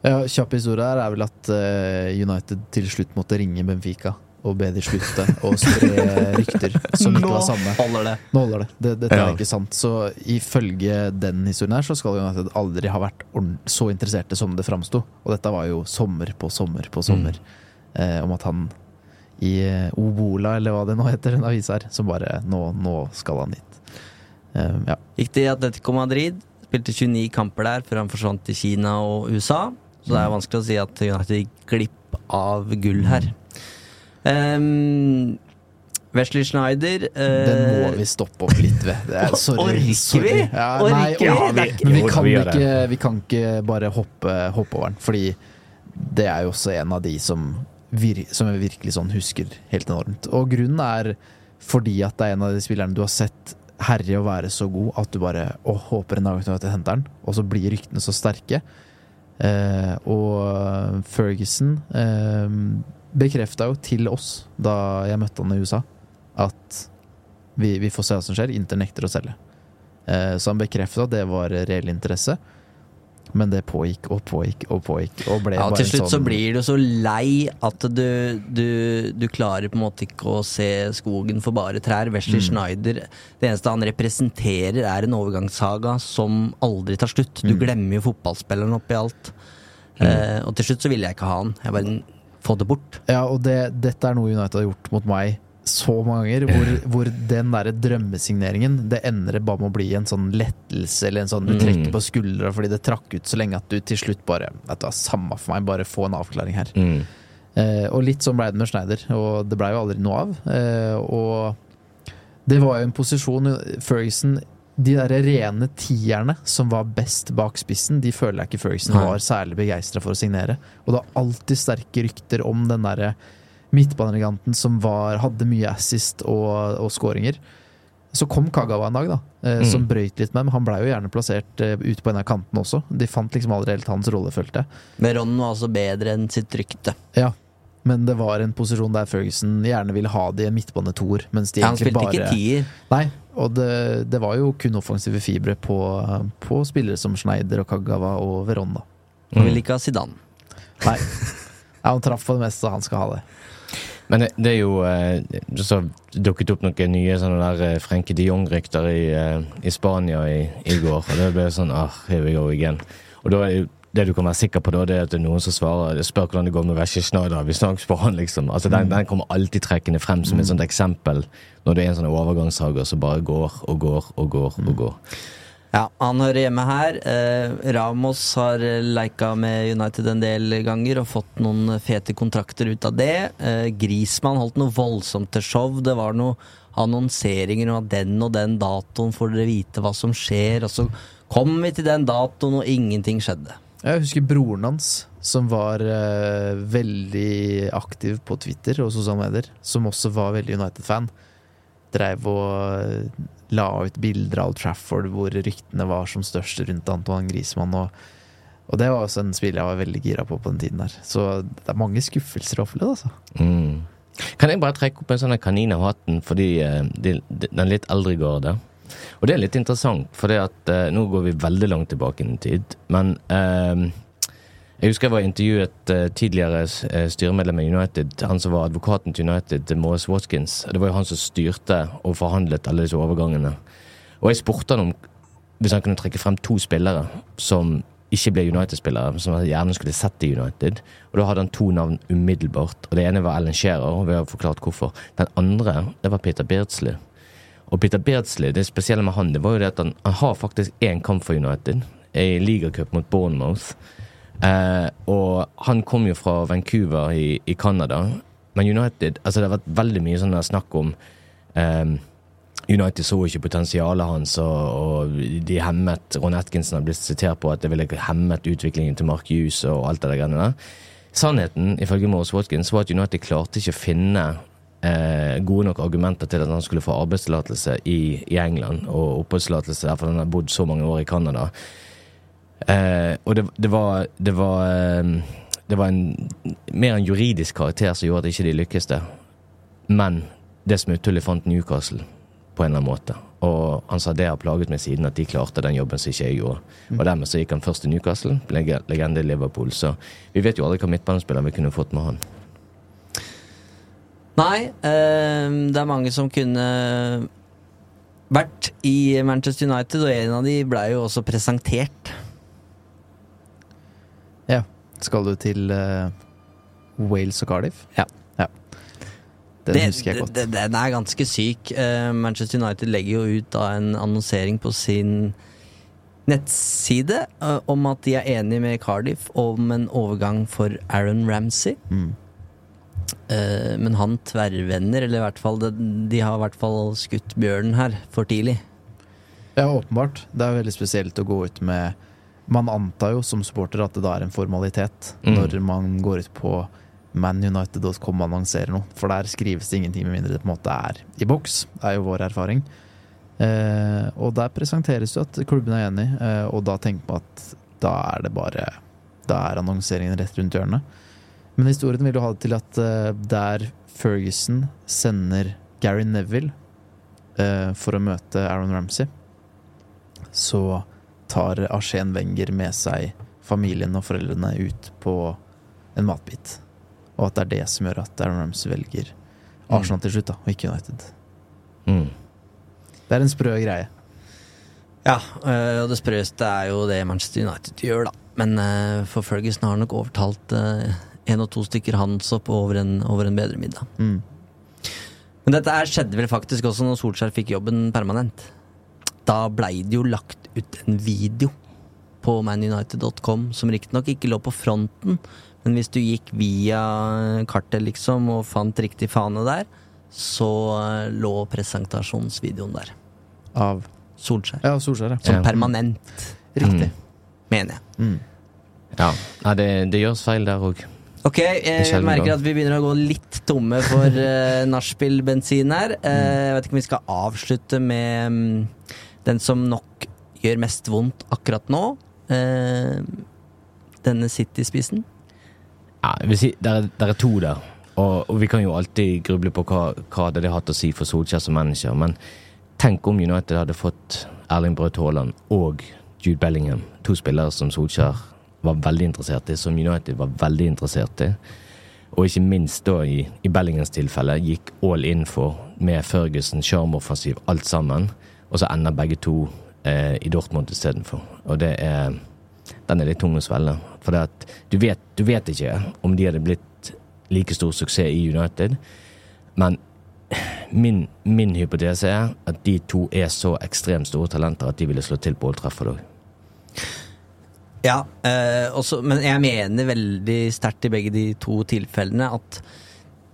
ja, kjapp historie her er vel at eh, United til slutt måtte ringe Benfica og be de slutte å spre rykter som ikke var sanne. holder det. Nå holder det. det dette Ja. er ikke sant. Så ifølge den historien her, så skal United aldri ha vært så interesserte som det framsto. Og dette var jo sommer på sommer på sommer. Eh, om at han i eh, Obola, eller hva det nå heter, en avis her, som bare Nå, nå skal han hit. Eh, ja. Gikk til Atletico Madrid, spilte 29 kamper der før han forsvant til Kina og USA. Så det er vanskelig å si at United gikk glipp av gull her. Um, Wesley Schneider uh, Den må vi stoppe opp litt ved. Det er, <laughs> sorry. Orker vi? Ja, Orker nei, orker er Men vi kan, ikke, vi kan ikke bare hoppe, hoppe over den, fordi det er jo også en av de som vir som jeg virkelig sånn husker helt enormt. Og grunnen er fordi at det er en av de spillerne du har sett herje å være så god at du bare å, håper en dag at du henter den, og så blir ryktene så sterke. Uh, og Ferguson eh, bekrefta jo til oss da jeg møtte han i USA, at vi, vi får se hva som skjer. Inter nekter å selge. Eh, så han bekrefta at det var reell interesse. Men det pågikk og pågikk og pågikk. Og Ja, bare til slutt slutt så sånn- blir du så lei at du, du, du klarer på en måte ikke å se skogen for bare trær. Wesley Mm. Schneider, det eneste han representerer, er en overgangssaga som aldri tar slutt. Du Mm. glemmer jo fotballspilleren oppi alt. Eh, og til slutt så ville jeg ikke ha han. Jeg bare få det bort. Ja, og det, dette er noe United har gjort mot meg så mange ganger, hvor, <laughs> hvor den derre drømmesigneringen Det ender bare med å bli en sånn lettelse, eller en sånn du Mm. trekker på skuldra fordi det trakk ut så lenge at du til slutt bare Vet du hva, samme for meg, bare få en avklaring her. Mm. Eh, og litt sånn ble det med Schneider, og det blei jo aldri noe av. Eh, og det var jo en posisjon Ferguson De der rene tierne som var best bak spissen, de føler jeg ikke Ferguson Nei. var særlig begeistra for å signere. Og det var alltid sterke rykter om den derre midtbanegiganten som var, hadde mye assist og, og skåringer. Så kom Kagawa en dag, da, eh, som Mm. brøyt litt med dem. Han blei jo gjerne plassert eh, ute på en av kantene også. De fant liksom aldri helt hans rolle, følte jeg. Men Ron var altså bedre enn sitt rykte. Ja, men det var en posisjon der Ferguson gjerne ville ha det i en midtbanetoer, mens Han spilte bare ikke tier. Nei, og det, det var jo kun offensive fibre på, på spillere som Schneider og Kagawa og Verona. Han ville ikke ha Zidane. Nei. Ja, han traff på det meste, han skal ha det. Men det, det er jo eh, Så dukket opp noen nye sånne der Frenke Frenkie de Jong-rykter i, eh, i Spania i, i går. Og det ble sånn ah, here we go again. Og da er jo det du kan være sikker på da, det er at det er noen som svarer spør hvordan det går med Vesje Schneider. Vi snakkes på han, liksom. Altså, den, den kommer alltid trekkende frem som et sånt eksempel når det er en sånn overgangssager som bare går og går og går og går. Ja, han hører hjemme her. Eh, Ramos har leika med United en del ganger og fått noen fete kontrakter ut av det. Eh, Grismann holdt noe voldsomt til show. Det var noe annonseringer om at den og den datoen får dere vite hva som skjer. Og så kom vi til den datoen, og ingenting skjedde. Jeg husker broren hans, som var uh, veldig aktiv på Twitter og sosiale medier, som også var veldig United-fan. Dreiv og uh, la ut bilder av Old Trafford hvor ryktene var som størst rundt Antoine Griezmann. Og, og det var også en spiller jeg var veldig gira på på den tiden der. Så det er mange skuffelser å oppleve, altså. Mm. Kan jeg bare trekke opp en sånn kanin av hatten for de, eh, de, de, den litt eldre garde? Og det er litt interessant, for det at eh, nå går vi veldig langt tilbake i tid. Men eh, jeg husker jeg var intervjuet eh, tidligere eh, styremedlem i United, han som var advokaten til United, Morris Watkins. Det var jo han som styrte og forhandlet alle disse overgangene. Og jeg spurte han om hvis han kunne trekke frem to spillere som ikke ble United-spillere, som han gjerne skulle sett i United. Og da hadde han to navn umiddelbart. Og det ene var Ellen Shearer, og vi har forklart hvorfor. Den andre, det var Peter Beardsley. Og Peter Beardsley, det spesielle med han, det var jo det at han, han har faktisk én kamp for United. I ligacup mot Bournemouth. Eh, og han kom jo fra Vancouver i, i Canada. Men United Altså, det har vært veldig mye sånn snakk om eh, United så ikke potensialet hans, og, og de hemmet Ron Atkinson har blitt sitert på at det ville hemmet utviklingen til Mark Hughes og alt det der greiene der. Sannheten, ifølge Morris Watkins, var at United klarte ikke å finne eh, gode nok argumenter til at han skulle få arbeidstillatelse i, i England, og oppholdstillatelse der, for han har bodd så mange år i Canada. Eh, og det, det var Det var, eh, det var en mer en juridisk karakter som gjorde at ikke de lykkes det. Men det smutthullet fant Newcastle på en eller annen måte. Og han sa det har plaget meg siden at de klarte den jobben som ikke jeg gjorde. Og dermed så gikk han først til Newcastle, legende i Liverpool. Så vi vet jo aldri hva midtbanespiller vi kunne fått med han. Nei, eh, det er mange som kunne vært i Manchester United, og en av de blei jo også presentert. Ja. Skal du til eh, Wales og Cardiff? Ja. Den Det- husker jeg godt. det- Den er ganske syk. Eh, Manchester United legger jo ut da en annonsering på sin nettside eh, om at de er enige med Cardiff om en overgang for Aaron Ramsey. Mm. Eh, men han tverrvender, eller i hvert fall det, De har i hvert fall skutt bjørnen her for tidlig. Ja, åpenbart. Det er veldig spesielt å gå ut med Man antar jo som supporter at det da er en formalitet Mm. når man går ut på manunited.com annonserer noe. For der skrives det ingenting med mindre det på en måte er i boks. Det er jo vår erfaring. Eh, og der presenteres det at klubben er enig, eh, og da tenker man at da er det bare Da er annonseringen rett rundt hjørnet. Men historien vil jo ha det til at uh, der Ferguson sender Gary Neville uh, for å møte Aaron Ramsey, så tar Arsène Wenger med seg familien og foreldrene ut på en matbit. Og at det er det som gjør at Aaron Ramsey velger Arsenal til slutt, da, og ikke United. Mm. Det er en sprø greie. Ja, øh, og det sprøeste er jo det Manchester United gjør, da. Men for Ferguson har nok overtalt én og to stykker hans opp over en, over en bedre middag. Mm. Men dette her skjedde vel faktisk også når Solskjær fikk jobben permanent. Da blei det jo lagt ut en video på manunited.com som riktignok ikke lå på fronten, men hvis du gikk via kartet liksom og fant riktig fane der, så øh, lå presentasjonsvideoen der. Av Solskjær. Ja, Solskjær, ja. Som permanent, Riktig. mener jeg. Mm. Ja, Nei, det, det gjøres feil der òg. Ok, jeg merker at vi begynner å gå litt tomme for uh, <laughs> nachspiel-bensin her. Uh, jeg vet ikke om vi skal avslutte med um, den som nok gjør mest vondt akkurat nå. Uh, denne City-spissen. Ja, jeg vil si, der, er- der er to der. Og, og vi kan jo alltid gruble på hva, hva hadde hatt å si for Solskjær som manager, men tenk om United hadde fått Erling Braut Haaland og Jude Bellingham, to spillere som Solskjær var veldig interessert i, som United var veldig interessert i. Og ikke minst da i, i Bellingens tilfelle gikk all in for med Ferguson, sjarmoffensiv, alt sammen. Og så ender begge to eh, i Dortmund istedenfor. Og det er Den er litt tung å svelge. For du vet, du vet ikke om de hadde blitt like stor suksess i United, men min, min hypotese er at de to er så ekstremt store talenter at de ville slå til på Old Trafford òg. Ja, eh, også, men jeg mener veldig sterkt i begge de to tilfellene at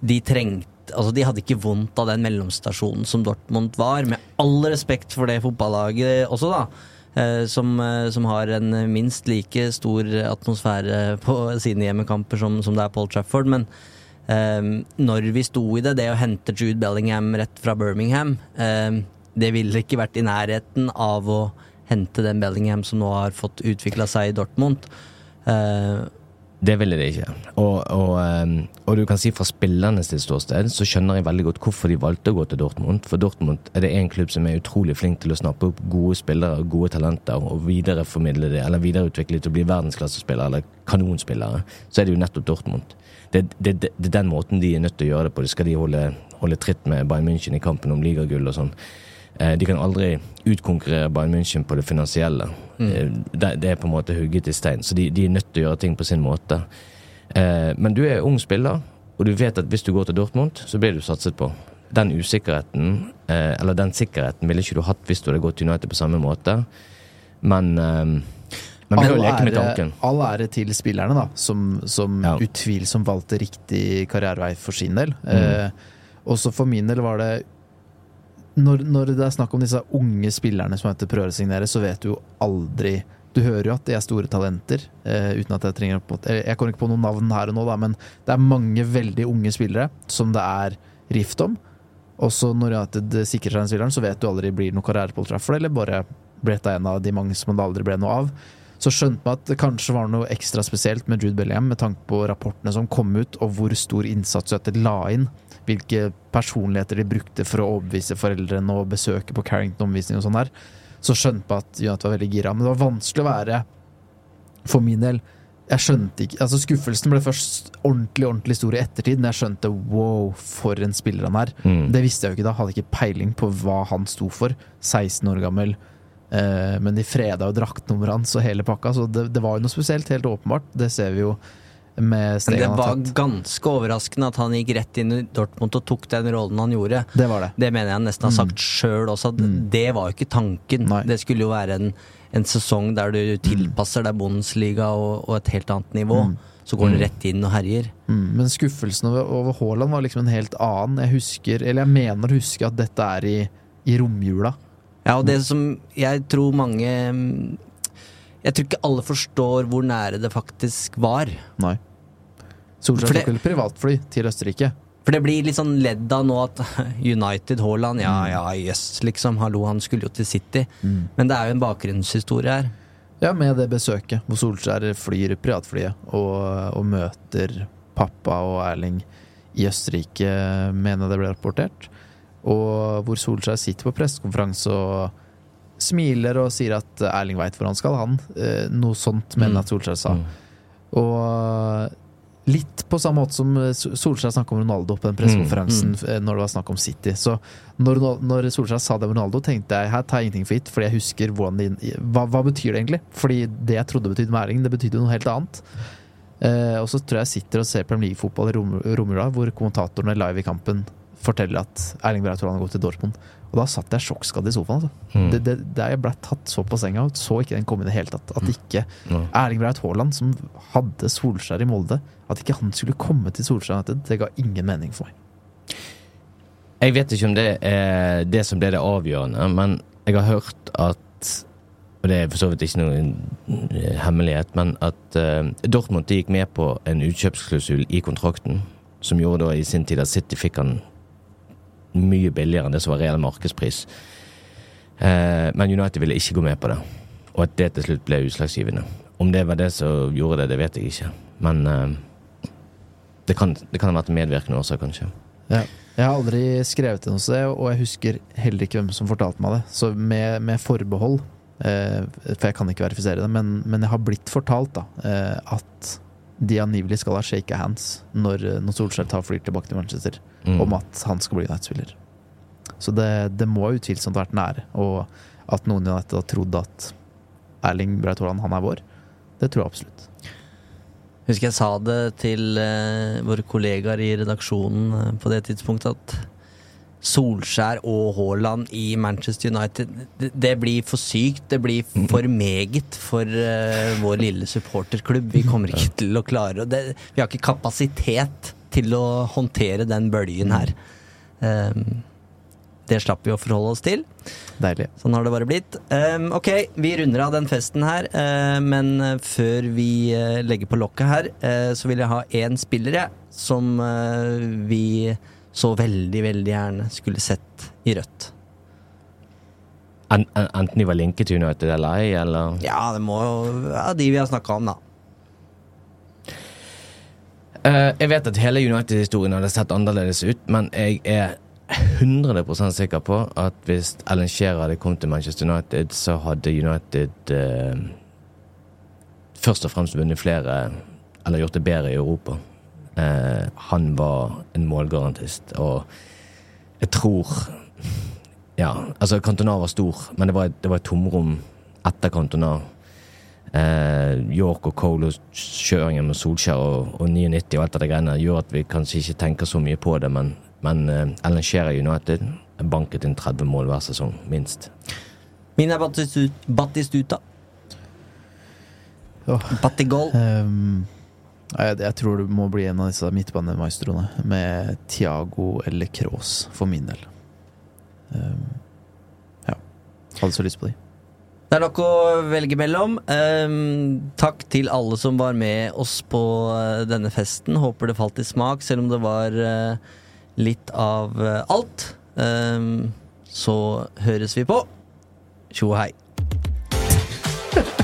de trengte Altså, de hadde ikke vondt av den mellomstasjonen som Dortmund var, med all respekt for det fotballaget også, da. eh, Som, eh, som har en minst like stor atmosfære på sine hjemmekamper som, som det er Paul Trafford. Men eh, når vi sto i det, det å hente Jude Bellingham rett fra Birmingham, eh, det ville ikke vært i nærheten av å hente den Bellingham som nå har fått utvikla seg i Dortmund. Uh, Det ville de ikke. Og, og, ehm, og du kan si fra spillernes sitt ståsted, så skjønner jeg veldig godt hvorfor de valgte å gå til Dortmund. For Dortmund er det en klubb som er utrolig flink til å snappe opp gode spillere og gode talenter, og videreformidle det, eller videreutvikle det til å bli verdensklassespillere eller kanonspillere. Så er det jo nettopp Dortmund. Det, det, det, det er den måten de er nødt til å gjøre det på. Det skal de holde, holde tritt med Bayern München i kampen om ligagull og sånn. Eh, De kan aldri utkonkurrere Bayern München på det finansielle. Eh, Det, er på en måte hugget i stein, så de, de er nødt til å gjøre ting på sin måte. Eh, Men du er ung spiller, og du vet at hvis du går til Dortmund, så blir du satset på. Den usikkerheten, eh, eller den sikkerheten, ville ikke du hatt hvis du hadde gått til United på samme måte. Men men All ære-. All ære til spillerne, da, som, som utvilsomt valgte riktig karrierevei for sin del. Mm. Eh, også for min del var det når, når det er snakk om disse unge spillerne som heter prøver å signere, så vet du jo aldri Du hører jo at de er store talenter, eh, uten at jeg trenger Jeg kommer ikke på noen navn her og nå, da, men det er mange veldig unge spillere som det er rift om. Også når det sikrer seg en spilleren, så vet du aldri blir det noe karriere på Trafford, eller bare ble det en av de mange som det aldri ble noe av. Så skjønte man at det kanskje var noe ekstra spesielt med Jude Bellingham, med tanke på rapportene som kom ut, og hvor stor innsats United la inn. Hvilke personligheter de brukte for å overbevise foreldrene og besøke på Carrington-omvisning og sånn der. Så skjønte jeg at Jonathan var veldig gira. Men det var vanskelig å være, for min del Jeg skjønte ikke Altså, skuffelsen ble først ordentlig, ordentlig stor i ettertid, når jeg skjønte wow, for en spiller han er. Mm. Det visste jeg jo ikke da. Hadde ikke peiling på hva han sto for. 16 år gammel. Eh, men de freda jo draktnummeret hans og hele pakka, så det, det var jo noe spesielt, helt åpenbart. Det ser vi jo Men det var ganske overraskende at han gikk rett inn i Dortmund og tok den rollen han gjorde. Det var det. Det mener jeg han nesten har Mm. sagt sjøl også. At Det var jo ikke tanken. Det skulle jo være en, en sesong der du tilpasser deg Bundesliga og, og et helt annet nivå. Mm. Så går han Mm. rett inn og herjer. Mm, men skuffelsen over, over Haaland var liksom en helt annen. Jeg husker, eller jeg mener å huske at dette er i, i romjula. Ja, og det som jeg tror mange mm, Jeg tror ikke alle forstår hvor nære det faktisk var. Nei. Solskjær tok vel privatfly til Østerrike. For det blir litt sånn ledd av nå at <laughs> United, Haaland, ja ja, jøss, liksom. Hallo, han skulle jo til City. Men det er jo en bakgrunnshistorie her. Ja, med det besøket, hvor Solskjær flyr privatflyet og, og møter pappa og Erling i Østerrike, mener jeg det ble rapportert. Og hvor Solskjær sitter på pressekonferanse og smiler og sier at Erling veit hvor han skal, han. Eh, Noe sånt mener jeg at Solskjær sa. Og litt på samme måte som Sol- Solskjær snakka om Ronaldo på den pressekonferansen mm. når det var snakk om City. Så når, når Solskjær sa det om Ronaldo, tenkte jeg her tar jeg ingenting for gitt, fordi jeg husker det, hva, hva betyr det egentlig? Fordi det jeg trodde betydde med Erling, det betydde noe helt annet. Eh, og så tror jeg jeg sitter og ser Premier League-fotball i rom- romjula, hvor kommentatorene live i kampen forteller at Erling Braut Haaland har gått til Dortmund. Og da satt jeg sjokkskadd i sofaen. Altså. Mm. Det, det, det jeg ble tatt så på senga, så ikke den komme i det hele tatt. At ikke mm. Erling Braut Haaland, som hadde Solskjær i Molde, at ikke han skulle komme til Solskjær, United, det ga ingen mening for meg. Jeg vet ikke om det er det som ble det avgjørende, men jeg har hørt at Og det er for så vidt ikke noen eh, hemmelighet, men at uh, Dortmund gikk med på en utkjøpsklausul i kontrakten, som gjorde da i sin tid at City fikk han mye billigere enn det som var reell markedspris. Eh, men United ville ikke gå med på det, og at det til slutt ble utslagsgivende. Om det var det som gjorde det, det vet jeg ikke, men eh, det, kan, det kan ha vært en medvirkende årsak, kanskje. Ja. Jeg har aldri skrevet inn noe sted, og jeg husker heller ikke hvem som fortalte meg det. Så med, med forbehold, eh, for jeg kan ikke verifisere det, men, men jeg har blitt fortalt da, at de angivelig skal ha shake hands når, når Solskjær tar flyr tilbake til Manchester, Mm. om at han skal bli United-spiller. Så det, det må utvilsomt ha vært nære, og at noen i United har trodd at Erling Braut Haaland, han er vår, det tror jeg absolutt. Husker jeg sa det til eh, våre kollegaer i redaksjonen eh, på det tidspunktet at Solskjær og Haaland i Manchester United det, blir for sykt. Det blir for meget for uh, vår lille supporterklubb. Vi kommer ikke til å klare det. Vi har ikke kapasitet til å håndtere den bølgen her. Um, det slapp vi å forholde oss til. Deilig. Sånn har det bare blitt. Um, ok, vi runder av den festen her, uh, men eh, før vi uh, legger på lokket her, uh, så vil jeg ha én spiller, jeg, som vi så veldig, veldig gjerne skulle sett i rødt. En, en, enten de var linket til United eller ei, eller Ja, det må jo være de vi har snakka om, da. Uh, Jeg vet at hele United-historien hadde sett annerledes ut, men jeg er 100 sikker på at hvis Ellen Shearer hadde kommet til Manchester United, så hadde United uh, først og fremst vunnet flere, eller gjort det bedre i Europa. Eh, han var en målgarantist, og jeg tror Ja, altså Cantona var stor, men det var, det var et tomrom etter Cantona. Eh, York og Cole og kjøringen med Solskjær og, og 99 og alt det greiene gjør at vi kanskje ikke tenker så mye på det, men, men eh, Ellen Shearer United banket inn 30 mål hver sesong, minst. Min er Battistuta. Åh. Battigol. Um, jeg, jeg tror det må bli en av disse midtbanemaestroene, med Thiago eller Kroos, for min del. Um, ja. Hadde så lyst på de. Det er nok å velge mellom. Um, takk til alle som var med oss på eh, denne festen. Håper det falt i smak, selv om det var uh, litt av uh, alt. Um, så høres vi på. Tjo og hei. <laughs>